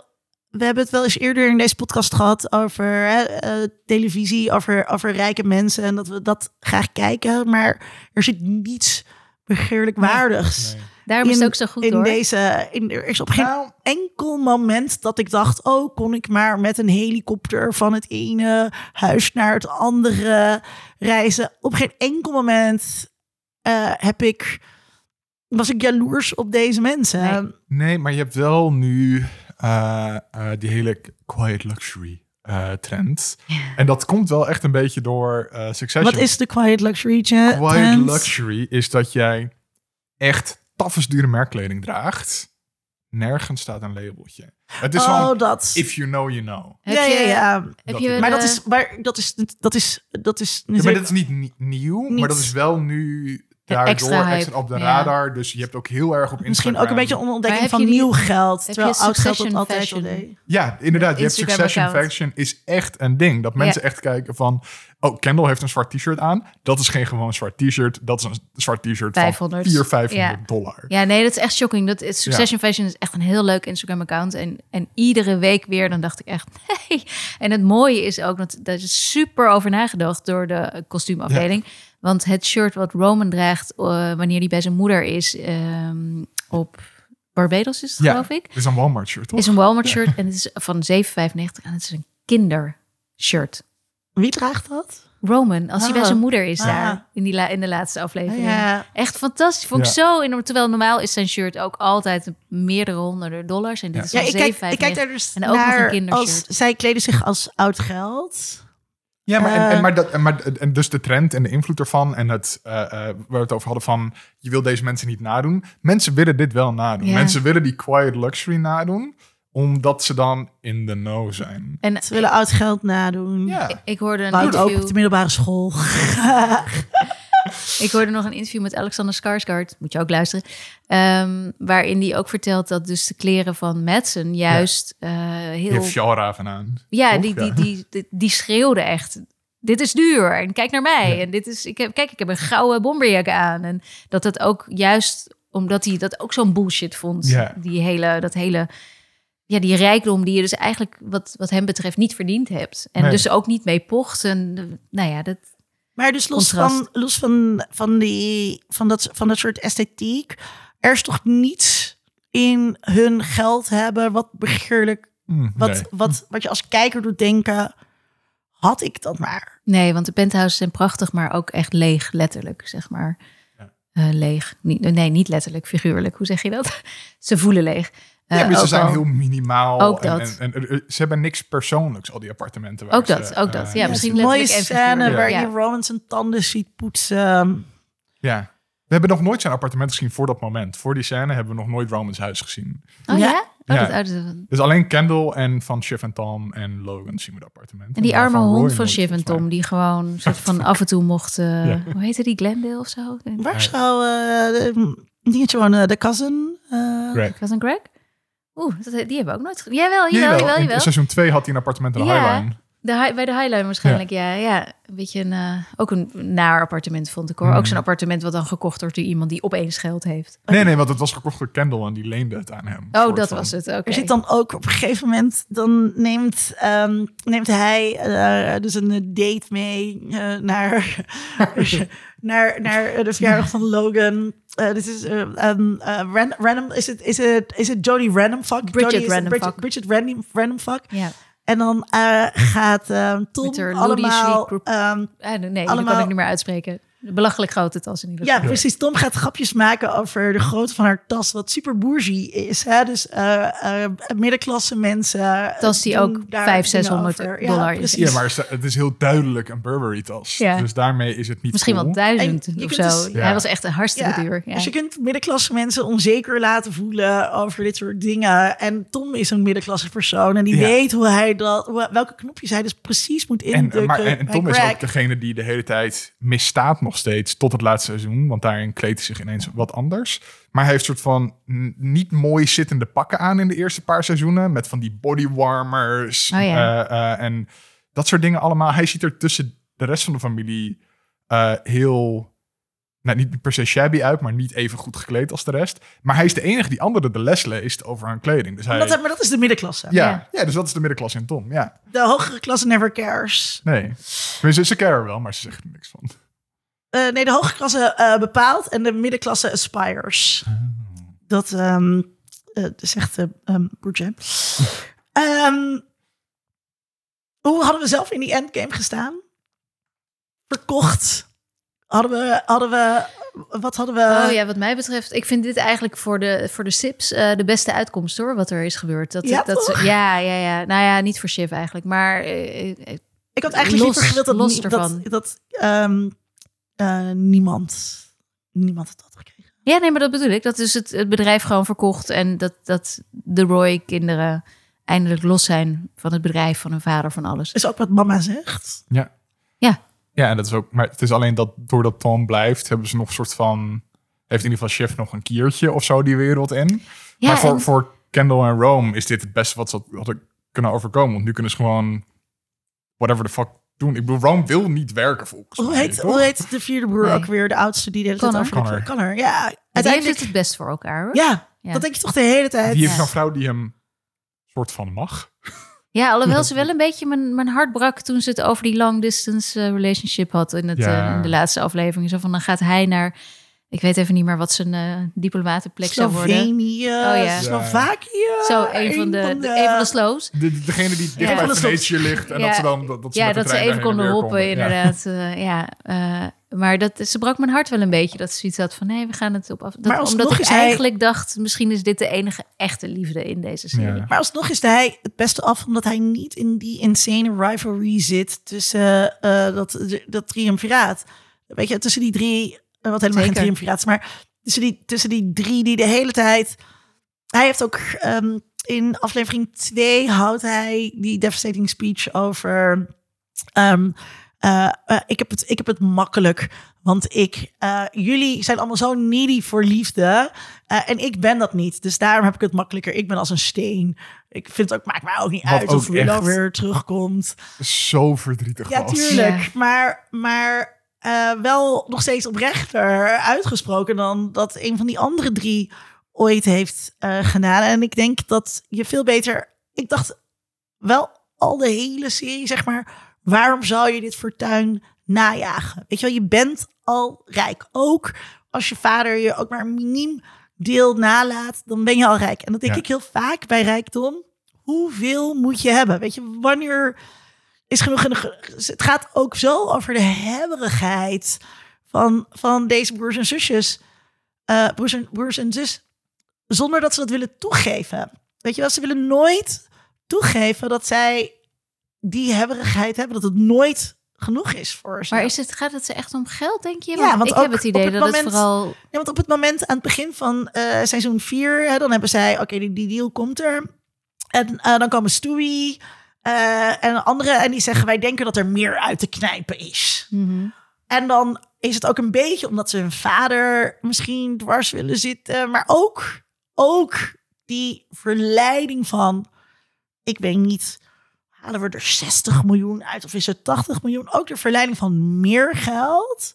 we hebben het wel eens eerder in deze podcast gehad over hè, eh, televisie, over, over rijke mensen en dat we dat graag kijken. Maar er zit niets begeerlijk waardigs nee. Daarom is het ook zo goed in hoor. deze. In, er is op geen Nou, enkel moment dat ik dacht: oh, kon ik maar met een helikopter van het ene huis naar het andere reizen. Op geen enkel moment eh, heb ik. Was ik jaloers op deze mensen? Nee. nee, maar je hebt wel nu eh, eh, die hele quiet luxury eh, trend. En dat komt wel echt een beetje door eh Succession. Wat is de quiet luxury? Jet? Quiet trend? luxury is dat jij echt tafels dure merkkleding draagt. Nergens staat een labeltje. Het is Oh, van, dat. if you know, you know. Ja, ja, ja. Dat je Maar dat is, maar dat is, dat is, dat is Ja, maar dat is niet ni- nieuw, maar dat is wel nu daardoor extra extra, op de ja. radar. Dus je hebt ook heel erg op Instagram. Misschien ook een beetje een ontdekking van die- nieuw geld. heb Terwijl je oud geld dat Succession altijd al Fashion? deed. Ja, inderdaad. Je hebt Instagram Succession account. Fashion is echt een ding. Dat mensen echt kijken van... Oh, Kendall heeft een zwart t-shirt aan. Dat is geen gewoon zwart t-shirt. Dat is een zwart t-shirt 500. van 400, 500 Ja. dollar. Ja, nee, dat is echt shocking. Dat is, Succession Fashion is echt een heel leuk Instagram-account. En, en iedere week weer, dan dacht ik echt, nee. En het mooie is ook, dat daar is super over nagedacht door de kostuumafdeling. Want het shirt wat Roman draagt eh, wanneer hij bij zijn moeder is ehm, op Barbados is het, Ja, geloof ik. Het is een Walmart shirt, toch? Is een Walmart shirt en het is van 7,95 en het is een kindershirt. Wie draagt dat? Roman, als hij bij Ah. zijn moeder is Ah. daar in, die la- in de laatste aflevering. Ja. Echt fantastisch. Vond ik Ja. zo enorm. Terwijl normaal is zijn shirt ook altijd meerdere honderden dollars. En dit Ja. is Ja, ik kijk, 7,95. ik kijk daar dus En ook nog een kindershirt. als zij kleden zich als oud geld. Ja, maar, en, Eh. en, maar, dat, en, maar en dus de trend en de invloed ervan en het, eh, eh, waar we het over hadden van je wil deze mensen niet nadoen. Mensen willen dit wel nadoen. Ja. Mensen willen die quiet luxury nadoen, omdat ze dan in de know zijn. En Ze willen oud geld nadoen. Ja, ik hoorde een Wout interview. op de middelbare school. Ik hoorde nog een interview met Alexander Skarsgård, moet je ook luisteren, ehm, waarin hij ook vertelt dat dus de kleren van Madsen juist eh, je heel, hebt Fjallraven aan. ja, die, die, Ja. die, die, die schreeuwde echt. Dit is duur en kijk naar mij. Ja. En dit is, ik heb, kijk, ik heb een gouden bomberjack aan. En dat het ook juist omdat hij dat ook zo'n bullshit vond. Ja. Die hele, dat hele, ja, die rijkdom die je dus eigenlijk wat, wat hem betreft niet verdiend hebt. En Nee. dus ook niet mee pocht. En eh, nou ja, dat, Maar dus los, Contrast. van, los van, van, die, van, dat, van dat soort esthetiek. Er is toch niets in hun geld hebben wat begeerlijk. Hm, Wat, nee. wat, wat je als kijker doet denken. Had ik dat maar. Nee, want de penthouses zijn prachtig, maar ook echt leeg, letterlijk, zeg maar. Ja. eh, leeg. Niet, nee, niet letterlijk, figuurlijk. Hoe zeg je dat? ze voelen leeg. Ja, Eh, maar ze zijn al- heel minimaal. Ook en- dat. En, en, eh, ze hebben niks persoonlijks, al die appartementen. waar Ook ze, dat, ook dat. eh, Ja, Ja, misschien een mooie scène waar je Roman zijn tanden ziet poetsen. Ja. We hebben nog nooit zijn appartement gezien voor dat moment. Voor die scène hebben we nog nooit Romans huis gezien. Oh Ja. ja? Oh, Ja. Dat, Dus alleen Kendall en van Shiv en Tom en Logan zien we het appartement. En die arme Roy hond van Shiv en. Tom, die gewoon soort van af en toe mocht... eh, Ja. Hoe heette die? Glendale of zo? Waar zou eh, de, dingetje wonen? De cousin? eh, Greg. Een Greg? Oeh, dat, die hebben we ook nooit... Jawel, jawel, Jawel, jawel, in seizoen 2 had hij een appartement in de Ja. Highline. De bij de Highline waarschijnlijk, ja. ja. Een beetje een, eh, ook een naar appartement vond ik hoor. Ook Hmm. zo'n appartement wat dan gekocht wordt door iemand die opeens geld heeft. Nee, nee, want het was gekocht door Kendall en die leende het aan hem. Oh, dat van. was het, oké. Er zit dan ook op een gegeven moment, dan neemt, ehm, neemt hij eh, dus een date mee eh, naar, naar, naar de verjaardag van Logan. Eh, dit is eh, um, eh, ran- random, is het, is het, is het Jodie Random Fuck? Bridget is- Random Bridget, Fuck. Bridget Random, Random Fuck. Ja. En dan eh, gaat ehm, Tom allemaal... Ah, nee, Allemaal- kan ik niet meer uitspreken. Belachelijk groot het als in ieder Ja, geval. precies. Tom gaat grapjes maken over de grootte van haar tas, wat super bourgie is. Hè? Dus eh, eh, middenklasse mensen. Tas die ook daar 500, dingen 600 over. dollar is. precies. Ja, maar ze- het is heel duidelijk een Burberry-tas. Ja. Dus daarmee is het niet Misschien cool. wel duizend En je of kunt zo. dus- Ja. Hij was echt een hartstikke Ja, duur. Ja. Dus je kunt middenklasse mensen onzeker laten voelen over dit soort dingen. En Tom is een middenklasse persoon. En die Ja. weet hoe hij dat, welke knopjes hij dus precies moet En, indrukken. maar, en, en bij Tom is ook degene die de hele tijd misstaat nog steeds tot het laatste seizoen. Want daarin kleedt hij zich ineens wat anders. Maar hij heeft soort van niet mooi zittende pakken aan in de eerste paar seizoenen. Met van die bodywarmers Oh ja. eh, eh, en dat soort dingen allemaal. Hij ziet er tussen de rest van de familie eh, heel... Nou, niet per se shabby uit, maar niet even goed gekleed als de rest. Maar hij is de enige die anderen de les leest over hun kleding. Dus hij, Dat, maar dat is de middenklasse. ja, Ja. ja. dus dat is de middenklasse in Tom, ja. De hogere klasse never cares. Nee. Tenminste, ze caren wel, maar ze zeggen er niks van. Eh, nee, de hoge klasse eh, bepaalt en de middenklasse aspires. Dat ehm, eh, zegt um, Bourget. Ehm, hoe hadden we zelf in die endgame gestaan? Verkocht. Hadden we, hadden we, wat hadden we? Oh ja, wat mij betreft, ik vind dit eigenlijk voor de, voor de Sips eh, de beste uitkomst hoor, wat er is gebeurd. Dat, Ja, dat, toch? ja, ja, ja. Nou ja, niet voor Shiv eigenlijk, maar Ik had eigenlijk los- liever gewild dat, los ervan. dat, dat ehm, eh, niemand, niemand het had gekregen. ja, nee, maar dat bedoel ik. Dat is het, het bedrijf gewoon verkocht en dat, dat de Roy-kinderen eindelijk los zijn van het bedrijf, van hun vader, van alles. Is ook wat mama zegt. Ja. Ja. Ja, en dat is ook. Maar het is alleen dat doordat Tom blijft, hebben ze nog een soort van. Heeft in ieder geval Chef nog een kiertje of zo die wereld in. Ja, maar voor, en- voor Kendall en Rome is dit het beste wat ze hadden kunnen overkomen. Want nu kunnen ze gewoon whatever the fuck doen. Ik bedoel, Rome wil niet werken volgens Hoe mij. heet, toch? hoe heet de vierde broer Nee. ook weer? De oudste die de hele tijd Connor. over de- Connor. Connor, ja. die heeft Uiteindelijk, het het best voor elkaar hoor. ja, Ja. dat denk je toch de hele tijd. Die heeft Ja. zo'n vrouw die hem soort van mag. Ja, alhoewel ze wel een beetje mijn, mijn hart brak toen ze het over die long distance eh, relationship had in, het, Ja. eh, in de laatste aflevering. Zo van dan gaat hij naar, ik weet even niet meer wat zijn eh diplomatenplek zou worden. Slovenië, Oh ja. Slovakië. Zo, een van de, de, een van de slows. De, de- degene die dicht Ja. bij Van Venetië ligt. En Ja. dat ze dan dat, dat ze Ja, dat ze even konden hoppen, konden. Ja. inderdaad. eh, ja, eh, maar dat, ze brak mijn hart wel een beetje. Dat ze zoiets had van, nee, we gaan het op af. Dat, Maar alsnog omdat ik is hij- eigenlijk dacht, misschien is dit de enige echte liefde in deze serie. Ja. Maar alsnog is hij het beste af, omdat hij niet in die insane rivalry zit tussen eh, dat, dat triumviraat. Weet je, tussen die drie, eh, wat helemaal Zeker. geen triumviraat is, maar tussen die, tussen die drie die de hele tijd... Hij heeft ook ehm, in aflevering 2 houdt hij die devastating speech over... ehm, eh, eh, ik, heb het, ik heb het makkelijk, want ik, eh, jullie zijn allemaal zo needy voor liefde. eh, en ik ben dat niet. Dus daarom heb ik het makkelijker. Ik ben als een steen. Ik vind het ook, maakt mij ook niet Wat uit of Willow weer terugkomt. Zo verdrietig Ja, was. tuurlijk. Ja. Maar, maar eh, wel nog steeds oprechter uitgesproken dan dat een van die andere drie ooit heeft eh, gedaan. En ik denk dat je veel beter. Ik dacht wel al de hele serie, zeg maar. Waarom zou je dit fortuin najagen? Weet je wel, je bent al rijk. Ook als je vader je ook maar een miniem deel nalaat, dan ben je al rijk. En dat denk Ja. ik heel vaak bij rijkdom. Hoeveel moet je hebben? Weet je, wanneer is genoeg? Het gaat ook zo over de hebberigheid van, van deze broers en zusjes, eh, broers, en, broers en zus, zonder dat ze dat willen toegeven. Weet je wel, ze willen nooit toegeven dat zij die hebberigheid hebben, dat het nooit genoeg is voor ze. Maar is het, gaat het ze echt om geld, denk je? Ja, want ik heb het idee het dat moment- het vooral... Ja, want op het moment aan het begin van eh, seizoen 4, dan hebben zij, oké, die, die deal komt er. En eh, dan komen Stewie eh, en anderen en die zeggen, wij denken dat er meer uit te knijpen is. Mhm. En dan is het ook een beetje omdat ze hun vader misschien dwars willen zitten. Maar ook, ook die verleiding van, ik weet niet, halen we er 60 miljoen uit of is het 80 miljoen? Ook de verleiding van meer geld.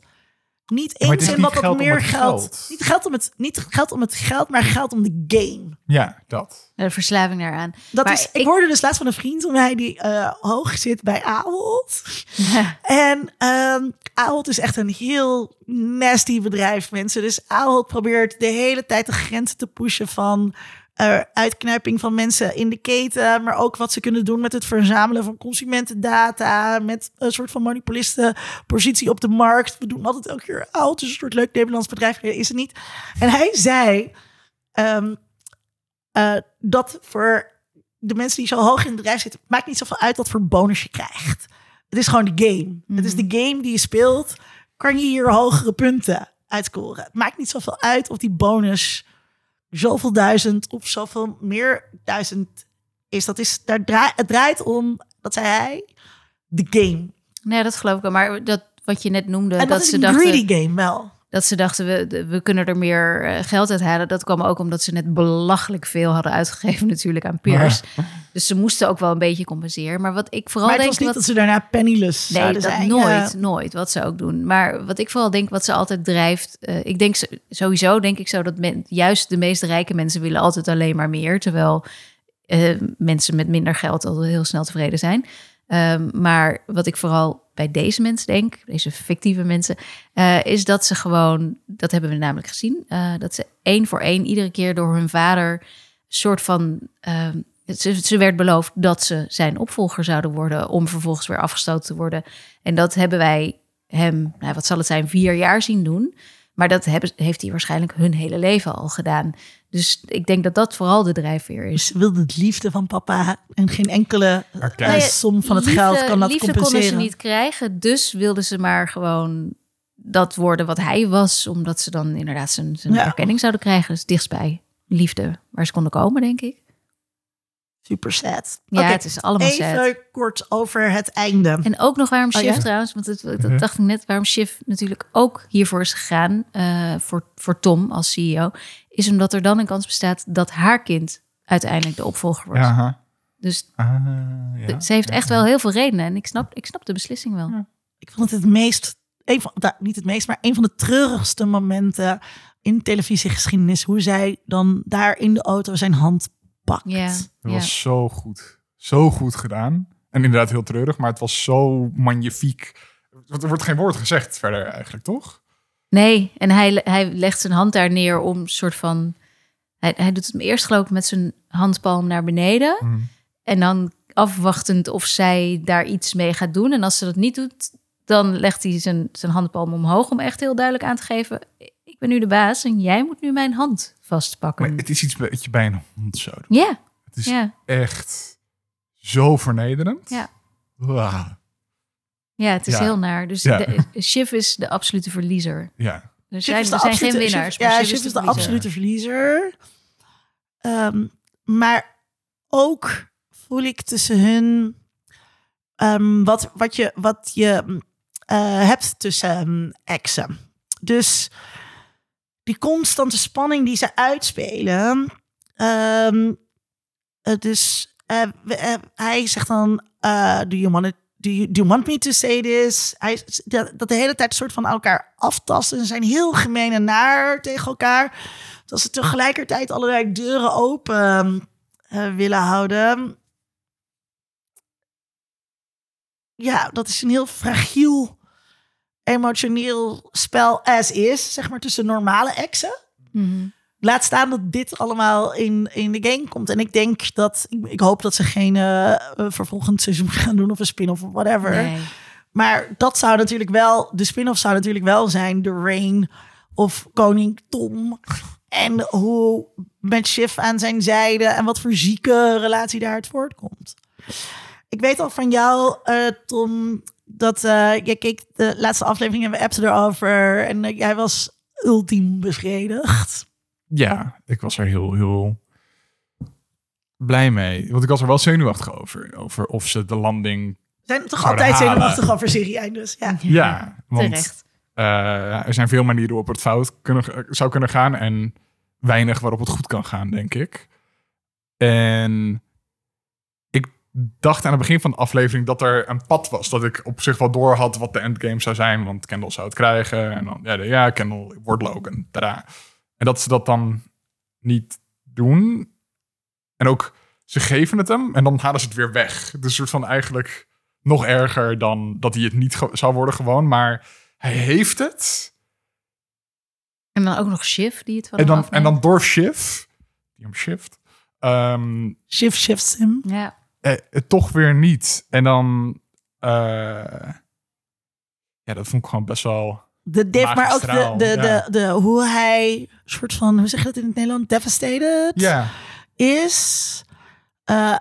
Niet het eens is in wat om meer het geld. geld. Niet, geld om het, niet geld om het geld, maar geld om de game. Ja, dat. De verslaving daaraan. Dat Maar is, ik, ik- hoorde dus laatst van een vriend hoe hij die eh, hoog zit bij Ahold. En ehm Ahold is echt een heel nasty bedrijf, mensen. Dus Ahold probeert de hele tijd de grenzen te pushen van eh, uitknijping van mensen in de keten, maar ook wat ze kunnen doen met het verzamelen van consumentendata, met een soort van monopolistenpositie op de markt. We doen altijd elke keer Ahold is een soort leuk Nederlands bedrijf, is het niet. En hij zei ehm, eh, dat voor de mensen die zo hoog in het bedrijf zitten, maakt niet zoveel uit wat voor bonus je krijgt. Het is gewoon de game. Het is de game die je speelt. Kan je hier hogere punten uitscoren? Het maakt niet zoveel uit of die bonus zoveel duizend of zoveel meer duizend is. Dat is daar draai, het draait om, dat zei hij, de game. Nee, dat geloof ik wel. Maar dat, wat je net noemde, en dat, dat, is ze een dachten... greedy game wel. Dat ze dachten, we, we kunnen er meer eh, geld uit halen. Dat kwam ook omdat ze net belachelijk veel hadden uitgegeven natuurlijk aan peers. Dus ze moesten ook wel een beetje compenseren. Maar wat ik vooral Maar het denk... was niet wat, dat ze daarna penniless nee, zouden dat zijn. nooit, Ja. nooit. Wat ze ook doen. Maar wat ik vooral denk, wat ze altijd drijft... eh, ik denk sowieso, denk ik zo, dat men, juist de meest rijke mensen willen altijd alleen maar meer. Terwijl eh, mensen met minder geld al heel snel tevreden zijn. Ehm, maar wat ik vooral bij deze mensen denk, deze fictieve mensen, eh, is dat ze gewoon, dat hebben we namelijk gezien, eh, dat ze één voor één iedere keer door hun vader soort van, ehm, ze, ze werd beloofd dat ze zijn opvolger zouden worden om vervolgens weer afgestoten te worden. En dat hebben wij hem, nou, wat zal het zijn, vier jaar zien doen. Maar dat hebben, heeft hij waarschijnlijk hun hele leven al gedaan. Dus ik denk dat dat vooral de drijfveer is. Ze wilde het liefde van papa en geen enkele eh, Nou som van het Liefde- geld kan dat liefde compenseren. konden ze niet krijgen, dus wilden ze maar gewoon dat worden wat hij was, omdat ze dan inderdaad zijn, zijn Ja. erkenning zouden krijgen. Dus dichtstbij liefde waar ze konden komen, denk ik. Super sad. Ja, Oké, het is allemaal Even sad. kort over het einde. En ook nog waarom Oh, Shiv ja? trouwens, want het, dat Mhm. dacht ik net, waarom Shiv natuurlijk ook hiervoor is gegaan eh, voor, voor Tom als CEO, is omdat er dan een kans bestaat dat haar kind uiteindelijk de opvolger wordt. Ja, aha. Dus Ah, ja. ze heeft echt wel heel veel redenen en ik snap, ik snap de beslissing wel. Ik vond het het meest, een van, nou, niet het meest, maar een van de treurigste momenten in televisiegeschiedenis. Hoe zij dan daar in de auto zijn hand Ja, Dat ja. was zo goed. Zo goed gedaan. En inderdaad heel treurig, maar het was zo magnifiek. Er wordt geen woord gezegd verder eigenlijk, toch? Nee, en hij, hij legt zijn hand daar neer om soort van. Hij, hij doet het eerst geloof ik met zijn handpalm naar beneden. Mhm. En dan afwachtend of zij daar iets mee gaat doen. En als ze dat niet doet, dan legt hij zijn, zijn handpalm omhoog om echt heel duidelijk aan te geven. Ben nu de baas en jij moet nu mijn hand vastpakken. Maar het is iets wat je bij een hond zou doen. Ja, Het is ja, echt zo vernederend. Ja. Wauw. ja, het is Ja. heel naar. Dus Ja. de, Shiv is de absolute verliezer. Ja. Er zijn, is de er zijn geen absolute- winnaars. Shiv- ja, Shiv Shiv is de absolute verliezer. Ehm, maar ook voel ik tussen hun ehm, wat, wat je, wat je mm, eh, hebt tussen ehm, exen. Dus die constante spanning die ze uitspelen. eh, dus eh, eh, hij zegt dan: eh, Do you want it? Do you, do you want me to say this? Hij, dat, dat de hele tijd soort van elkaar aftasten. Ze zijn heel gemeen en naar tegen elkaar. Dat ze tegelijkertijd allerlei deuren open willen houden. Ja, dat is een heel fragiel emotioneel spel as is, zeg maar, tussen normale exen. Mhm. Laat staan dat dit allemaal in, in de game komt. En ik denk dat, ik, ik hoop dat ze geen eh, vervolgend seizoen gaan doen of een spin-off of whatever. Nee. Maar dat zou natuurlijk wel, de spin-off zou natuurlijk wel zijn de reign of koning Tom. En hoe met Shiv aan zijn zijde en wat voor zieke relatie daaruit voortkomt. Ik weet al van jou, eh, Tom, dat uh, jij keek de laatste aflevering en we appten erover. En uh, jij was ultiem bevredigd. Ja, ik was er heel, heel blij mee. Want ik was er wel zenuwachtig over. Over of ze de landing zijn toch altijd zenuwachtig over serie-eindes. Ja, ja want uh, er zijn veel manieren waarop het fout kunnen, zou kunnen gaan. En weinig waarop het goed kan gaan, denk ik. En dacht aan het begin van de aflevering dat er een pad was. Dat ik op zich wel door had wat de endgame zou zijn. Want Kendall zou het krijgen. En dan, ja, de, ja Kendall wordt Logan. Tada. En dat ze dat dan niet doen. En ook, ze geven het hem en dan halen ze het weer weg. Dus een soort van eigenlijk nog erger dan dat hij het niet zou worden gewoon. Maar hij heeft het. En dan ook nog Shift die het van en dan, En dan door Shift, die hem shift. Um, shift shifts hem. Ja. Eh, toch weer niet. En dan... Uh, ja, dat vond ik gewoon best wel... De div, maar ook de, de, de, de, hoe hij soort van, hoe zeg je dat in het Nederland, devastated ja. is. Uh,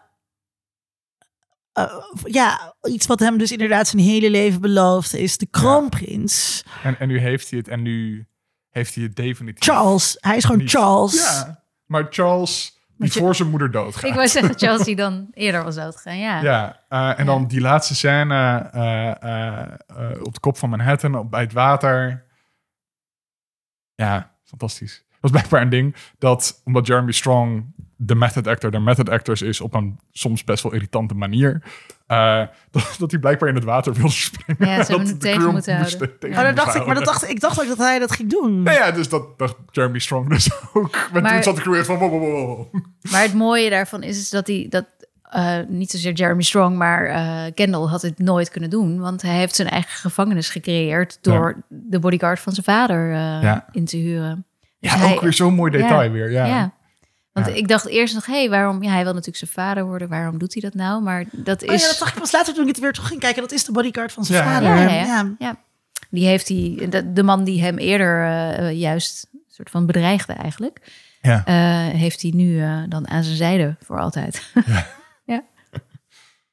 uh, ja, iets wat hem dus inderdaad zijn hele leven belooft, is de kroonprins. Ja. En, en nu heeft hij het en nu heeft hij het definitief. Charles, hij is gewoon Charles. Ja, maar Charles die voor zijn moeder doodgaat. Ik wou zeggen die dan eerder was doodgegaan, ja. Ja, uh, en dan die laatste scène uh, op de kop van Manhattan, op, bij het water. Ja, fantastisch. Dat was blijkbaar een ding dat, omdat Jeremy Strong de method actor de method actors is op een soms best wel irritante manier. Uh, dat, dat, hij blijkbaar in het water wilde springen. Ja, ze hebben het tegen moeten houden. Tegen oh, dat dacht ik, maar dat dacht, ik dacht ook dat hij dat ging doen. Nou ja, dus dat dacht Jeremy Strong dus ook. Met maar, toen zat ik weer van wow, wow, wow. Maar het mooie daarvan is, is dat hij... Dat, uh, niet zozeer Jeremy Strong, maar uh, Kendall had het nooit kunnen doen. Want hij heeft zijn eigen gevangenis gecreëerd... door ja. de bodyguard van zijn vader ja. in te huren. Dus ja, hij, ook weer zo'n mooi detail weer. Ja. Want ik dacht eerst nog, hé, hey, waarom? Ja, hij wil natuurlijk zijn vader worden. Waarom doet hij dat nou? Maar dat is. Oh ja, dat dacht ik pas later toen ik het weer terug ging kijken. Dat is de bodyguard van zijn vader. Ja, ja, ja. Die heeft hij, de, de, man die hem eerder uh, juist soort van bedreigde eigenlijk, ja. Uh, heeft hij nu uh, dan aan zijn zijde voor altijd. Ja. ja. Ik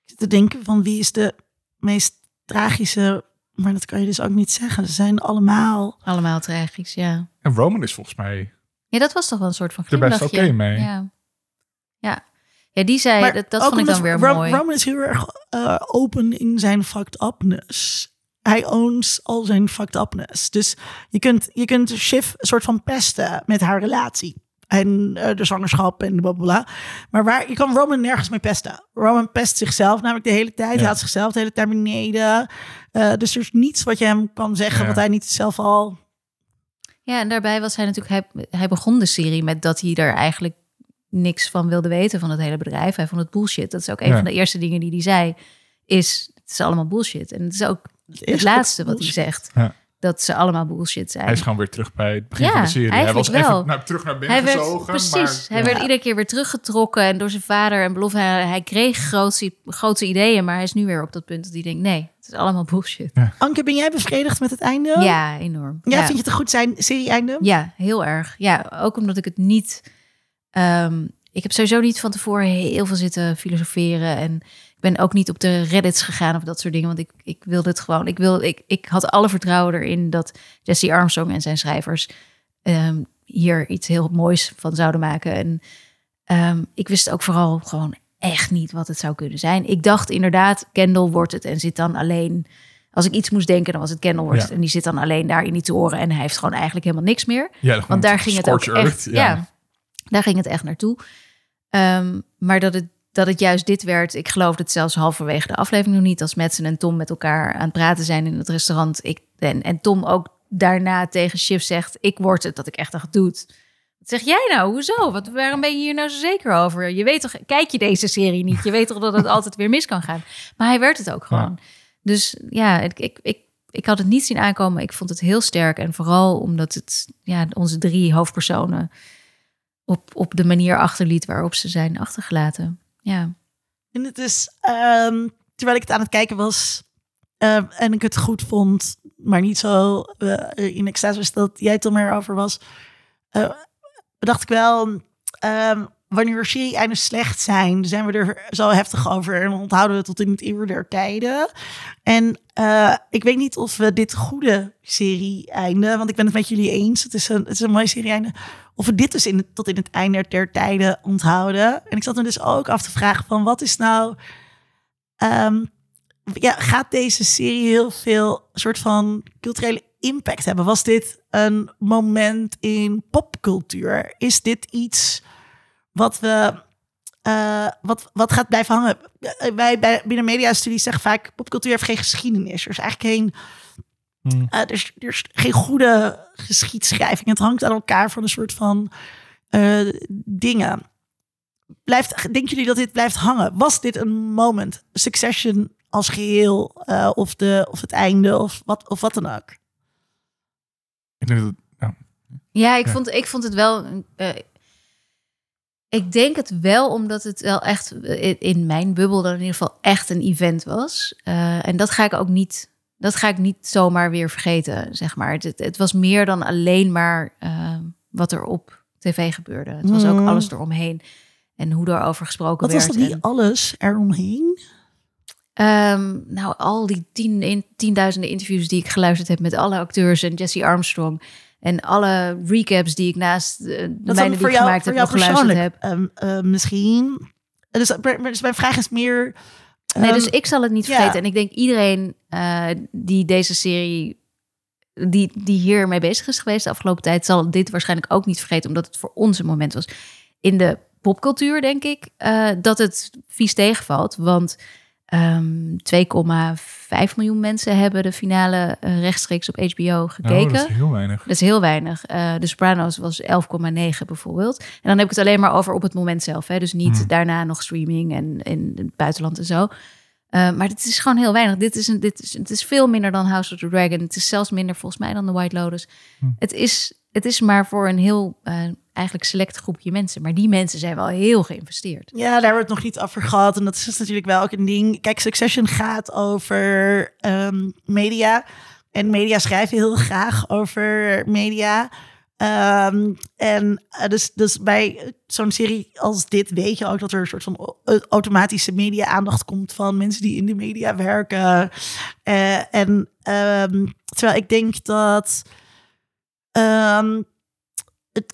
zit te denken van wie is de meest tragische, maar dat kan je dus ook niet zeggen. Ze zijn allemaal allemaal tragisch, ja. En Roman is volgens mij ja, dat was toch wel een soort van Er best oké okay mee. Ja. ja. Ja, die zei, maar dat, dat vond ik dan weer Ro mooi. Roman is heel erg uh, open in zijn fucked upness. Hij owns al zijn fucked upness. Dus je kunt, je kunt Shiv een soort van pesten met haar relatie. En uh, de zwangerschap en bla bla. Maar waar, je kan Roman nergens mee pesten. Roman pest zichzelf namelijk de hele tijd. Ja. Hij haalt zichzelf de hele tijd beneden. Uh, dus er is niets wat je hem kan zeggen... Ja. wat hij niet zelf al ja, en daarbij was hij natuurlijk, hij, hij begon de serie met dat hij er eigenlijk niks van wilde weten van het hele bedrijf. Hij vond het bullshit. Dat is ook een van de eerste dingen die hij zei, is het is allemaal bullshit. En het is ook het, laatste wat hij zegt. Ja. Dat ze allemaal bullshit zijn. Hij is gewoon weer terug bij het begin van de serie. Hij was wel. even naar, terug naar binnen hij werd, gezogen. Precies. hij werd iedere keer weer teruggetrokken. En door zijn vader en belofte. Hij, hij kreeg grote, grote ideeën. Maar hij is nu weer op dat punt dat hij denkt... nee, het is allemaal bullshit. Anke, ben jij bevredigd met het einde? Ja, enorm. Ja, vind je het een goed zijn serie-einde? Ja, heel erg. Ja, ook omdat ik het niet... Um, ik heb sowieso niet van tevoren heel veel zitten filosoferen. En ben ook niet op de Reddits gegaan of dat soort dingen. Want ik, ik wilde het gewoon. Ik, wil, ik, ik had alle vertrouwen erin dat Jesse Armstrong en zijn schrijvers um, hier iets heel moois van zouden maken. En um, ik wist ook vooral gewoon echt niet wat het zou kunnen zijn. Ik dacht inderdaad, Kendall wordt het en zit dan alleen. Als ik iets moest denken, dan was het Kendall wordt ja. En die zit dan alleen daar in die toren en hij heeft gewoon eigenlijk helemaal niks meer. Ja, Want daar ging het ook echt. Ja. ja. daar ging het echt naartoe. Um, maar dat het, dat het juist dit werd, ik geloofde het zelfs halverwege de aflevering nog niet. Als Madsen en Tom met elkaar aan het praten zijn in het restaurant. Ik, en, en Tom ook daarna tegen Shiv zegt, ik word het, dat ik echt dacht, doet zeg jij nou? Hoezo? Wat, waarom ben je hier nou zo zeker over? Je weet toch, kijk je deze serie niet? Je weet toch dat het altijd weer mis kan gaan? Maar hij werd het ook gewoon. Dus ja, ik, ik, ik, ik had het niet zien aankomen. Ik vond het heel sterk. En vooral omdat het ja, onze drie hoofdpersonen op, op de manier achterliet waarop ze zijn achtergelaten. Ja. En het is, um, terwijl ik het aan het kijken was, Ehm, en ik het goed vond, maar niet zo eh, in extase was dat jij het er meer over was. Uh, dacht ik wel, ehm, wanneer serie-einden slecht zijn, zijn we er zo heftig over en onthouden we tot in het eeuw der tijden. En uh, ik weet niet of we dit goede serie-einde, want ik ben het met jullie eens, het is een, het is een mooie serie-einde, of we dit dus in, tot in het einde der tijden onthouden. En ik zat me dus ook af te vragen van wat is nou... Um, ja, gaat deze serie heel veel soort van culturele impact hebben? Was dit een moment in popcultuur? Is dit iets wat we. Uh, wat, wat gaat blijven hangen? Wij bij, binnen mediastudies zeggen vaak: popcultuur heeft geen geschiedenis. Er is eigenlijk geen. Hmm. Uh, er, is, er, is, geen goede geschiedschrijving. Het hangt aan elkaar van een soort van uh, dingen. Blijft, denken jullie dat dit blijft hangen? Was dit een moment? Succession als geheel uh, of, de, of het einde of wat, of wat dan ook. Ik denk dat, ja. ja, ik, Vond, ik vond het wel. Uh, ik denk het wel omdat het wel echt in mijn bubbel dan in ieder geval echt een event was. Uh, en dat ga ik ook niet. Dat ga ik niet zomaar weer vergeten, zeg maar. Het, het was meer dan alleen maar wat er op tv gebeurde. Het was ook mm. alles eromheen en hoe erover gesproken wat werd. Wat was dat niet alles eromheen? Um, nou, al die tien, in, tienduizenden interviews die ik geluisterd heb met alle acteurs en Jesse Armstrong. En alle recaps die ik naast uh, de mijne die ik jou, gemaakt heb nog geluisterd heb. Um, uh, misschien. Dus, dus, mijn vraag is meer... Um, nee, dus ik zal het niet vergeten. Ja. En ik denk iedereen uh, die deze serie... Die, die hiermee bezig is geweest de afgelopen tijd... zal dit waarschijnlijk ook niet vergeten... omdat het voor ons een moment was. In de popcultuur denk ik dat het vies tegenvalt. Want Um, ehm, 2,5 miljoen mensen hebben de finale uh, rechtstreeks op HBO gekeken. Oh, dat is heel weinig. Dat is heel weinig. Uh, de Sopranos was 11,9 bijvoorbeeld. En dan heb ik het alleen maar over op het moment zelf. Hè? Dus niet hmm. daarna nog streaming en in het buitenland en zo. Uh, maar dit is gewoon heel weinig. Dit is, een, dit is, het is veel minder dan House of the Dragon. Het is zelfs minder volgens mij dan The White Lotus. Hmm. Het, is, het is maar voor een heel eigenlijk select groepje mensen. Maar die mensen zijn wel heel geïnvesteerd. Ja, daar het nog niet over gehad. En dat is natuurlijk wel ook een ding. Kijk, Succession gaat over um, media. En media schrijven heel graag over media. Um, en uh, dus, dus bij zo'n serie als dit weet je ook dat er een soort van automatische media-aandacht komt van mensen die in de media werken. Uh, en um, terwijl ik denk dat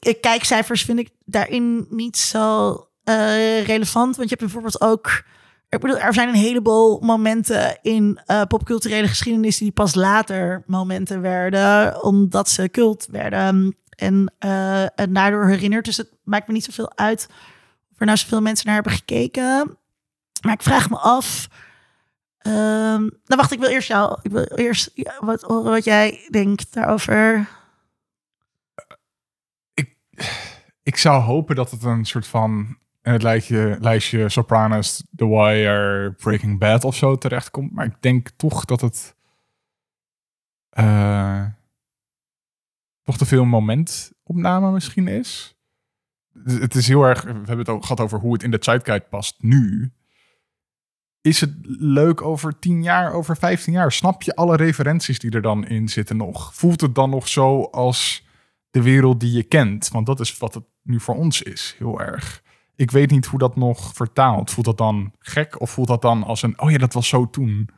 het, kijkcijfers vind ik daarin niet zo uh, relevant. Want je hebt bijvoorbeeld ook. Ik bedoel, er zijn een heleboel momenten in uh, popculturele geschiedenis die pas later momenten werden, omdat ze cult werden. En, en daardoor herinnerd. Dus het maakt me niet zoveel uit of er nou zoveel mensen naar hebben gekeken. Maar ik vraag me af. Um, nou, wacht, ik wil eerst jou. Ik wil eerst wat horen wat jij denkt daarover ik zou hopen dat het een soort van in het lijstje, lijstje Sopranos, The Wire, Breaking Bad of zo terechtkomt. Maar ik denk toch dat het uh, toch te veel momentopname misschien is. Het is heel erg, we hebben het ook gehad over hoe het in de tijdkijk past nu. Is het leuk over 10 jaar, over 15 jaar? Snap je alle referenties die er dan in zitten nog? Voelt het dan nog zo als de wereld die je kent. Want dat is wat het nu voor ons is, heel erg. Ik weet niet hoe dat nog vertaalt. Voelt dat dan gek of voelt dat dan als een, oh ja, dat was zo toen?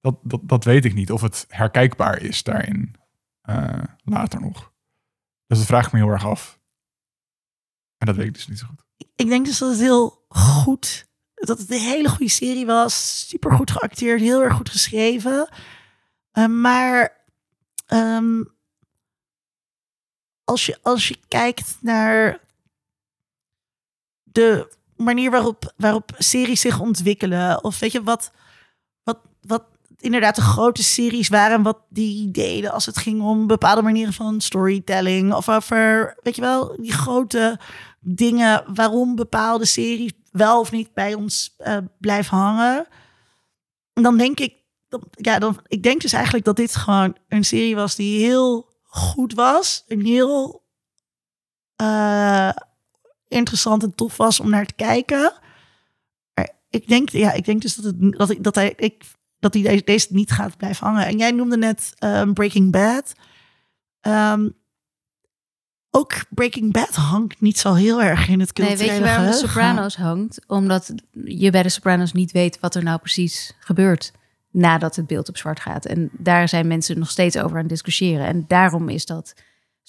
Dat, dat, dat weet ik niet. Of het herkijkbaar is daarin uh, later nog. Dus dat vraag ik me heel erg af. En dat weet ik dus niet zo goed. Ik denk dus dat het heel goed, dat het een hele goede serie was. Super goed geacteerd, heel erg goed geschreven. Uh, maar um, als je, als je kijkt naar de manier waarop, waarop series zich ontwikkelen, of weet je wat, wat, wat inderdaad de grote series waren, wat die deden als het ging om bepaalde manieren van storytelling, of over, weet je wel, die grote dingen waarom bepaalde series wel of niet bij ons uh, blijven hangen. Dan denk ik, ja, dan, ik denk dus eigenlijk dat dit gewoon een serie was die heel goed was. Een heel uh, interessant en tof was om naar te kijken. ik denk, ja, ik denk dus dat, het, dat, ik, dat hij, ik, dat die deze, deze niet gaat blijven hangen. En jij noemde net ehm, Breaking Bad. Ehm, ook Breaking Bad hangt niet zo heel erg in het Nee, culturele weet je waarom de. Sopranos hangt? Omdat je bij de Sopranos niet weet wat er nou precies gebeurt nadat het beeld op zwart gaat. En daar zijn mensen nog steeds over aan het discussiëren. En daarom is dat.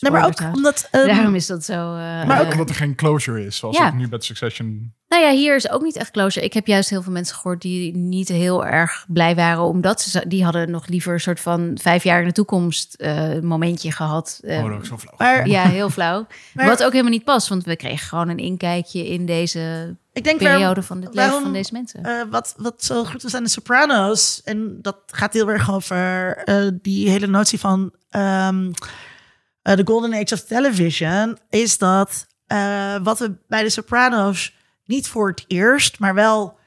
Nee, maar ook omdat... ehm, Daarom is dat zo. eh, Maar ook- omdat er geen closure is, zoals Ja. het nu met Succession. Nou ja, hier is ook niet echt closure. Ik heb juist heel veel mensen gehoord die niet heel erg blij waren, omdat ze die hadden nog liever een soort van vijf jaar in de toekomst eh, momentje gehad. Eh, oh, dat is zo flauw. maar ja, heel flauw. Maar- Wat ook helemaal niet past, want we kregen gewoon een inkijkje in deze ik denk waarom- periode van het leven van deze mensen. Eh, wat, wat zo goed was aan de Sopranos, en dat gaat heel erg over eh, die hele notie van ehm, eh, de Golden Age of Television, is dat eh, wat we bij de Sopranos niet voor het eerst, maar wel.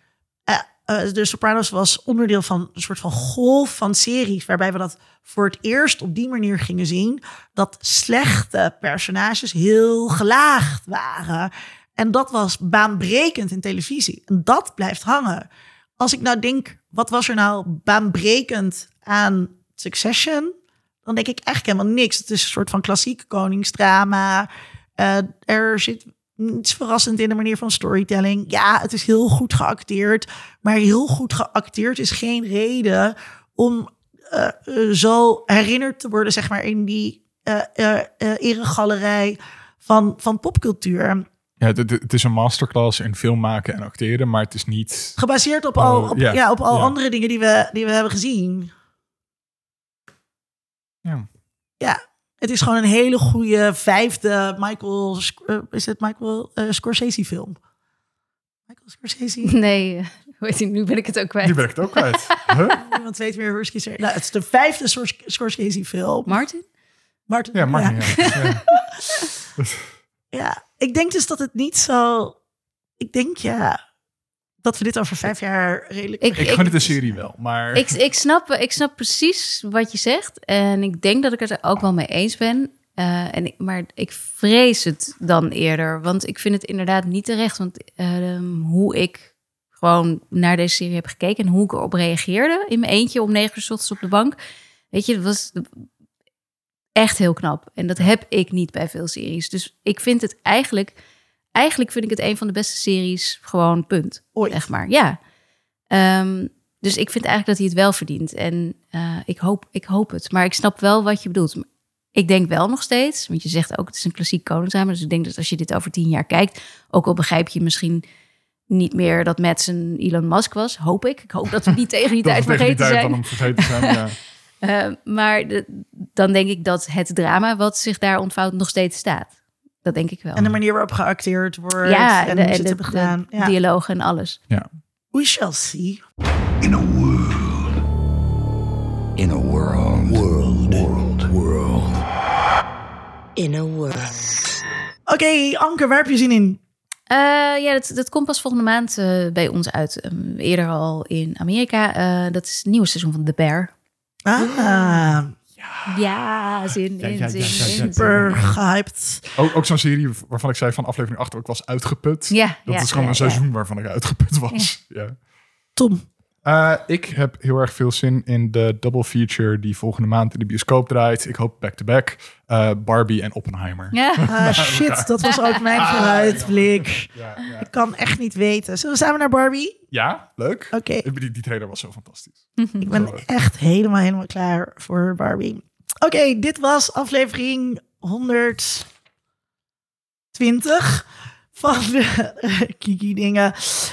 eh, eh, de Sopranos was onderdeel van een soort van golf van series, waarbij we dat voor het eerst op die manier gingen zien. Dat slechte personages heel gelaagd waren. En dat was baanbrekend in televisie. En dat blijft hangen. Als ik nou denk, wat was er nou baanbrekend aan Succession? Dan denk ik eigenlijk helemaal niks. Het is een soort van klassiek koningsdrama. Eh, er zit niets verrassend in de manier van storytelling. Ja, het is heel goed geacteerd. Maar heel goed geacteerd is geen reden om eh, eh, zo herinnerd te worden, zeg maar, in die eh, eregalerij van, van popcultuur. Ja, het, is een masterclass in film maken en acteren, maar het is niet... Gebaseerd op al, Oh, op, ja. ja, op al andere dingen die we, die we hebben gezien. Ja. Ja, het is gewoon een hele goede vijfde Michael... Eh, is het Michael eh, Scorsese film? Michael Scorsese? Nee, eh, hoe heet die? nu ben ik het ook kwijt. Die ben ik het ook kwijt. Huh? Niemand weet meer hoe Scorsese... Nou, het is de vijfde Scors- Scorsese film. Martin? Martin, Ja, niet. Ja. Ja. Ja, ik denk dus dat het niet zo... Ik denk ja, dat we dit over vijf jaar redelijk... Ik, Ik gun het de serie wel, maar... Ik, ik, snap, ik snap precies wat je zegt. En ik denk dat ik het er ook wel mee eens ben. Eh, en ik, maar ik vrees het dan eerder. Want ik vind het inderdaad niet terecht. Want ehm, hoe ik gewoon naar deze serie heb gekeken... en hoe ik erop reageerde in mijn eentje om negen uur 's ochtends op de bank... weet je, dat was echt heel knap. En dat heb ik niet bij veel series. Dus ik vind het eigenlijk... Eigenlijk vind ik het een van de beste series. Gewoon punt. Ooit. Zeg maar, ja. Ehm, dus ik vind eigenlijk dat hij het wel verdient. En eh, ik, hoop, ik hoop het. Maar ik snap wel wat je bedoelt. Ik denk wel nog steeds, want je zegt ook het is een klassiek koningsdrama. Dus ik denk dat als je dit over tien jaar kijkt, ook al begrijp je misschien niet meer dat Madsen Elon Musk was, hoop ik. Ik hoop dat we niet tegen die tijd die vergeten tijd zijn. hem vergeten zijn. Ja. Eh, maar de- dan denk ik dat het drama wat zich daar ontvouwt nog steeds staat. Dat denk ik wel. En de manier waarop geacteerd wordt. ja, en de, hoe ze en het de, hebben gedaan. de Ja. dialogen en alles. We shall see. In a world. In a world. World. World. World. In a world. Oké, Anke, waar heb je zin in? Eh, ja, dat, dat komt pas volgende maand eh, bij ons uit. Ehm, eerder al in Amerika. Eh, dat is het nieuwe seizoen van The Bear. Ah, Ja, zin Ja, in, ja, ja, zin ja, in, ja, zin ja. in. super gehyped. Ook, ook zo'n serie waarvan ik zei van aflevering 8 ik was uitgeput. Ja, Dat ja, is gewoon ja, een seizoen waarvan ik uitgeput was. Ja. Tom. Eh, ik heb heel erg veel zin in de double feature die volgende maand in de bioscoop draait. Ik hoop back-to-back. Eh, Barbie en Oppenheimer. Ja. Ah, shit, dat was ook mijn vooruitblik. Ja, ja. Ik kan echt niet weten. Zullen we samen naar Barbie? Ja, leuk. Oké, Die, die trailer was zo fantastisch. ik ben echt helemaal, helemaal klaar voor Barbie. Oké, dit was aflevering 120 van de Kiki dingen.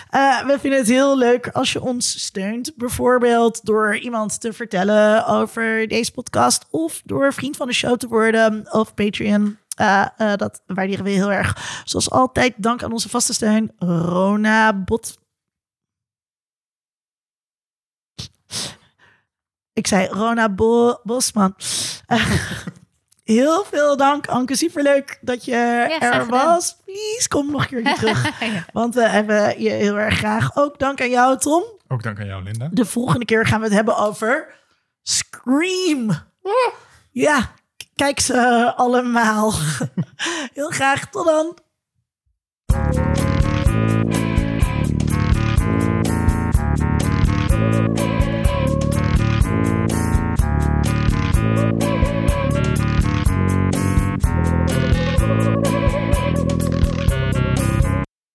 Eh, we vinden het heel leuk als je ons steunt. Bijvoorbeeld door iemand te vertellen over deze podcast. Of door vriend van de show te worden. Of Patreon. Eh, eh, dat waarderen we heel erg. Zoals altijd, dank aan onze vaste steun. Rona Bot. Ik zei Rona Bo Bosman. Heel veel dank, Anke. Superleuk dat je er was. Please, kom nog een keer terug. Want we hebben je heel erg graag. Ook dank aan jou, Tom. Ook dank aan jou, Linda. De volgende keer gaan we het hebben over Scream. Ja, kijk ze eh, allemaal. heel graag. Tot dan.